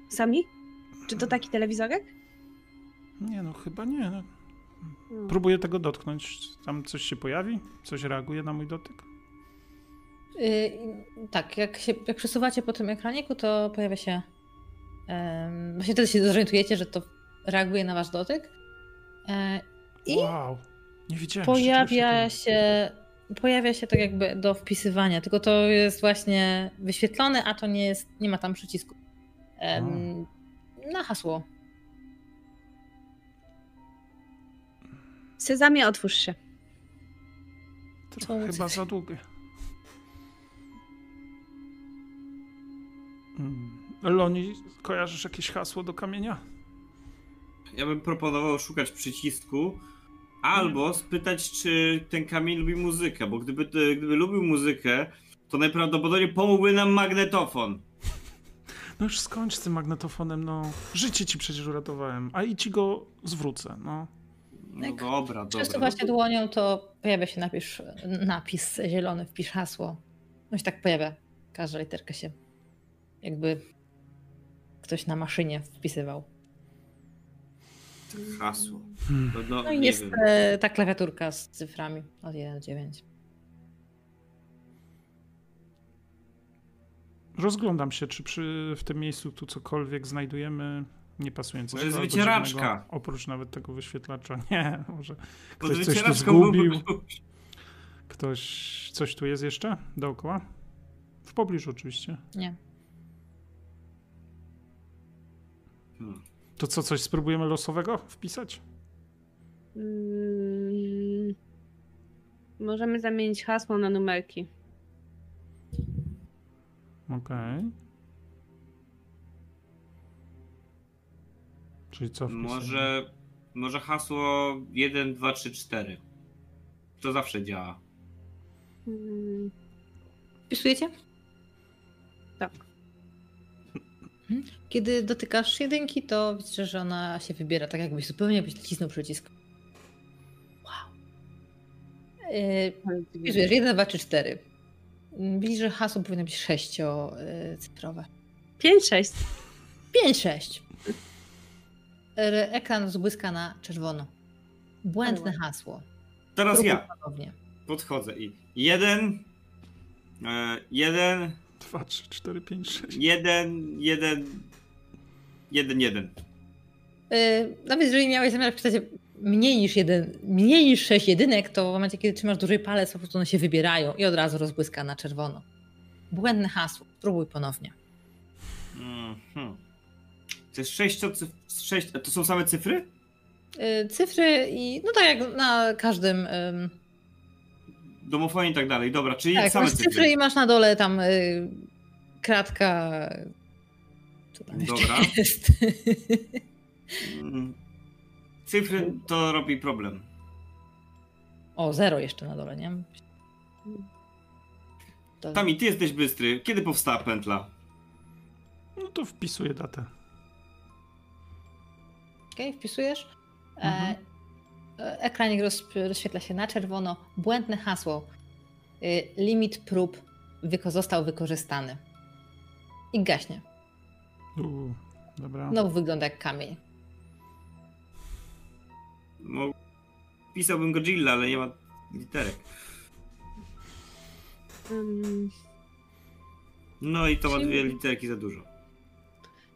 Sami? Czy to taki telewizorek? Nie, no chyba nie. No. Hmm. Próbuję tego dotknąć. Tam coś się pojawi? Coś reaguje na mój dotyk? Yy, tak, jak, się, jak przesuwacie po tym ekraniku, to pojawia się. em, właśnie wtedy się zorientujecie, że to reaguje na wasz dotyk. E, I Wow. Nie widziałem. pojawia takiego. się. Pojawia się tak jakby do wpisywania, tylko to jest właśnie wyświetlone, a to nie jest, nie ma tam przycisku. Em, na hasło. Sezamie, otwórz się. Trochę Co- chyba za długie. Mm. Loni, kojarzysz jakieś hasło do kamienia? Ja bym proponował szukać przycisku albo spytać, czy ten kamień lubi muzykę, bo gdyby, gdyby lubił muzykę, to najprawdopodobniej pomógłby nam magnetofon. No już skończ z tym magnetofonem, no. Życie ci przecież uratowałem, a i ci go zwrócę, no. No Jak dobra, dobra. Przesuwacie dłonią, to pojawia się napis, napis zielony, wpisz hasło. No się tak pojawia. Każda literka się jakby ktoś na maszynie wpisywał. Hasło. Hmm. No, no, No i nie jest wiem. e, ta klawiaturka z cyframi od 1 do 9. Rozglądam się, czy przy, w tym miejscu tu cokolwiek znajdujemy Nie pasującego. Może jest wycieraczka. Oprócz nawet tego wyświetlacza. *laughs* Nie, może ktoś coś tu zgubił. Ktoś... Coś tu jest jeszcze dookoła? W pobliżu oczywiście. Nie. Hmm. To co, coś spróbujemy losowego wpisać? Mm, możemy zamienić hasło na numerki. Okej. Czyli co wpisać? Może, może hasło 1, 2, 3, 4. To zawsze działa. Mm, Wpisujecie? Kiedy dotykasz jedynki, to widzisz, że ona się wybiera tak jakbyś zupełnie jakbyś nacisnął przycisk. Wow. Yy, wpisujesz 1, 2, 3, 4. Widzisz, że hasło powinno być sześciocyfrowe. 5-6. 5, 6. Ekran zbłyska na czerwono. Błędne Ale hasło. Teraz Próbuj ja ponownie. podchodzę i 1, 1, 2, 3, 4, 5, 6. 1, 1, 1, 1. Yy, nawet jeżeli miałeś zamiar wpisać mniej niż jeden, mniej niż sześć jedynek, to w momencie, kiedy trzymasz duży palec, po prostu one się wybierają i od razu rozbłyska na czerwono. Błędne hasło. Spróbuj ponownie. Mhm. To jest 6, 6, to są same cyfry? Yy, cyfry i no tak jak na każdym. ym, Domofonie i tak dalej. Dobra, czyli tak, same masz cyfry. cyfry i masz na dole tam yy, kratka. Co tam Dobra. jest? Mm. Cyfry to robi problem. o, zero jeszcze na dole, nie? To- Tami, ty jesteś bystry. Kiedy powstała pętla? No to wpisuję datę. Okej, wpisujesz. Mhm. E, e, ekranik roz, rozświetla się na czerwono. Błędne hasło. Y, limit prób wyko został wykorzystany. I gaśnie. Uuu, dobra. Znowu wygląda jak kamień. No, pisałbym Godzilla, ale nie ma literek. No i to ma dwie literki za dużo.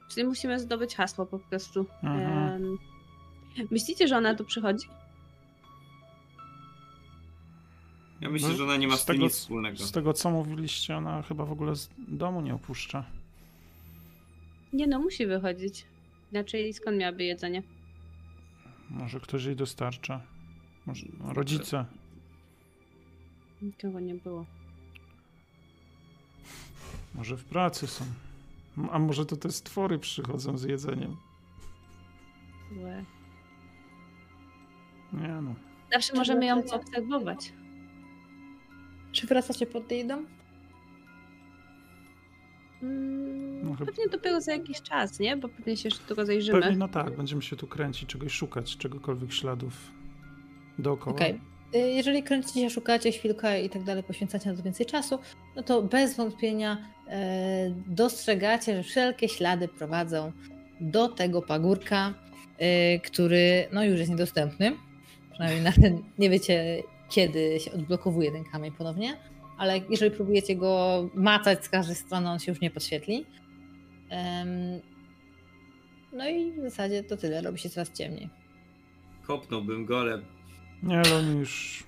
czyli musimy zdobyć hasło po prostu. Mhm. Myślicie, że ona tu przychodzi? Ja myślę, No, że ona nie ma z z tym tego- nic wspólnego. Z tego co mówiliście, ona chyba w ogóle z domu nie opuszcza. Nie no, musi wychodzić. Inaczej skąd miałaby jedzenie? Może ktoś jej dostarcza. Może rodzice. Nikogo nie było. Może w pracy są. A może to te stwory przychodzą z jedzeniem. Złe. Nie no. Zawsze możemy ją poobserwować. Czy wracacie pod jej dom? Mm, No chyba- pewnie dopiero za jakiś czas, nie? Bo pewnie się jeszcze tylko zajrzymy. Pewnie no tak, będziemy się tu kręcić, czegoś szukać, czegokolwiek śladów dookoła. Okej. Y, Jeżeli kręcicie się, szukacie chwilkę i tak dalej, poświęcacie na to więcej czasu, no to bez wątpienia e, dostrzegacie, że wszelkie ślady prowadzą do tego pagórka, e, który no już jest niedostępny. Przynajmniej na ten, nie wiecie kiedy się odblokowuje ten kamień ponownie, ale jeżeli próbujecie go macać z każdej strony, on się już nie podświetli. No i w zasadzie to tyle, robi się coraz ciemniej. Kopnąłbym go, ale Nie, ale oni już...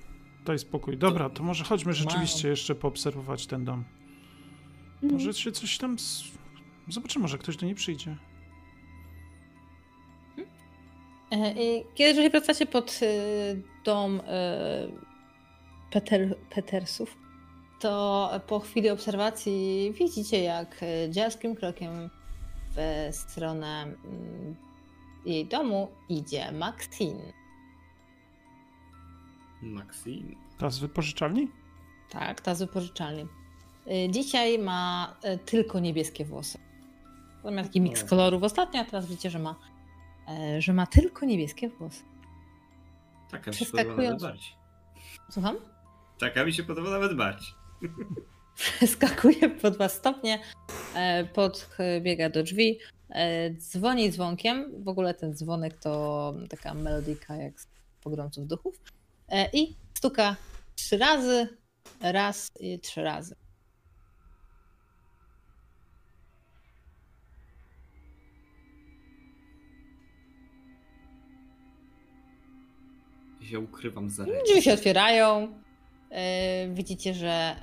Daj spokój. Dobra, to może chodźmy rzeczywiście jeszcze poobserwować ten dom. Mhm. Może się coś tam... z- Zobaczymy, może ktoś do niej przyjdzie. E, I kiedy jeżeli wracacie pod e, dom e, Peter, Petersów, to po chwili obserwacji widzicie, jak e, dziarskim krokiem w stronę mm, jej domu idzie Maxine. Maxine. Ta z wypożyczalni? Tak, ta z wypożyczalni. E, Dzisiaj ma e, tylko niebieskie włosy. Ona miała taki miks kolorów ostatnio, a teraz widzicie, że ma, że ma tylko niebieskie włosy. Nawet Przeskakując. bardziej. Słucham? Taka mi się podoba nawet bać. *laughs* Skakuje po dwa stopnie, e, podbiega do drzwi, e, dzwoni dzwonkiem. W ogóle ten dzwonek to taka melodyka jak z pogromców duchów. E, I stuka trzy razy, raz i trzy razy. Ja ukrywam za Drzwi się otwierają, E, widzicie, że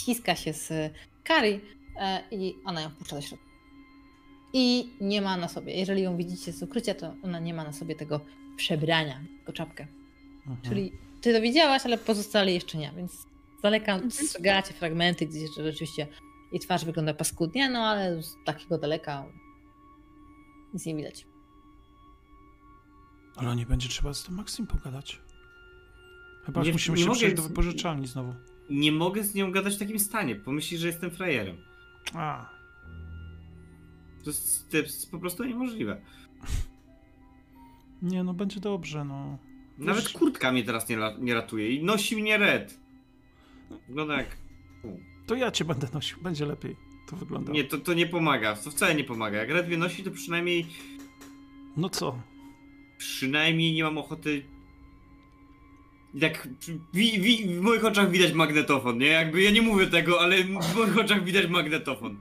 ściska się z Kari e, i ona ją puszcza do środka. I nie ma na sobie, jeżeli ją widzicie z ukrycia, to ona nie ma na sobie tego przebrania, tylko czapkę. Mhm. Czyli ty to widziałaś, ale pozostali jeszcze nie, więc z daleka Mhm. strzegacie fragmenty, gdzie jeszcze rzeczywiście jej twarz wygląda paskudnie, no ale z takiego daleka nic nie widać. Ale nie będzie trzeba z tym Maxim pogadać. Chyba Nie- musimy nie się mogę przejść do wypożyczalni znowu. Nie mogę z nią gadać w takim stanie. Pomyśli, że jestem frajerem. A, To jest, to jest po prostu niemożliwe. nie no, będzie dobrze, no. Nawet Wiesz- kurtka mnie teraz nie, nie ratuje i nosi mnie red. Wygląda jak... To ja cię będę nosił, będzie lepiej. To wygląda. Nie, to, to nie pomaga. To wcale nie pomaga. Jak red mnie nosi, to przynajmniej No co? przynajmniej nie mam ochoty. Jak wi, wi, w moich oczach widać magnetofon, nie? Jakby ja nie mówię tego, ale w moich oczach widać magnetofon.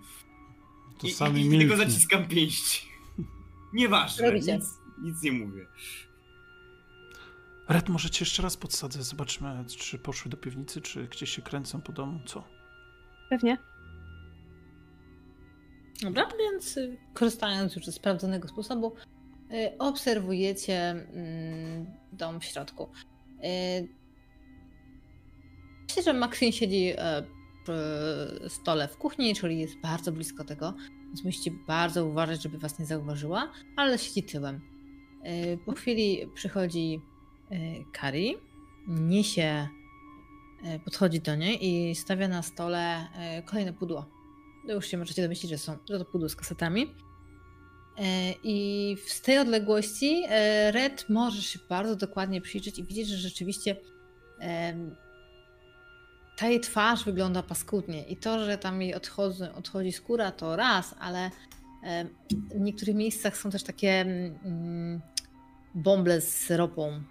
To I, sami i, tylko zaciskam pięści. Nieważne, nic, nic nie mówię. Red, może cię jeszcze raz podsadzę. Zobaczmy, czy poszły do piwnicy, czy gdzieś się kręcą po domu, co? Pewnie. Dobra, więc y, korzystając już ze sprawdzonego sposobu, y, obserwujecie mm, dom w środku. Y, Myślę, że Maxine siedzi e, przy stole w kuchni, czyli jest bardzo blisko tego, więc musicie bardzo uważać, żeby was nie zauważyła, ale siedzi tyłem. Y, Po chwili przychodzi y, Kari, niesie, podchodzi do niej i stawia na stole kolejne pudło. No już się możecie domyślić, że są że to pudło z kasetami. E, I z tej odległości e, Red możesz się bardzo dokładnie przyjrzeć i widzieć, że rzeczywiście ta jej twarz wygląda paskudnie. I to, że tam jej odchodzi, odchodzi skóra, to raz, ale w niektórych miejscach są też takie mm, bąble z ropą.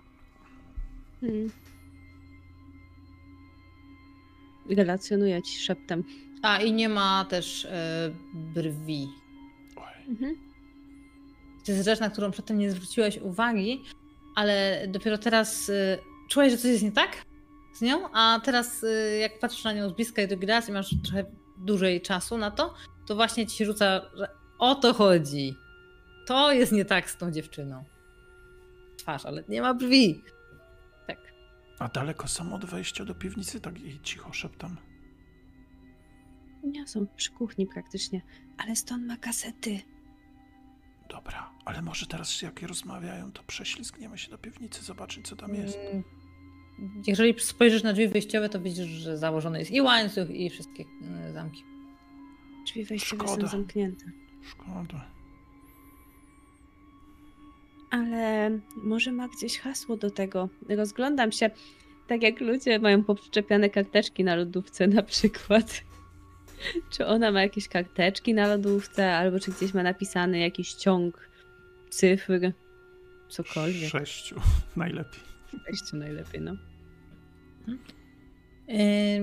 Hmm. Relacjonuję ci szeptem. A i nie ma też e, brwi. Mhm. To jest rzecz, na którą przedtem nie zwróciłeś uwagi, ale dopiero teraz y, czułeś, że coś jest nie tak z nią, a teraz y, jak patrzysz na nią z bliska i drugi raz i masz trochę dłużej czasu na to, to właśnie ci się rzuca, że o to chodzi. To jest nie tak z tą dziewczyną. Twarz, ale nie ma brwi. Tak. A daleko są od wejścia do piwnicy? Tak i cicho szeptam. Nie są przy kuchni praktycznie. Ale stąd ma kasety. Dobra, ale może teraz jak rozmawiają, to prześlizgniemy się do piwnicy, zobaczyć co tam jest. Mm, Jeżeli spojrzysz na drzwi wyjściowe, to widzisz, że założony jest i łańcuch, i wszystkie y, zamki. Drzwi wejściowe Szkoda. są zamknięte. Szkoda. Ale może ma gdzieś hasło do tego. Rozglądam się, tak jak ludzie mają poprzyczepiane karteczki na lodówce na przykład. *laughs* Czy ona ma jakieś karteczki na lodówce, albo czy gdzieś ma napisany jakiś ciąg cyfr, cokolwiek. Sześciu, *laughs* najlepiej. Sześciu najlepiej, no. E,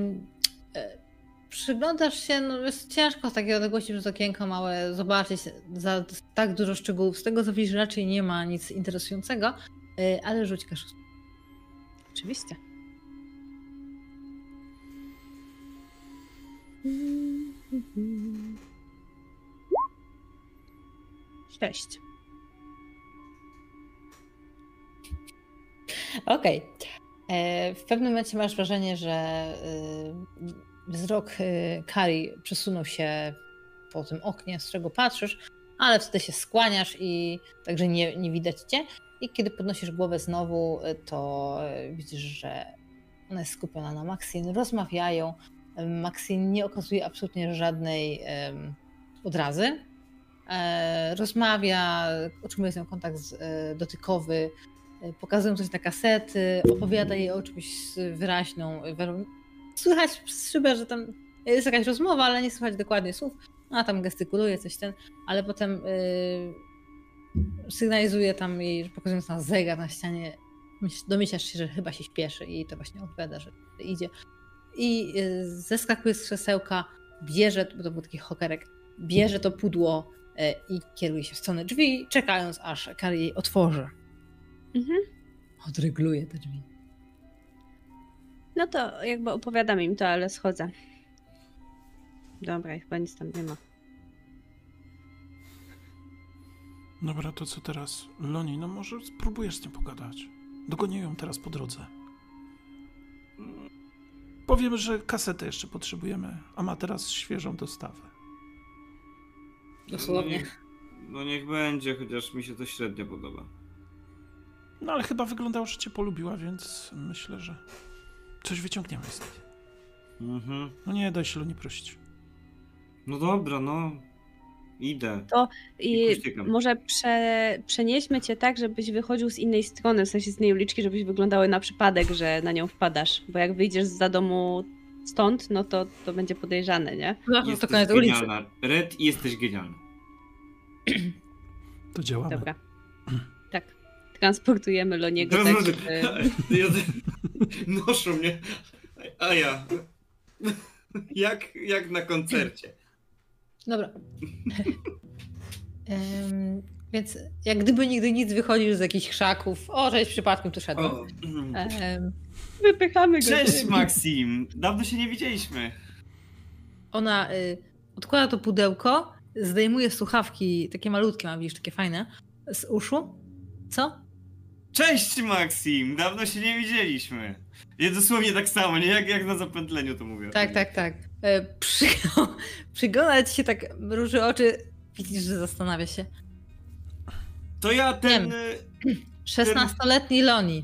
Przyglądasz się, no jest ciężko z takiej odległości przez okienko małe zobaczyć za tak dużo szczegółów. Z tego co widzisz raczej nie ma nic interesującego, y, ale rzuć kaszust. Oczywiście. Sześć. Okej. E, W pewnym momencie masz wrażenie, że y, wzrok y, Kari przesunął się po tym oknie, z czego patrzysz, ale wtedy się skłaniasz i także nie, nie widać cię. I kiedy podnosisz głowę znowu, to widzisz, że ona jest skupiona na Maxine, rozmawiają. Maxine nie okazuje absolutnie żadnej odrazy. E, rozmawia, utrzymuje z nią kontakt e, dotykowy, e, pokazują coś na kasety, opowiada jej o czymś wyraźną. Słychać przez szybę, że tam jest jakaś rozmowa, ale nie słychać dokładnie słów. Ona tam gestykuluje coś ten, ale potem yy, sygnalizuje tam jej, pokazując na zegar na ścianie, myśl- domyślasz się, że chyba się śpieszy i to właśnie odpowiada, że idzie. I yy, zeskakuje z krzesełka, bierze, bo to był taki hokerek, bierze to pudło yy, i kieruje się w stronę drzwi, czekając aż Kari jej otworzy. Mhm. Odregluje te drzwi. No to jakby opowiadam im to, ale schodzę. Dobra, chyba nic tam nie ma. Dobra, to co teraz? Loni, no może spróbujesz z nią pogadać. Dogonię ją teraz po drodze. Powiem, że kasetę jeszcze potrzebujemy, a ma teraz świeżą dostawę. No Dosłownie. niech, no niech będzie, chociaż mi się to średnio podoba. No ale chyba wyglądało, że cię polubiła, więc myślę, że coś wyciągniemy z niej. Mhm. No nie, daj się Loni prosić. No dobra, no. Idę. I Jakoś ciekam. może prze, przenieśmy cię tak, żebyś wychodził z innej strony, w sensie z innej uliczki, żebyś wyglądały na przypadek, że na nią wpadasz. Bo jak wyjdziesz za domu stąd, no to to będzie podejrzane, nie? To Jesteś koniec ulicy. genialna. Red, jesteś genialna. To działamy. Dobra. Tak. Transportujemy Loniego tak, żeby... *laughs* Noszą mnie. A ja. Jak, jak na koncercie. Dobra. Em, więc jak gdyby nigdy nic wychodził z jakichś krzaków. O, cześć, przypadkiem tu szedłem. O. Em, Wypychamy go. Cześć Maxim! Dawno się nie widzieliśmy. ona y, odkłada to pudełko, zdejmuje słuchawki, takie malutkie, mam widzisz, takie fajne, z uszu. Co? Cześć Maxim! Dawno się nie widzieliśmy. Ja dosłownie tak samo, nie? Jak, jak na zapętleniu to mówię. Tak, tak, tak. E, przy, ci *laughs* się tak, mruży oczy, widzisz, że zastanawia się. To ja ten... Wiem. y, 16-letni Loni.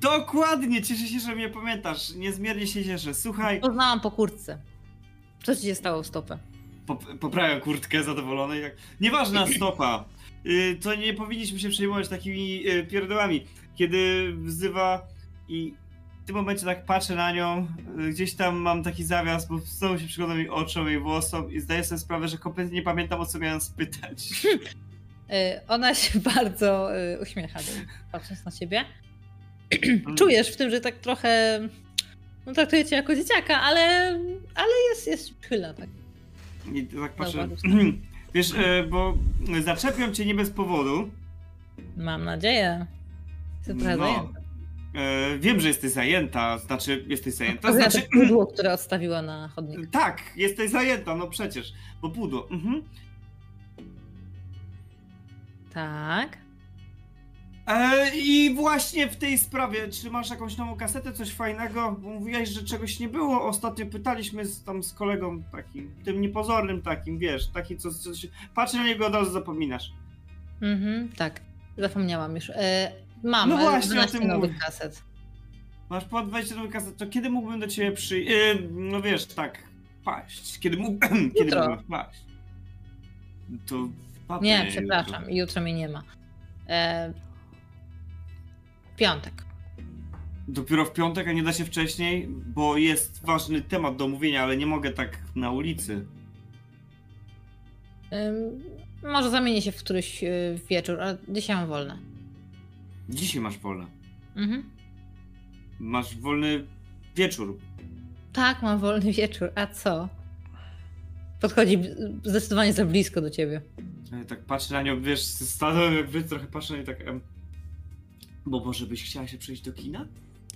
Dokładnie, cieszę się, że mnie pamiętasz. Niezmiernie się cieszę. Słuchaj, Poznałam po kurtce. Co ci się stało w stopę? pop- poprawiam kurtkę zadowolony. Jak... Nieważna stopa. Y, To nie powinniśmy się przejmować takimi y, pierdołami. Kiedy wzywa i w tym momencie tak patrzę na nią, y, gdzieś tam mam taki zawias, bo znowu się przyglądam jej oczom, jej włosom i zdaję sobie sprawę, że kompletnie nie pamiętam o co miałem spytać. E, *laughs* Ona się *laughs* bardzo e, uśmiecha, patrząc na ciebie. *clears throat* Czujesz w tym, że tak trochę no, traktuje cię jako dzieciaka, ale, ale jest, jest przychylna, tak. I tak patrzę. *clears throat* Wiesz, bo zaczepiam cię nie bez powodu. Mam nadzieję. Trochę No. E, wiem, że jesteś zajęta, znaczy jesteś zajęta, Pokazuję znaczy... to pudło, które odstawiła na chodnik. Tak, jesteś zajęta, no przecież, bo pudło. Mhm. Tak. E, I właśnie w tej sprawie, czy masz jakąś nową kasetę, coś fajnego? Bo mówiłaś, że czegoś nie było. Ostatnio pytaliśmy z, tam z kolegą takim, tym niepozornym takim, wiesz, taki co, co się... Patrzę na niego od razu zapominasz. Mhm, tak. Zapomniałam już. E, mam No właśnie, o 12 tym nowych kaset. Masz po 20 nowych kaset, to kiedy mógłbym do ciebie przyjść? E, no wiesz, tak, paść. Kiedy, mógł... *clears throat* kiedy Jutro. mógłbym paść? To wpadnę Nie, jutro. przepraszam, jutro mnie nie ma. E, piątek. Dopiero w piątek, a nie da się wcześniej, bo jest ważny temat do omówienia, ale nie mogę tak na ulicy. Ym, może zamienię się w któryś e, wieczór, ale dzisiaj mam wolne. Dzisiaj masz wolne. Mhm. Masz wolny wieczór. Tak, mam wolny wieczór. A co? Podchodzi zdecydowanie za blisko do ciebie. E, Tak patrzę na nią, wiesz, stanąłem jak wy, trochę patrzę na nią tak... Em, bo może byś chciała się przejść do kina?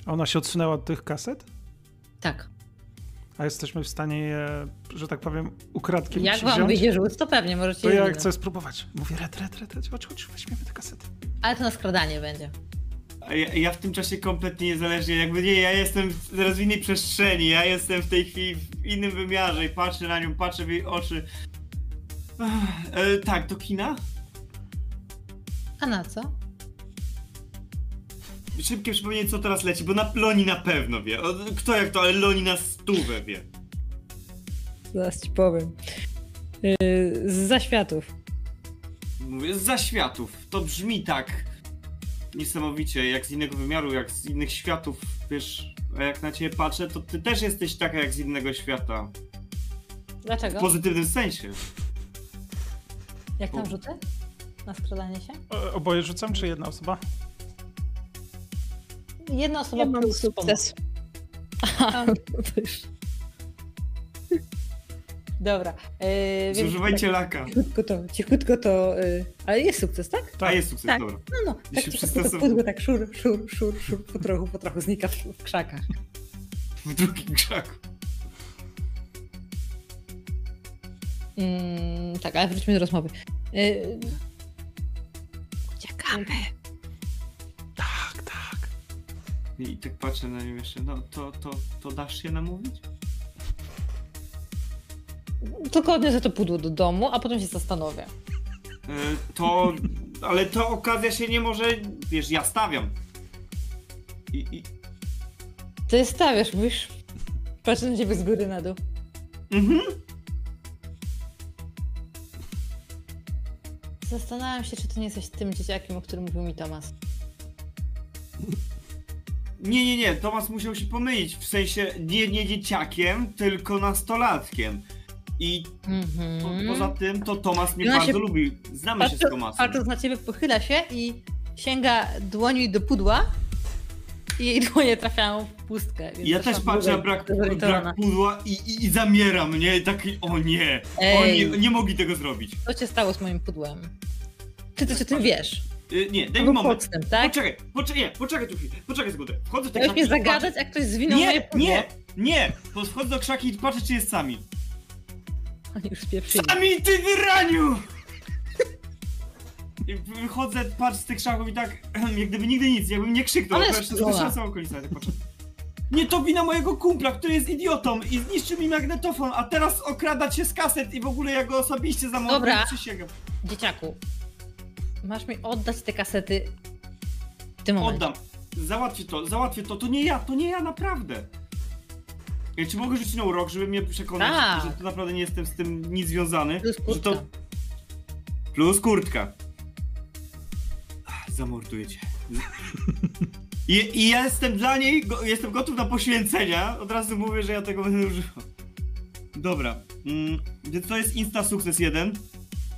A Ona się odsunęła od tych kaset? Tak. A jesteśmy w stanie je, że tak powiem, ukradkiem Jak wam wyjdzie rzut, to pewnie możecie To ja wziąć. chcę spróbować. Mówię, red, red, red, red. Chodź, chodź, weźmiemy te kasety. Ale to na skradanie będzie. Ja, ja w tym czasie kompletnie niezależnie, jakby nie, ja jestem w- teraz w innej przestrzeni, ja jestem w tej chwili w innym wymiarze i patrzę na nią, patrzę w jej oczy. Ech, E, tak, do kina? A na co? Szybkie przypomnienie, co teraz leci, bo na Loni na pewno wie. O, Kto jak to, ale Loni na stówę wie. Zaraz ci powiem. Yy, z zaświatów. Mówię, z zaświatów. To brzmi tak niesamowicie, jak z innego wymiaru, jak z innych światów, wiesz, a jak na ciebie patrzę, to ty też jesteś taka jak z innego świata. W Dlaczego? pozytywnym sensie. Jak tam rzucę? Na skradanie się? E, Oboje rzucam, czy jedna osoba? Jedna osoba Ja mam plus sukces. już- *laughs* Dobra. Yy, Zużywajcie tak, laka. cichutko to, cichutko to. Yy, ale jest sukces, tak? A jest sukces, Tak. dobra. No, no. Tak się cichutko to pudło tak szur, szur, szur, szur, po trochu, po trochu znika w, w krzakach. w drugim krzaku. Mm, tak, ale wróćmy do rozmowy. Y, Uciekamy. I tak patrzę na nią jeszcze, no to, to, to dasz się namówić? tylko odniosę to pudło do domu, a potem się zastanowię. E, to, ale to okazja się nie może, wiesz, ja stawiam. I, i, Ty stawiasz, mówisz? Patrzę na ciebie z góry na dół. mhm. Zastanawiam się, czy to nie jesteś tym dzieciakiem, o którym mówił mi Tomas. Nie, nie, nie, Tomasz musiał się pomylić, w sensie nie, nie dzieciakiem, tylko nastolatkiem. I po, Mhm. poza tym to Tomasz mnie ona bardzo się- lubi. Znamy się z Tomasem. Patrząc na ciebie, pochyla się i sięga dłoni do pudła i jej dłonie trafiają w pustkę. więc Ja też patrzę na brak, brak pudła i, i, i zamieram, nie? I taki, o nie, Ej. nie, nie mogli tego zrobić. Co się stało z moim pudłem? Ty coś o tym wiesz. Y, nie, To daj mi moment. podstęp, tak? Poczekaj, poczekaj, nie, poczekaj tu chwilę, poczekaj sekundę. Wchodzę mnie krzaki patrzę- zagadać, jak ktoś zwinął Nie, nie, nie! Bo wchodzę do krzaki i patrzę, czy jest sami. Oni już spieprzyli. Sami, ty wyraniu! I wychodzę, patrzę z tych krzaków i tak, *clears throat* jak gdyby nigdy nic, jakbym nie krzyknął, Ale to słyszałem całą okolicę, tak patrzę. Nie, to wina mojego kumpla, który jest idiotą i zniszczył mi magnetofon, a teraz okrada cię z kaset i w ogóle ja go osobiście Dobra. przysięgam. Dzieciaku, masz mi oddać te kasety w tym momencie. Oddam. Załatwię to, załatwię to. To nie ja, to nie ja, naprawdę. Ja czy mogę rzucić na urok, żeby mnie przekonać, Tak. że to naprawdę nie jestem z tym nic związany? Plus Że kurtka. to... Plus kurtka. Ach, Zamorduję cię. I, I ja jestem dla niej, go, jestem gotów na poświęcenia. Od razu mówię, że ja tego będę używał. Dobra. Mm, więc to jest insta sukces jeden.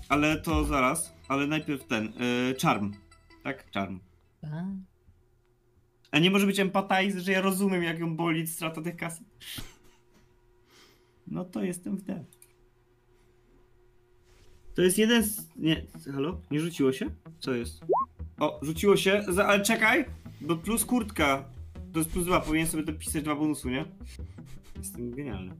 Ale to zaraz. Ale najpierw ten. y, charm. Tak? Charm. A. A nie może być empathize, że ja rozumiem, jak ją boli strata tych kaset. No to jestem w D. To jest jeden z... Nie, halo? Nie rzuciło się? Co jest? O, rzuciło się, Za, ale czekaj, bo plus kurtka. To jest plus dwa, powinien sobie dopisać dwa bonusu, nie? Jestem genialny.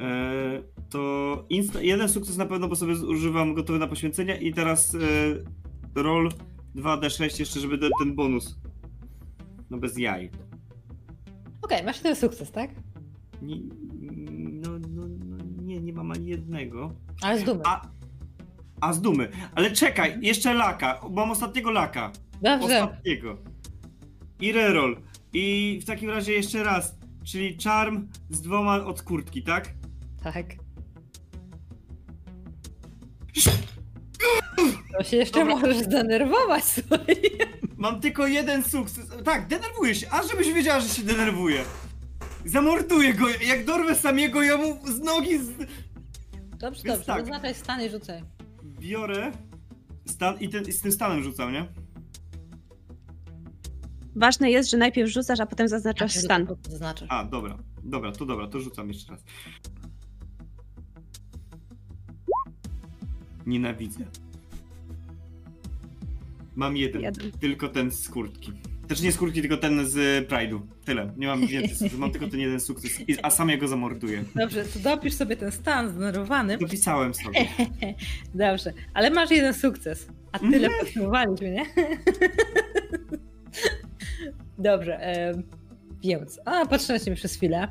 Eee, to jeden sukces na pewno, bo sobie używam gotowy na poświęcenia i teraz e, roll 2d6 jeszcze, żeby ten, ten bonus. No bez jaj. Okej, masz ten sukces, tak? Nie, no, no, no, nie, nie mam ani jednego. Ale z dumy. A, a z dumy. Ale czekaj, jeszcze laka. Mam ostatniego laka. Dobrze. Ostatniego. I reroll. I w takim razie jeszcze raz. Czyli charm z dwoma od kurtki, tak? Tak. To się jeszcze Dobra. możesz zdenerwować, słuchaj. Mam tylko jeden sukces. Tak, denerwuję się. A żebyś wiedziała, że się denerwuję. Zamorduję go. Jak dorwę samiego, ja mu z nogi z... Dobrze, Więc dobrze. tak. Zaznaczaj stan i rzucaj. biorę stan i, ten, i z tym stanem rzucam, nie? Ważne jest, że najpierw rzucasz, a potem zaznaczasz Tak, stan. Zaznaczasz. A, dobra. Dobra, to dobra, to rzucam jeszcze raz. Nienawidzę. Mam jeden, Jeden. tylko ten z kurtki. Też nie z kurtki, tylko ten z Pride'u. Tyle. Nie mam więcej *laughs* mam tylko ten jeden sukces, a sam ja go zamorduję. Dobrze, to dopisz sobie ten stan zdenerwowany. Dopisałem sobie. *laughs* Dobrze, ale masz jeden sukces. A Mhm. tyle potrzebowaliśmy, nie? *laughs* Dobrze, em, więc. A, ciebie przez chwilę.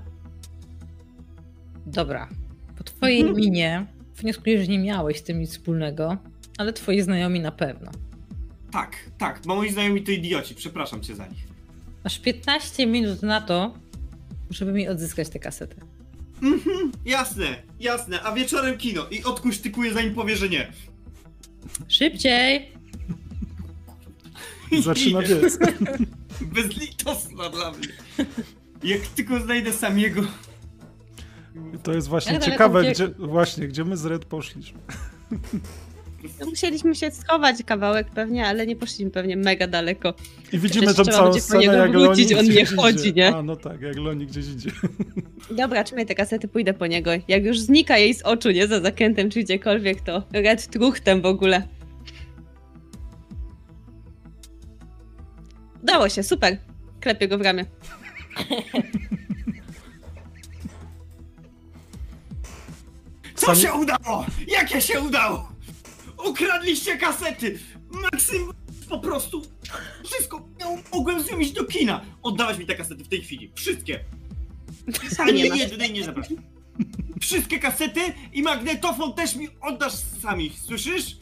Dobra. Po twojej Mhm. minie wnioskuję, że nie miałeś z tym nic wspólnego, ale twoi znajomi na pewno. Tak, tak, bo moi znajomi to idioci, przepraszam cię za nich. Masz 15 minut na to, żeby mi odzyskać tę kasetę. Mhm, jasne, jasne, a wieczorem kino i odkuśtykuję zanim powie, że nie. Szybciej! *laughs* Zaczyna biec. *laughs* Bezlitosna dla mnie. Jak tylko znajdę To jest właśnie ciekawe, gdzie, właśnie, gdzie my z Red poszliśmy. No, *laughs* musieliśmy się schować kawałek pewnie, ale nie poszliśmy pewnie mega daleko. I widzimy Przecież tą całą scenę, niego jak wrócić, Loni on nie chodzi, idzie. nie? A, no tak, jak Loni gdzieś idzie. *laughs* Dobra, trzymaj te kasety, pójdę po niego. Jak już znika jej z oczu, nie za zakrętem czy gdziekolwiek, to red truchtem w ogóle. Udało się, super. Klepię go w ramię. *laughs* Co sami... się udało? Jakie się udało? Ukradliście kasety! Maksym po prostu wszystko. Mogłem z nią iść do kina. Oddawać mi te kasety w tej chwili. Wszystkie. Sam nie jednej nie zapraszam. Wszystkie kasety i magnetofon też mi oddasz sami, słyszysz?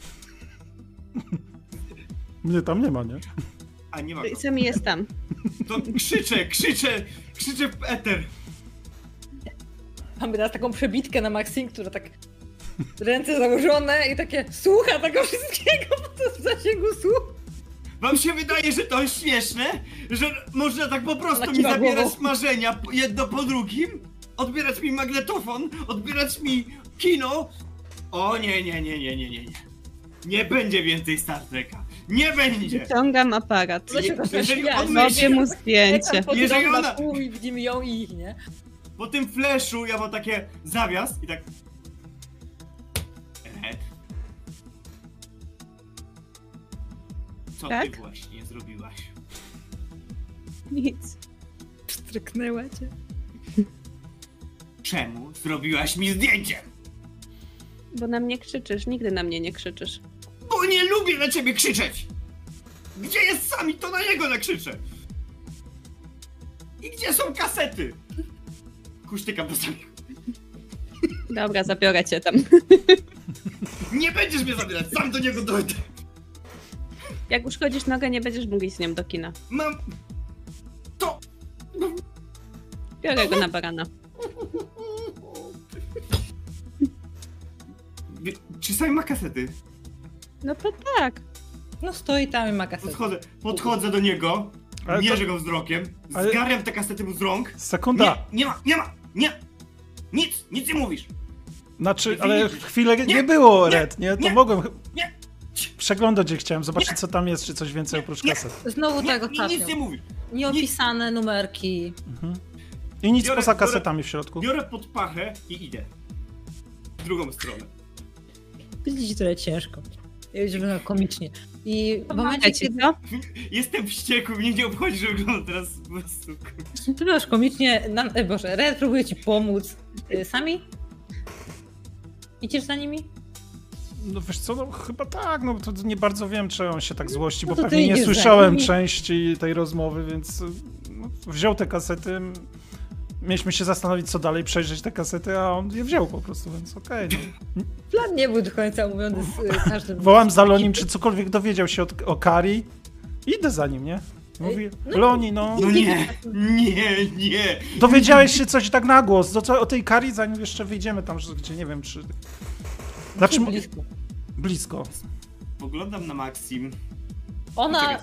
Mnie tam nie ma, nie? A nie ma go. Sami jest tam. To krzyczę, krzyczę, krzyczę w eter. Mamy teraz taką przebitkę na Maxim, która tak ręce założone i takie słucha tego wszystkiego, bo to jest w zasięgu słuchu. Wam się wydaje, że to jest śmieszne? Że można tak po prostu mi zabierać głową. marzenia jedno po drugim? Odbierać mi magnetofon? Odbierać mi kino? O nie, nie, nie, nie, nie, nie, nie. Nie będzie więcej Star Treka. Nie będzie! Wyciągam aparat. Jeżeli on Robię myśli, mu Jak zdjęcie. Jeżeli ona- widzimy ją i ich, nie? Po tym flashu ja mam takie zawias i tak... Red. Co ty Tak? właśnie zrobiłaś? Nic. Stryknęła cię. Czemu zrobiłaś mi zdjęcie? Bo na mnie krzyczysz. Nigdy na mnie nie krzyczysz. Bo nie lubię na ciebie krzyczeć! Gdzie jest sami, to na niego nakrzyczę! I gdzie są kasety? Kusztykam do sami. Dobra, zabiorę cię tam. Nie będziesz mnie zabierać, sam do niego dojdę! Jak uszkodzisz nogę, nie będziesz mógł iść z nią do kina. Mam... To... Biorę go na barana. Wie- Czy sami ma kasety? No to tak. No stoi tam i ma kasetę. Podchodzę, podchodzę do niego, Ale to- mierzę go wzrokiem, Ale- zgarniam te kasety mu z rąk. Sekunda. Nie, nie ma, nie ma, nie! Nic, nic nie mówisz! Znaczy, Nie ale chwilę nie, Nie, było nie, Red, nie? To nie, mogłem Nie! przeglądać, gdzie chciałem zobaczyć, co tam jest, czy coś więcej oprócz nie. kaset. Znowu tak nie, ostatnio. nic nie mówisz. Nieopisane numerki. Mhm. I nic Biorę- poza biorę- kasetami w środku. Biorę pod pachę i idę. W drugą stronę. Widzicie, trochę ciężko. Ja wygląda komicznie. I w momencie, ci, kiedy... *laughs* Jestem wściekły, mnie nie obchodzi, że wygląda teraz po prostu. Przepraszam, komicznie... Na... E, Boże, Red próbuje ci pomóc. Y, Sami? Idziesz za nimi? No wiesz co, no chyba tak, no to nie bardzo wiem, czy on się tak złości, No bo pewnie nie słyszałem części tej rozmowy, więc no, wziął te kasety. Mieliśmy się zastanowić, co dalej, przejrzeć te kasety, a on je wziął po prostu, więc okej. no. *laughs* Plan nie był do końca omówiony z y, każdym. *laughs* Wołam za Lonim, czy cokolwiek dowiedział się od, o Kari. Idę za nim, nie? Mówi, no Loni, no. No nie, nie, nie. Dowiedziałeś się coś tak na głos do, co- o tej Kari, zanim jeszcze wyjdziemy tam, że- gdzie nie wiem, czy... Znaczy, blisko. blisko. Poglądam na Maxim. Ona,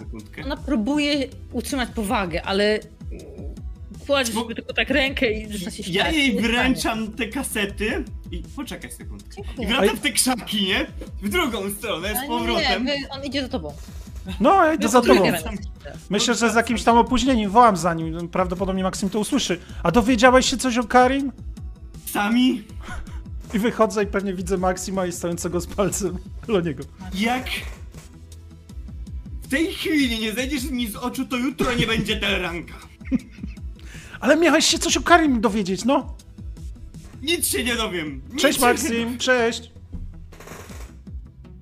ona próbuje utrzymać powagę, ale kładzie Bo- sobie tylko tak rękę i zaczyna się śmiać. Ja jej Nie wręczam te kasety i poczekaj sekundkę. I wracam w te krzaki, nie? W drugą stronę, z nie, powrotem. wy- on idzie za tobą. No, ja idę za tobą. Myślę, że z jakimś tam opóźnieniem wołam za nim. Prawdopodobnie Maksym to usłyszy. A dowiedziałeś się coś o Karin? Sami, I wychodzę i pewnie widzę Maksima i stojącego z palcem *laughs* Loniego. jak w tej chwili nie zejdziesz mi z oczu, to jutro nie będzie teleranka. Ale miałeś się coś o Karin dowiedzieć, no. Nic się nie dowiem. Nic Cześć się Maksim, cześć.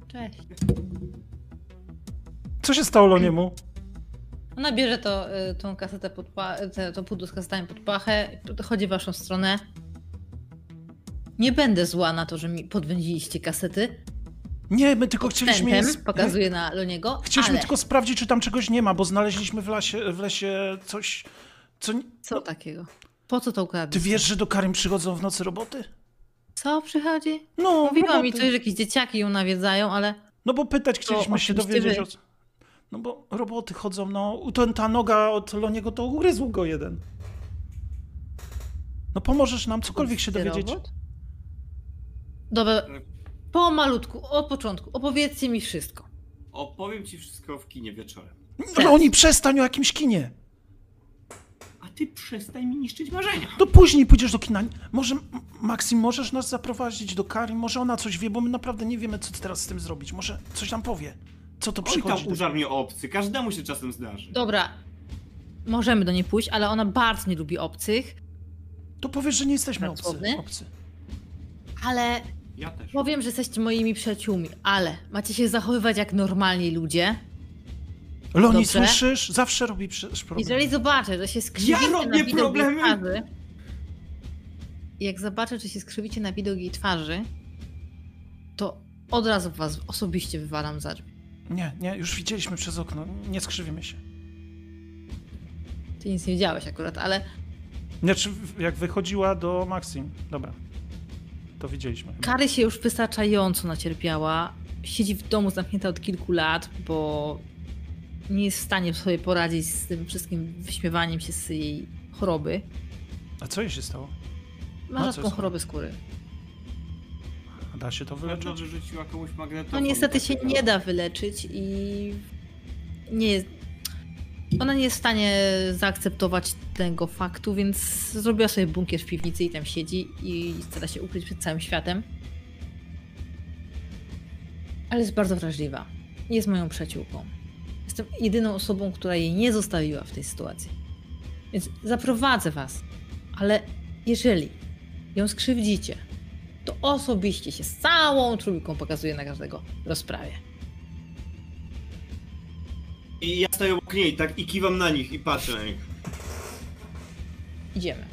Cześć. Co się stało Loniemu? Ona bierze to, y, tą kasetę pod pa- te, to pudło z kasetami pod pachę, chodzi w waszą stronę. Nie będę zła na to, że mi podwędziliście kasety. Nie, my tylko chcieliśmy... je sp- pokazuje na Loniego, Chcieliśmy ale tylko sprawdzić, czy tam czegoś nie ma, bo znaleźliśmy w lesie, w lesie coś... Co... co takiego? Po co to Ty ukradłeś? wiesz, że do Karin przychodzą w nocy roboty? Co przychodzi? No, Mówiła mi roboty. coś, że jakieś dzieciaki ją nawiedzają, ale No bo pytać chcieliśmy się dowiedzieć wy. o... co- No bo roboty chodzą, no ten, ta noga od Loniego to ugryzł go jeden. No pomożesz nam cokolwiek się Ty dowiedzieć. robot? Dobra, po malutku, od początku, opowiedzcie mi wszystko. Opowiem ci wszystko w kinie wieczorem. Loni, przestań o jakimś kinie. Ty przestań mi niszczyć marzenia. To później pójdziesz do kina. Może, Maksim, możesz nas zaprowadzić do Karin? Może ona coś wie, bo my naprawdę nie wiemy, co teraz z tym zrobić. Może coś nam powie. Co to Oj przychodzi? tam użar mnie obcy, każdemu się czasem zdarzy. Dobra, możemy do niej pójść, ale ona bardzo nie lubi obcych, To powiesz, że nie jesteśmy obcy. Pracowny? obcy. ale Ja też. Powiem, że jesteście moimi przyjaciółmi, ale macie się zachowywać jak normalni ludzie. Loni, Dobrze. słyszysz? Zawsze robi przecież problem. Jeżeli zobaczę, że się skrzywicie robię na widok problemy? jej twarzy, jak zobaczę, że się skrzywicie na widok jej twarzy, to od razu was osobiście wywalam za drzwi. Nie, nie, już widzieliśmy przez okno. Nie skrzywimy się. Ty nic nie widziałeś akurat, ale Znaczy, jak wychodziła do Maxim. Dobra. To widzieliśmy. Kary się już wystarczająco nacierpiała. Siedzi w domu zamknięta od kilku lat, bo nie jest w stanie sobie poradzić z tym wszystkim wyśmiewaniem się z jej choroby. A co jej się stało? Ma No, rzadką chorobę skóry. A Da się to Pewno wyleczyć? wyrzuciła komuś No magnetofon. niestety się takiego. nie da wyleczyć i nie jest. Ona nie jest w stanie zaakceptować tego faktu, więc zrobiła sobie bunkier w piwnicy i tam siedzi i stara się ukryć przed całym światem. Ale jest bardzo wrażliwa. Jest moją przyjaciółką. Jestem jedyną osobą, która jej nie zostawiła w tej sytuacji. Więc zaprowadzę was. Ale jeżeli ją skrzywdzicie, to osobiście się z całą trójką pokazuje na każdego rozprawie. I ja stoję obok niej, tak, i kiwam na nich i patrzę na nich. Idziemy.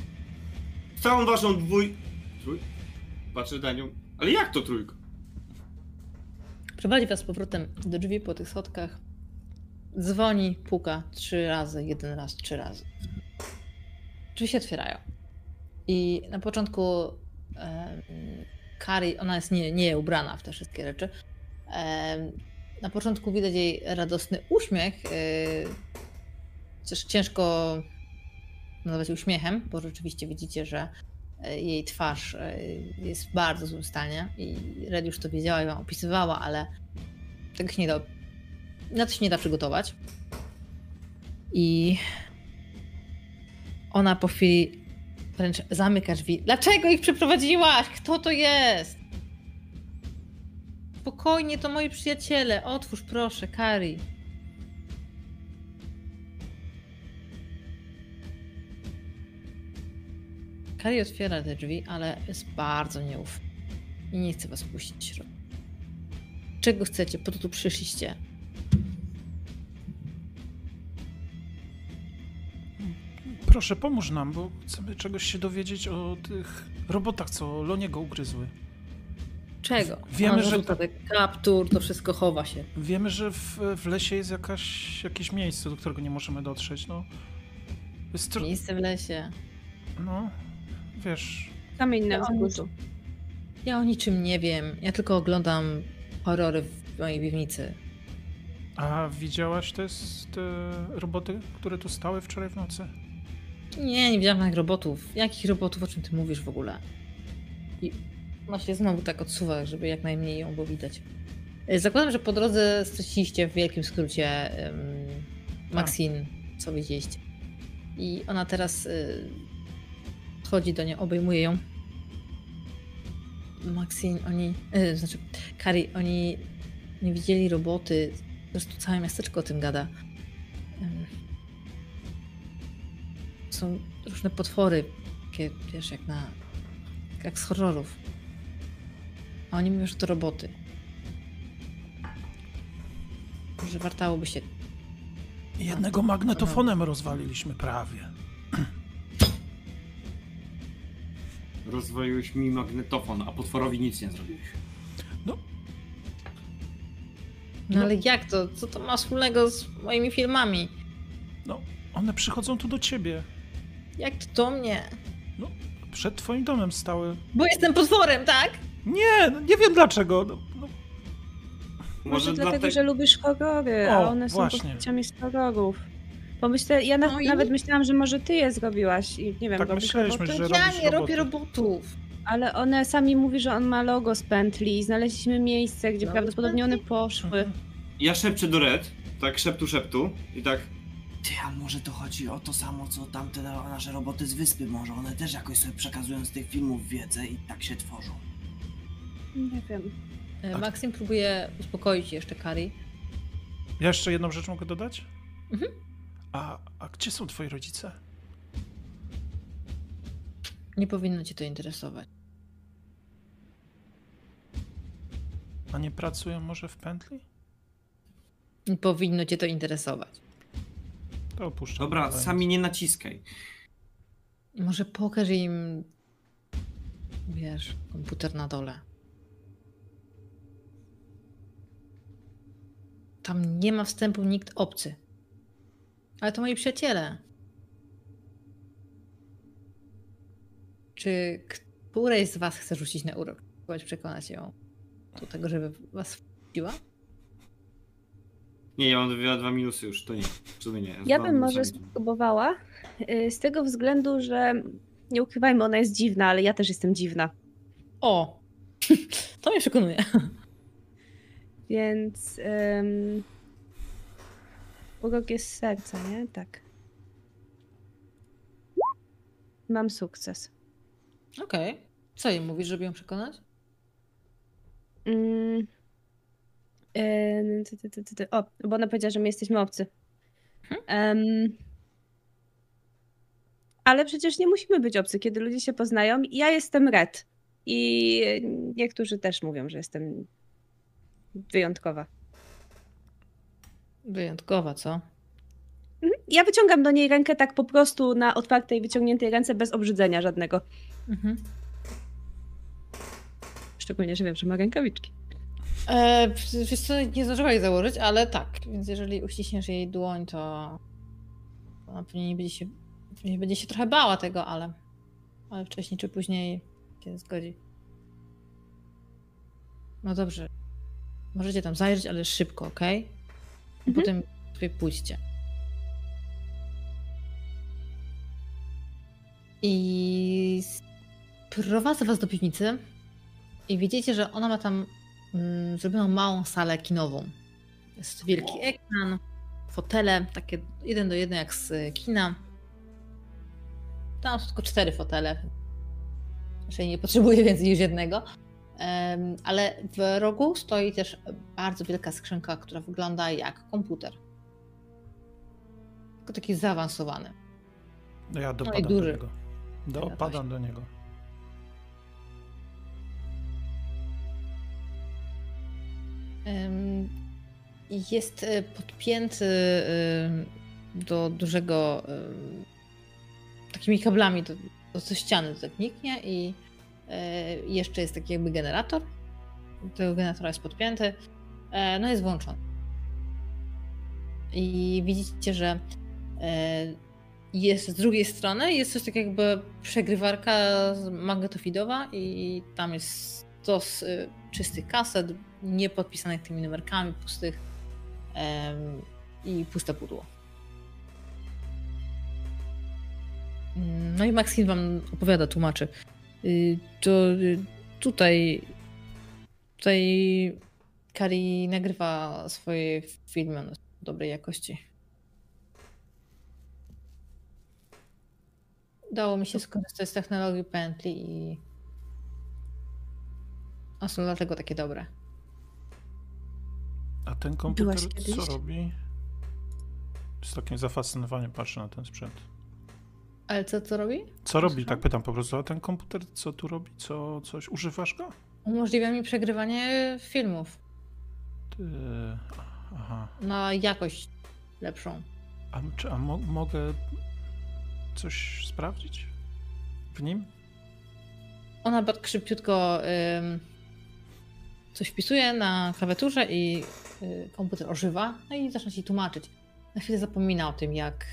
Całą waszą dwój... Trój? Patrzę na nią. Ale jak to trójka? Prowadzi was z powrotem do drzwi po tych schodkach. Dzwoni, puka trzy razy, jeden raz, trzy razy. Drzwi się otwierają. I na początku Kari, ona jest nie, nie ubrana w te wszystkie rzeczy. Na początku widać jej radosny uśmiech. Też ciężko nazwać uśmiechem, bo rzeczywiście widzicie, że e, jej twarz e, jest w bardzo złym stanie i Red już to wiedziała i wam opisywała, ale tego się nie da, na to się nie da przygotować. I ona po chwili wręcz zamyka drzwi. Dlaczego ich przyprowadziłaś? Kto to jest? Spokojnie, to moi przyjaciele. Otwórz proszę, Kari. Kari otwiera te drzwi, ale jest bardzo nieufny i nie chce was puścić. Czego chcecie? Po to tu przyszliście. Proszę, pomóż nam, bo chcemy czegoś się dowiedzieć o tych robotach, co Loniego ugryzły. Czego? Wiemy, że- kaptur, to wszystko chowa się. Wiemy, że w, w lesie jest jakaś, jakieś miejsce, do którego nie możemy dotrzeć, no. Jest Miejsce w lesie. No, wiesz, Kamień na Ja o wzgórzu. Ja o niczym nie wiem. Ja tylko oglądam horrory w mojej piwnicy. a widziałaś te, te roboty, które tu stały wczoraj w nocy? Nie, nie widziałam żadnych robotów. Jakich robotów? O czym ty mówisz w ogóle? I ona się znowu tak odsuwa, żeby jak najmniej ją było widać. E, Zakładam, że po drodze straciliście w wielkim skrócie um, Maxine, co widzieliście. I ona teraz y, chodzi do niej, obejmuje ją. Maxine, oni, y, znaczy Kari, oni nie widzieli roboty. Zresztą całe miasteczko o tym gada. Są różne potwory, takie, wiesz, jak na. jak z horrorów. A oni mówią, że to roboty. Że wartałoby się. Jednego magnetofonem rozwaliliśmy prawie. Rozwoiłeś mi magnetofon, a potworowi nic nie zrobiłeś. No No. ale jak to? Co to ma wspólnego z moimi filmami? No, one przychodzą tu do ciebie. Jak to do mnie? Przed twoim domem stały. Bo jestem potworem, tak? Nie, no nie wiem dlaczego. No, no, Może dlatego, dlatego- że lubisz horrory, O, a one właśnie. są postaciami z horrorów. Bo myślę, ja na, No i- nawet myślałam, że może ty je zrobiłaś i nie wiem, Tak robisz myśleliśmy, roboty? że- Ja robisz nie roboty. robię robotów. Ale one sami mówi, że on ma logo z pętli i znaleźliśmy miejsce, gdzie Logo z prawdopodobnie one pętli? poszły. Mhm. Ja szepczę do Red, tak szeptu szeptu i tak Ty, a może to chodzi o to samo, co tamte na- nasze roboty z wyspy? Może one też jakoś sobie przekazują z tych filmów wiedzę i tak się tworzą. Nie wiem. E, A- Maxim próbuje uspokoić jeszcze Kari. Ja jeszcze jedną rzecz mogę dodać? Mhm. A, a gdzie są twoi rodzice? Nie powinno cię to interesować. nie pracują może w pętli? Nie powinno cię to interesować. To opuszczam. Dobra, sami nie naciskaj. Może pokaż im, wiesz, komputer na dole. Tam nie ma wstępu nikt obcy. Ale to moi przyjaciele. Czy któreś z was chce rzucić na urok? Spróbować przekonać ją do tego, żeby was wpuściła? Nie, ja mam dwa, dwa minusy już, to nie. W sumie nie. Ja bym może spróbowała, y, z tego względu, że nie ukrywajmy, ona jest dziwna, ale ja też jestem dziwna. O! *laughs* To mnie przekonuje. Więc. Um, urok jest serca, nie? Tak. Mam sukces. Okej. Co jej mówisz, żeby ją przekonać? Mm. Ty, ty, ty, ty. O, bo ona powiedziała, że my jesteśmy obcy. Em, ale przecież nie musimy być obcy, kiedy ludzie się poznają. Ja jestem Red. I niektórzy też mówią, że jestem wyjątkowa. Wyjątkowa, co? Mhm. Ja wyciągam do niej rękę tak po prostu na otwartej, wyciągniętej ręce bez obrzydzenia żadnego. Mhm. Szczególnie, że wiem, że ma rękawiczki. E, wiesz co, nie zdążyła jej założyć, ale tak. Więc jeżeli uściśniesz jej dłoń, to ona pewnie nie będzie się, pewnie będzie się trochę bała tego, ale, ale wcześniej czy później się zgodzi. No dobrze. Możecie tam zajrzeć, ale szybko, ok? Potem sobie pójdźcie. I prowadzę was do piwnicy i widzicie, że ona ma tam mm, zrobioną małą salę kinową. Jest wielki ekran, fotele, takie jeden do jeden jak z y, kina. Tam są tylko cztery fotele. Raczej nie potrzebuję więcej niż jednego. Ale w rogu stoi też bardzo wielka skrzynka, która wygląda jak komputer. Tylko taki zaawansowany. No ja i dopadam do duży. niego. Dopadam do niego. Jest e, podpięty do dużego takimi kablami do, do, do ściany tak niknie i e, jeszcze jest taki jakby generator. Do tego generatora jest podpięty. E, No jest włączony. I widzicie, że jest z drugiej strony jest coś takiego jakby przegrywarka magnetofidowa i tam jest stos czystych kaset, nie podpisanych tymi numerkami, pustych em, i puste pudło. No i Maxine wam opowiada, tłumaczy. Y, To y, tutaj tutaj Kari nagrywa swoje filmy one są dobrej jakości. Udało mi się skorzystać z technologii pętli i a są dlatego takie dobre. A ten komputer Byłaś kiedyś? co robi? Z takim zafascynowaniem patrzę na ten sprzęt. Ale co to robi? Co robi? Tak pytam po prostu. A ten komputer co tu robi? Co, coś używasz go? Umożliwia mi przegrywanie filmów Ty... Aha. na jakość lepszą. A, czy, a mo mogę coś sprawdzić w nim? Ona bardzo szybciutko ym, coś wpisuje na klawiaturze i komputer ożywa, no i zaczyna ci tłumaczyć. Na chwilę zapomina o tym, jak,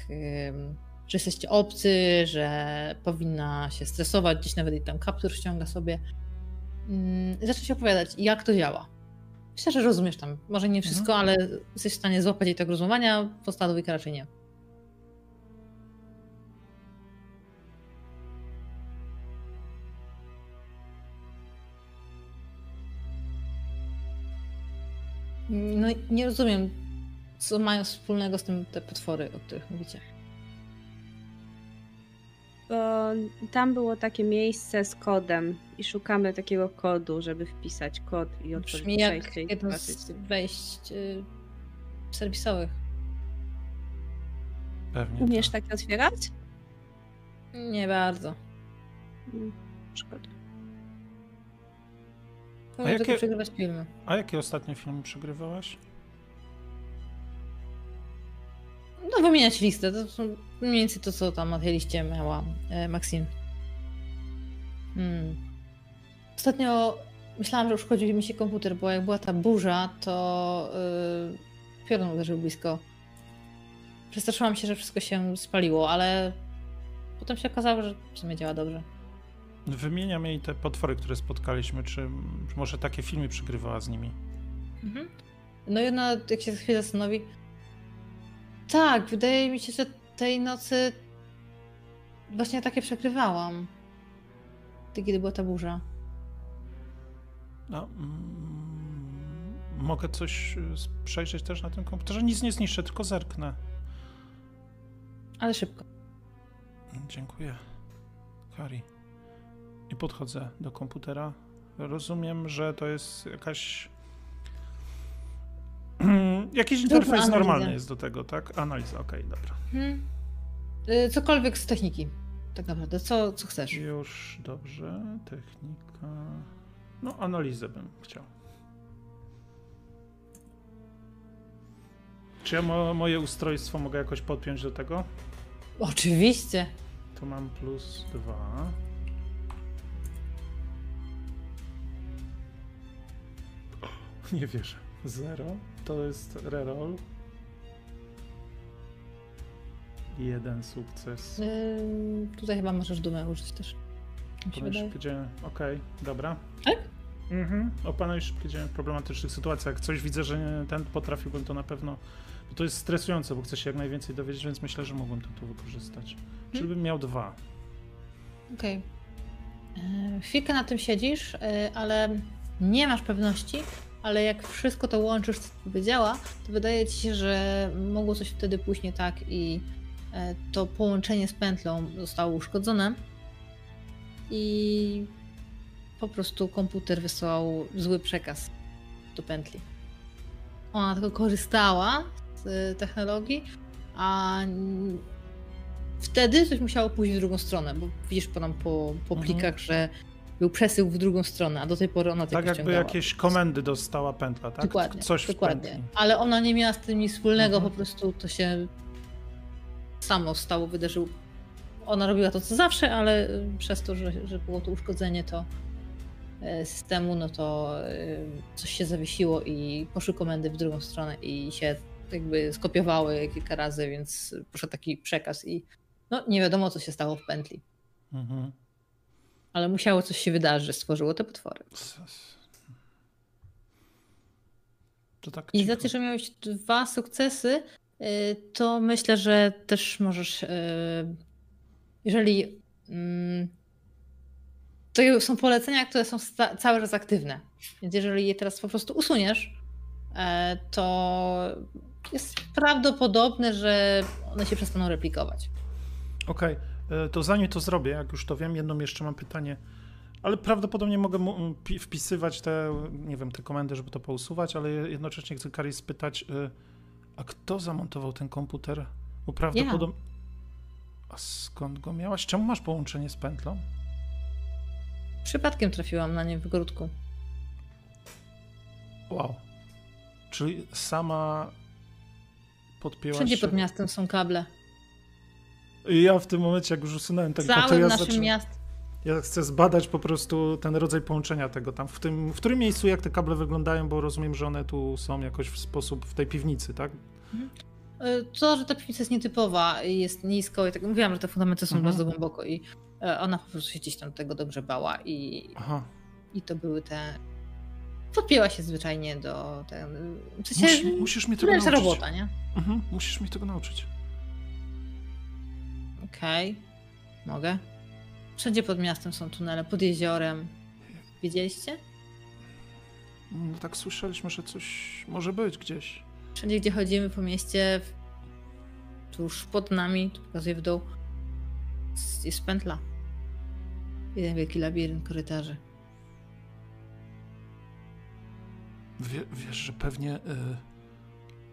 że jesteście obcy, że powinna się stresować, gdzieś nawet i tam kaptur ściąga sobie. Ym, zaczyna się opowiadać, jak to działa. Myślę, że rozumiesz tam, może nie wszystko, ale jesteś w stanie złapać jej tego rozumowania, podstawowej raczej nie. No nie rozumiem, co mają wspólnego z tym te potwory, o których mówicie. Bo tam było takie miejsce z kodem i szukamy takiego kodu, żeby wpisać kod i otworzyć Brzmi jak przejście i jedno z wejść y, serwisowych. Pewnie. Umiesz tak. takie otwierać? Nie bardzo. Mm, Umiem jakie- przegrywać filmy. A jakie ostatnie filmy przegrywałaś? No wymieniać listę, to są mniej więcej to, co tam na tej liście miała e, Maxine. Hmm. Ostatnio myślałam, że uszkodził mi się komputer, bo jak była ta burza, to yy, piorun uderzył blisko. Przestraszyłam się, że wszystko się spaliło, ale potem się okazało, że w sumie działa dobrze. Wymieniam jej te potwory, które spotkaliśmy. Czy, może takie filmy przegrywała z nimi? Mhm. No i ona, jak się chwilę zastanowi. Tak, wydaje mi się, że tej nocy właśnie takie przekrywałam. Kiedy była ta burza. No, mm, mogę coś s- przejrzeć też na tym komputerze? Nic nie zniszczę, tylko zerknę. Ale szybko. Dziękuję. Kari. I podchodzę do komputera. Rozumiem, że to jest jakaś. *clears throat* Jakiś interfejs analiza. normalny jest do tego, tak? Analiza, okej, dobra. Hmm. Cokolwiek z techniki. Tak naprawdę. Co, co chcesz? Już dobrze. Technika. No, analizę bym chciał. Czy ja mo moje ustrojstwo mogę jakoś podpiąć do tego? Oczywiście. To mam plus dwa. *laughs* Nie wierzę. Zero. To jest reroll. Jeden sukces. Y, tutaj chyba możesz dumę użyć też. Wydaje. szybkie działanie. Okej, dobra. Tak? Mhm. Opanujesz szybkie działanie w problematycznych sytuacjach. Jak coś widzę, że ten potrafiłbym to na pewno. Bo to jest stresujące, bo chcę się jak najwięcej dowiedzieć, więc myślę, że mógłbym to tu wykorzystać. Czyli bym miał dwa. Okej. Y, Chwilkę na tym siedzisz, y, ale nie masz pewności, ale jak wszystko to łączysz, co powiedziała, to wydaje ci się, że mogło coś wtedy pójść nie tak i e, to połączenie z pętlą zostało uszkodzone i po prostu komputer wysłał zły przekaz do pętli. Ona tylko korzystała z e, technologii, a wtedy coś musiało pójść w drugą stronę, bo widzisz po, nam po, po Mhm. plikach, że był przesył w drugą stronę, a do tej pory ona Tak jakby ściągała. jakieś komendy dostała pętla, tak? Dokładnie, Coś dokładnie. Ale ona nie miała z tym nic wspólnego, Mhm. po prostu to się samo stało, wydarzyło. Ona robiła to co zawsze, ale y, przez to, że, że było to uszkodzenie to e, systemu, no to y, coś się zawiesiło i poszły komendy w drugą stronę i się jakby skopiowały kilka razy, więc poszedł taki przekaz i no nie wiadomo co się stało w pętli. Mhm. Ale musiało coś się wydarzyć, że stworzyło te potwory. To tak I za to, że miałeś dwa sukcesy, y, to myślę, że też możesz, y, jeżeli mm, to są polecenia, które są cały czas aktywne, więc jeżeli je teraz po prostu usuniesz, e, to jest prawdopodobne, że one się przestaną replikować. Okej, e, to zanim to zrobię, jak już to wiem, jedno jeszcze mam pytanie. Ale prawdopodobnie mogę mu- m, pi- wpisywać te, nie wiem, te komendy, żeby to pousuwać, ale jednocześnie chcę Kari spytać, e, a kto zamontował ten komputer? Bo prawdopodobnie... A skąd go miałaś? Czemu masz połączenie z pętlą? Przypadkiem trafiłam na nie w ogródku. Wow. Czyli sama podpięłaś Wszędzie się... pod miastem są kable. I Ja w tym momencie, jak już usunąłem ten kod, to Całym ja naszym zaczynam... miastem. Ja chcę zbadać po prostu ten rodzaj połączenia tego tam. W, tym, w którym miejscu jak te kable wyglądają, bo rozumiem, że one tu są jakoś w sposób w tej piwnicy, tak? E, To, że ta piwnica jest nietypowa i jest nisko i tak mówiłam, że te fundamenty są Mhm. bardzo głęboko i e, ona po prostu się gdzieś tam tego dobrze bała i, Aha. i to były te... Podpięła się zwyczajnie do... Ten... W sensie, Musi, musisz mnie tego nauczyć. robota, nie? Mhm, musisz mi tego nauczyć. Okej, mogę. Wszędzie pod miastem są tunele, pod jeziorem. Wiedzieliście? No tak słyszeliśmy, że coś może być gdzieś. Wszędzie, gdzie chodzimy po mieście, tuż pod nami, tu pokazuję w dół, jest- jest pętla. Jeden wielki labirynt korytarzy. Wie, wiesz, że pewnie y,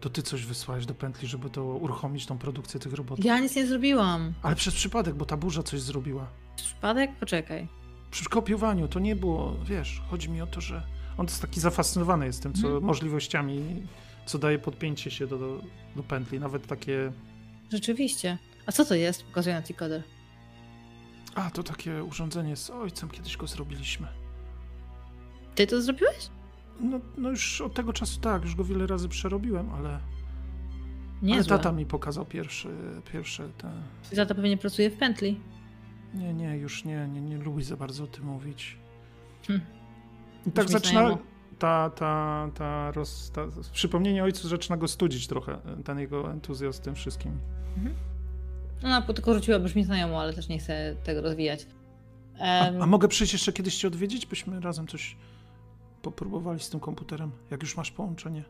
to ty coś wysłałeś do pętli, żeby to uruchomić tą produkcję tych robotów. Ja nic nie zrobiłam. Ale przez przypadek, bo ta burza coś zrobiła. Przypadek? Poczekaj. Przy kopiowaniu to nie było, wiesz, chodzi mi o to, że On jest taki zafascynowany jest tym, co Mhm. możliwościami, co daje podpięcie się do, do, do pętli. Nawet takie. Rzeczywiście. A co to jest? Pokazuje na T-Coder. A, to takie urządzenie z ojcem, kiedyś go zrobiliśmy. Ty to zrobiłeś? No, no już od tego czasu tak, już go wiele razy przerobiłem, ale, Nie, ale tata mi pokazał pierwszy, pierwsze te. Tata pewnie pracuje w pętli. Nie, nie, już nie, nie, nie lubi za bardzo o tym mówić. Hm. I tak zaczyna. Ta, ta, ta, roz, ta przypomnienie ojcu zaczyna go studzić trochę, ten jego entuzjazm tym wszystkim. Ona No, tylko rzuciła brzmi znajomo, ale też nie chcę tego rozwijać. A, Em, a mogę przyjść jeszcze kiedyś cię odwiedzić, byśmy razem coś popróbowali z tym komputerem, jak już masz połączenie.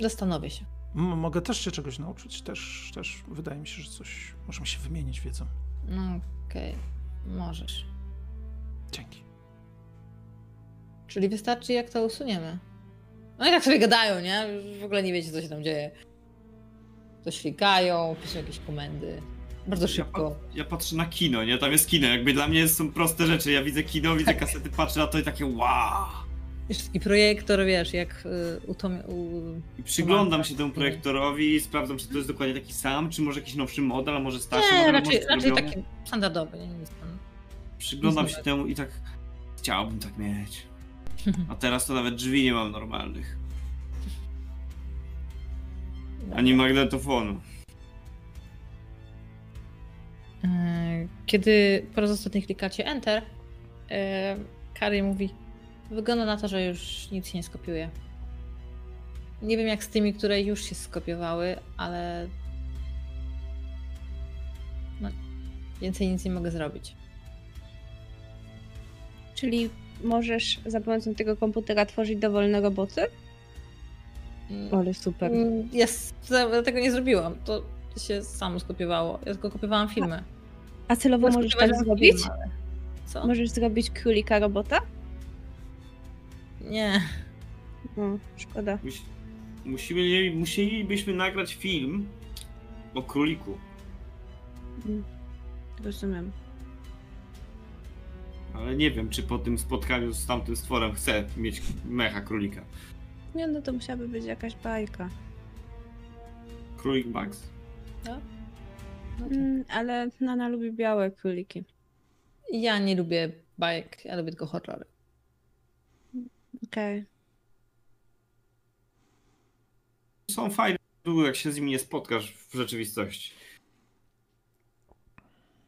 Zastanowię się. M- mogę też cię czegoś nauczyć, też, też wydaje mi się, że coś, możemy się wymienić wiedzą. No okej, możesz. Dzięki. Czyli wystarczy jak to usuniemy. No i tak sobie gadają, nie? W ogóle nie wiecie co się tam dzieje. To ślikają, piszą jakieś komendy. Bardzo szybko. Ja patrzę na kino, nie? Tam jest kino. Jakby dla mnie są proste rzeczy. Ja widzę kino, widzę Tak. kasety, patrzę na to i takie wow. Taki projektor, wiesz, jak y, u, Tomie, u I przyglądam się temu projektorowi i sprawdzam, czy to jest dokładnie taki sam, czy może jakiś nowszy model, a może starszy Nie, model. raczej, raczej taki standardowy, nie tam. Przyglądam nic się temu i tak chciałbym tak mieć. *laughs* A teraz to nawet drzwi nie mam normalnych. Ani magnetofonu. E, Kiedy po raz ostatni klikacie Enter, e, Kari mówi, wygląda na to, że już nic się nie skopiuje. Nie wiem jak z tymi, które już się skopiowały, ale no, więcej nic nie mogę zrobić. Czyli możesz za pomocą tego komputera tworzyć dowolne roboty? Mm, Ale super. mm, ja tego nie zrobiłam, to się samo skopiowało. Ja tylko kopiowałam filmy. A celowo możesz tak zrobić? film, ale- Co? Możesz zrobić królika robota? Nie. No, szkoda. Mus- Musimy, musielibyśmy nagrać film o króliku. Rozumiem. Ale nie wiem, czy po tym spotkaniu z tamtym stworem chcę mieć mecha królika. Nie, no to musiałaby być jakaś bajka. Królik Max. No tak. Mm, ale Nana lubi białe króliki. Ja nie lubię bajek, ja lubię tylko horrory. Okej. Są fajne, jak się z nimi nie spotkasz w rzeczywistości.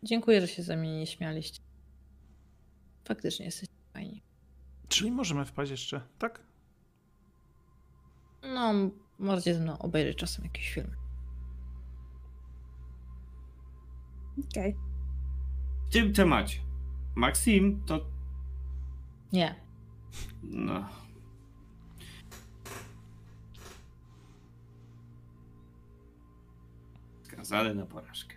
Dziękuję, że się ze mnie nie śmialiście. Faktycznie jesteście fajni. Czyli możemy wpaść jeszcze, tak? No, możecie ze mną obejrzeć czasem jakiś film. Okej. W tym temacie. Maxim to. Nie. No. Skazany na porażkę.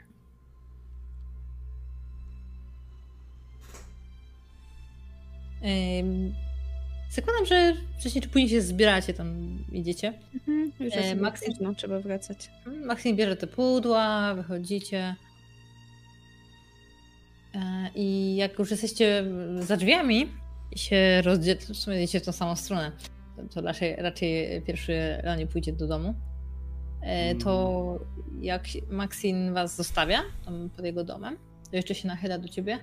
Ym, zakładam, że wcześniej czy później się zbieracie, tam idziecie. Mhm, już E, Maxi- późno, trzeba wracać. Maksim bierze te pudła, wychodzicie. E, I jak już jesteście za drzwiami i się rozdzie... w sumie idziecie w tą samą stronę, to, raczej, raczej pierwszy Leonie pójdzie do domu, e, to jak Maxim was zostawia tam pod jego domem, to jeszcze się nachyla do ciebie,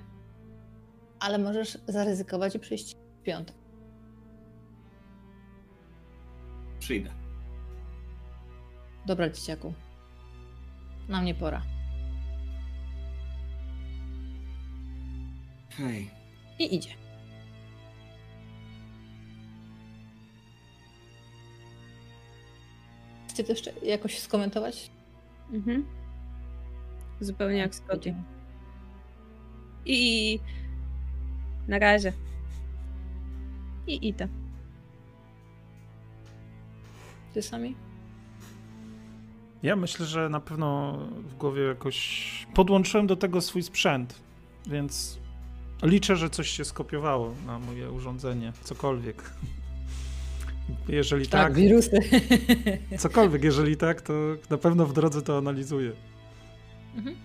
ale możesz zaryzykować i przyjść w piątek. Przyjdę. Dobra, dzieciaku. Na mnie pora. Hej. I idzie. Chcecie to jeszcze jakoś skomentować? Mhm. Zupełnie jak Scotty. I na razie. I idę. Ty sami? Ja myślę, że na pewno w głowie jakoś podłączyłem do tego swój sprzęt, więc liczę, że coś się skopiowało na moje urządzenie, cokolwiek. Jeżeli tak, wirusy. cokolwiek, jeżeli tak, to na pewno w drodze to analizuję. Mhm.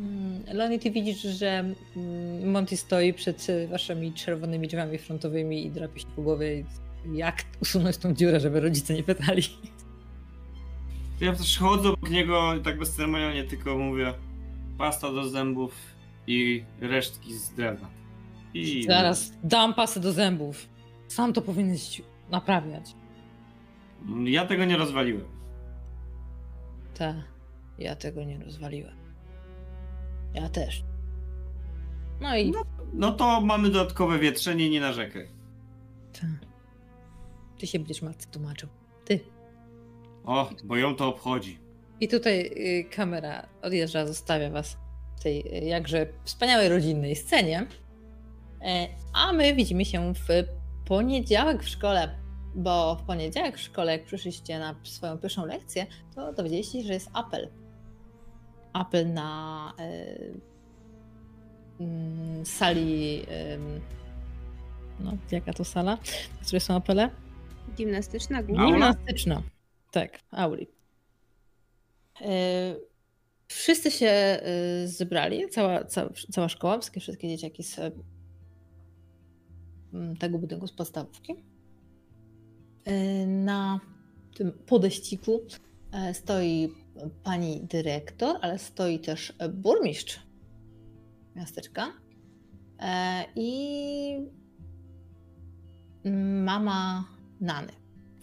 Mm, Loni, ty widzisz, że mm, Monty stoi przed waszymi czerwonymi drzwiami frontowymi i drapie się po głowie. Jak usunąć tą dziurę, żeby rodzice nie pytali? Ja też chodzę obok niego i tak bezceremonialnie tylko mówię pasta do zębów i resztki z drewna. I Zaraz dam pasę do zębów. Sam to powinieneś naprawiać. Ja tego nie rozwaliłem. Tak, ja tego nie rozwaliłem. Ja też. No i No to mamy dodatkowe wietrzenie, nie narzekaj. Tak. Ty się będziesz matce tłumaczył. Ty. O, bo ją to obchodzi. I tutaj y, kamera odjeżdża, zostawia was tej y, jakże wspaniałej rodzinnej scenie. E, a my widzimy się w poniedziałek w szkole, bo w poniedziałek w szkole, jak przyszliście na swoją pierwszą lekcję, to dowiedzieliście się, że jest apel. Apel na e, mm, sali. em, no, jaka to sala? W której są apele? Gimnastyczna główna. Gimnastyczna. Tak, auli. E, Wszyscy się e, zebrali, cała, cała, cała szkoła, wszystkie, wszystkie dzieciaki z e, m, tego budynku z podstawówki. E, Na tym podeściku e, stoi pani dyrektor, ale stoi też burmistrz miasteczka i mama Nany.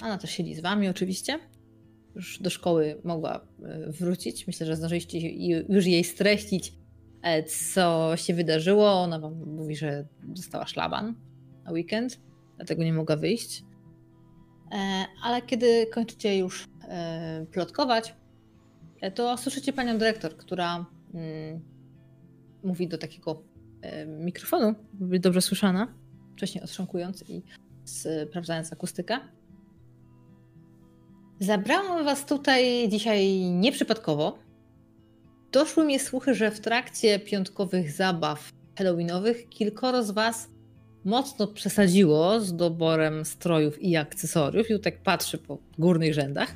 Ona też siedzi z wami oczywiście. Już do szkoły mogła e, wrócić. Myślę, że zdążyliście ju- już jej streścić, e, co się wydarzyło. Ona wam mówi, że dostała szlaban na weekend, dlatego nie mogła wyjść. E, Ale kiedy kończycie już plotkować, to słyszycie panią dyrektor, która mm, mówi do takiego mikrofonu, by dobrze słyszana, wcześniej otrząkując i sprawdzając akustykę. Zabrałam was tutaj dzisiaj nieprzypadkowo. Doszły mnie słuchy, że w trakcie piątkowych zabaw halloweenowych kilkoro z was mocno przesadziło z doborem strojów i akcesoriów. I tak patrzy po górnych rzędach.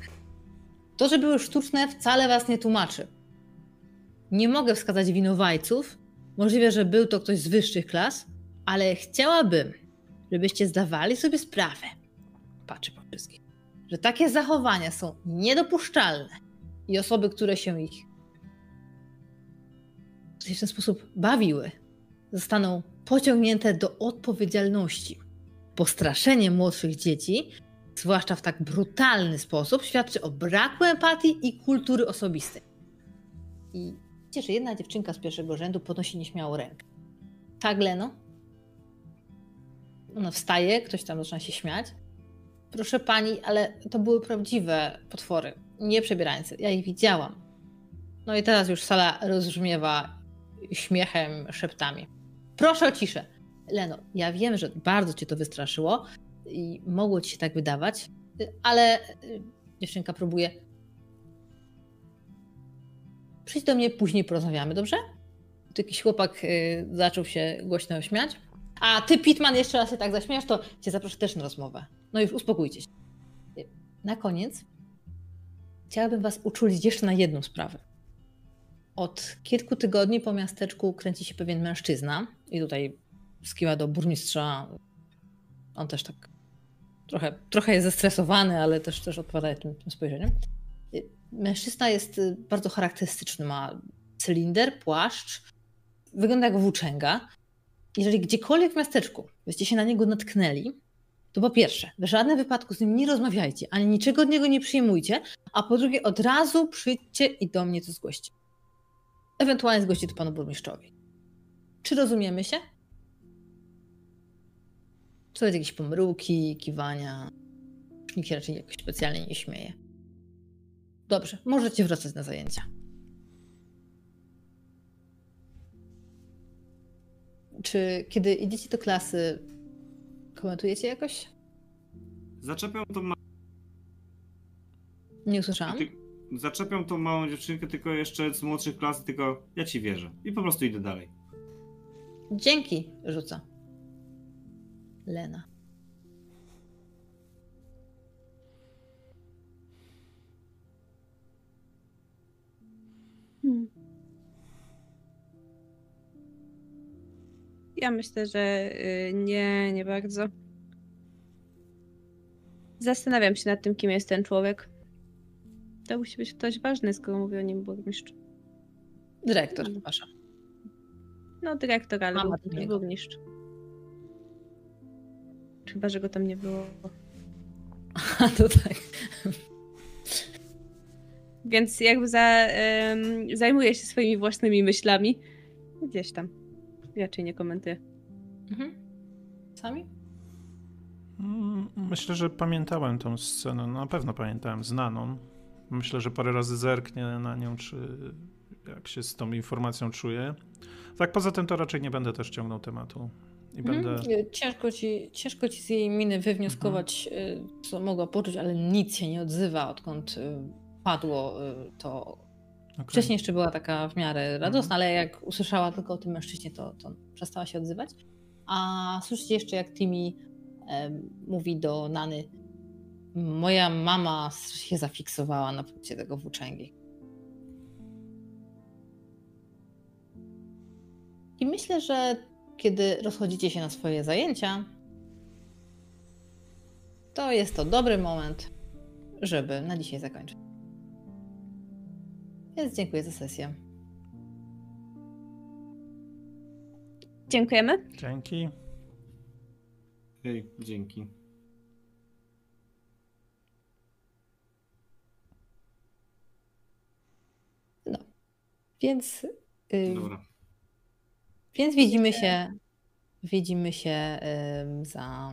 To, że były sztuczne, wcale was nie tłumaczy. Nie mogę wskazać winowajców. Możliwe, że był to ktoś z wyższych klas, ale chciałabym, żebyście zdawali sobie sprawę. Patrzę po wszystkich że takie zachowania są niedopuszczalne i osoby, które się ich w ten sposób bawiły, zostaną pociągnięte do odpowiedzialności. Postraszenie młodszych dzieci, zwłaszcza w tak brutalny sposób, świadczy o braku empatii i kultury osobistej. I widzicie, że jedna dziewczynka z pierwszego rzędu podnosi nieśmiało rękę. Tak, Leno? Ona wstaje, ktoś tam zaczyna się śmiać. Proszę pani, ale to były prawdziwe potwory, nie przebierające. Ja ich widziałam. No i teraz już sala rozbrzmiewa śmiechem, szeptami. Proszę o ciszę. Leno, ja wiem, że bardzo cię to wystraszyło i mogło ci się tak wydawać, ale y, dziewczynka próbuje. Przyjdź do mnie, później porozmawiamy, dobrze? Tu jakiś chłopak y, zaczął się głośno śmiać. A ty, Pitman, jeszcze raz się tak zaśmiesz, to cię zaproszę też na rozmowę. No już uspokójcie się. Na koniec chciałabym was uczulić jeszcze na jedną sprawę. Od kilku tygodni po miasteczku kręci się pewien mężczyzna i tutaj skiła do burmistrza. On też tak trochę, trochę jest zestresowany, ale też, też odpowiada tym, tym spojrzeniem. Mężczyzna jest y, bardzo charakterystyczny, ma cylinder, płaszcz, wygląda jak włóczęga. Jeżeli gdziekolwiek w miasteczku byście się na niego natknęli, to po pierwsze, w żadnym wypadku z nim nie rozmawiajcie, ani niczego od niego nie przyjmujcie, a po drugie, od razu przyjdźcie i do mnie to zgłoście. Ewentualnie zgłoście to panu burmistrzowi. Czy rozumiemy się? Są jakieś pomruki, kiwania. Nikt się raczej jakoś specjalnie nie śmieje. Dobrze, możecie wracać na zajęcia. Czy kiedy idziecie do klasy, komentujecie jakoś? Zaczepią tą, ma- Nie usłyszałam. ty- zaczepią tą małą dziewczynkę tylko jeszcze z młodszych klas, tylko ja ci wierzę. I po prostu idę dalej. Dzięki, rzuca. Lena. Hmm. Ja myślę, że y, nie, nie bardzo. Zastanawiam się nad tym, kim jest ten człowiek. To musi być ktoś ważny, skoro mówi o nim burmistrz. Dyrektor, przepraszam. No, dyrektor, ale Mama burmistrz. Chyba, że go tam nie było. A *laughs* to tak. Więc jakby za, em, zajmuje się swoimi własnymi myślami. Gdzieś tam. Raczej nie komentuję. Mhm. Sami? Mm, Myślę, że pamiętałem tą scenę. Na pewno pamiętałem znaną. Myślę, że parę razy zerknie na nią, czy jak się z tą informacją czuję. Tak, poza tym to raczej nie będę też ciągnął tematu. I będę. Mhm. Y, Ciężko ci, ciężko ci z jej miny wywnioskować, y, co mogła poczuć, ale nic się nie odzywa, odkąd y, padło y, to. Okej. Wcześniej jeszcze była taka w miarę radosna, ale jak usłyszała tylko o tym mężczyźnie, to, to przestała się odzywać. A słyszycie jeszcze, jak Timmy em, mówi do Nany, moja mama się zafiksowała na punkcie tego włóczęgi. I myślę, że kiedy rozchodzicie się na swoje zajęcia, to jest to dobry moment, żeby na dzisiaj zakończyć. Więc dziękuję za sesję. Dziękujemy. Dzięki. Hej, dzięki. Więc, y, Dobra. więc widzimy się, widzimy się za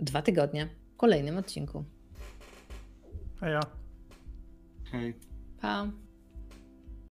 dwa tygodnie w kolejnym odcinku. A ja. Hej. Pa!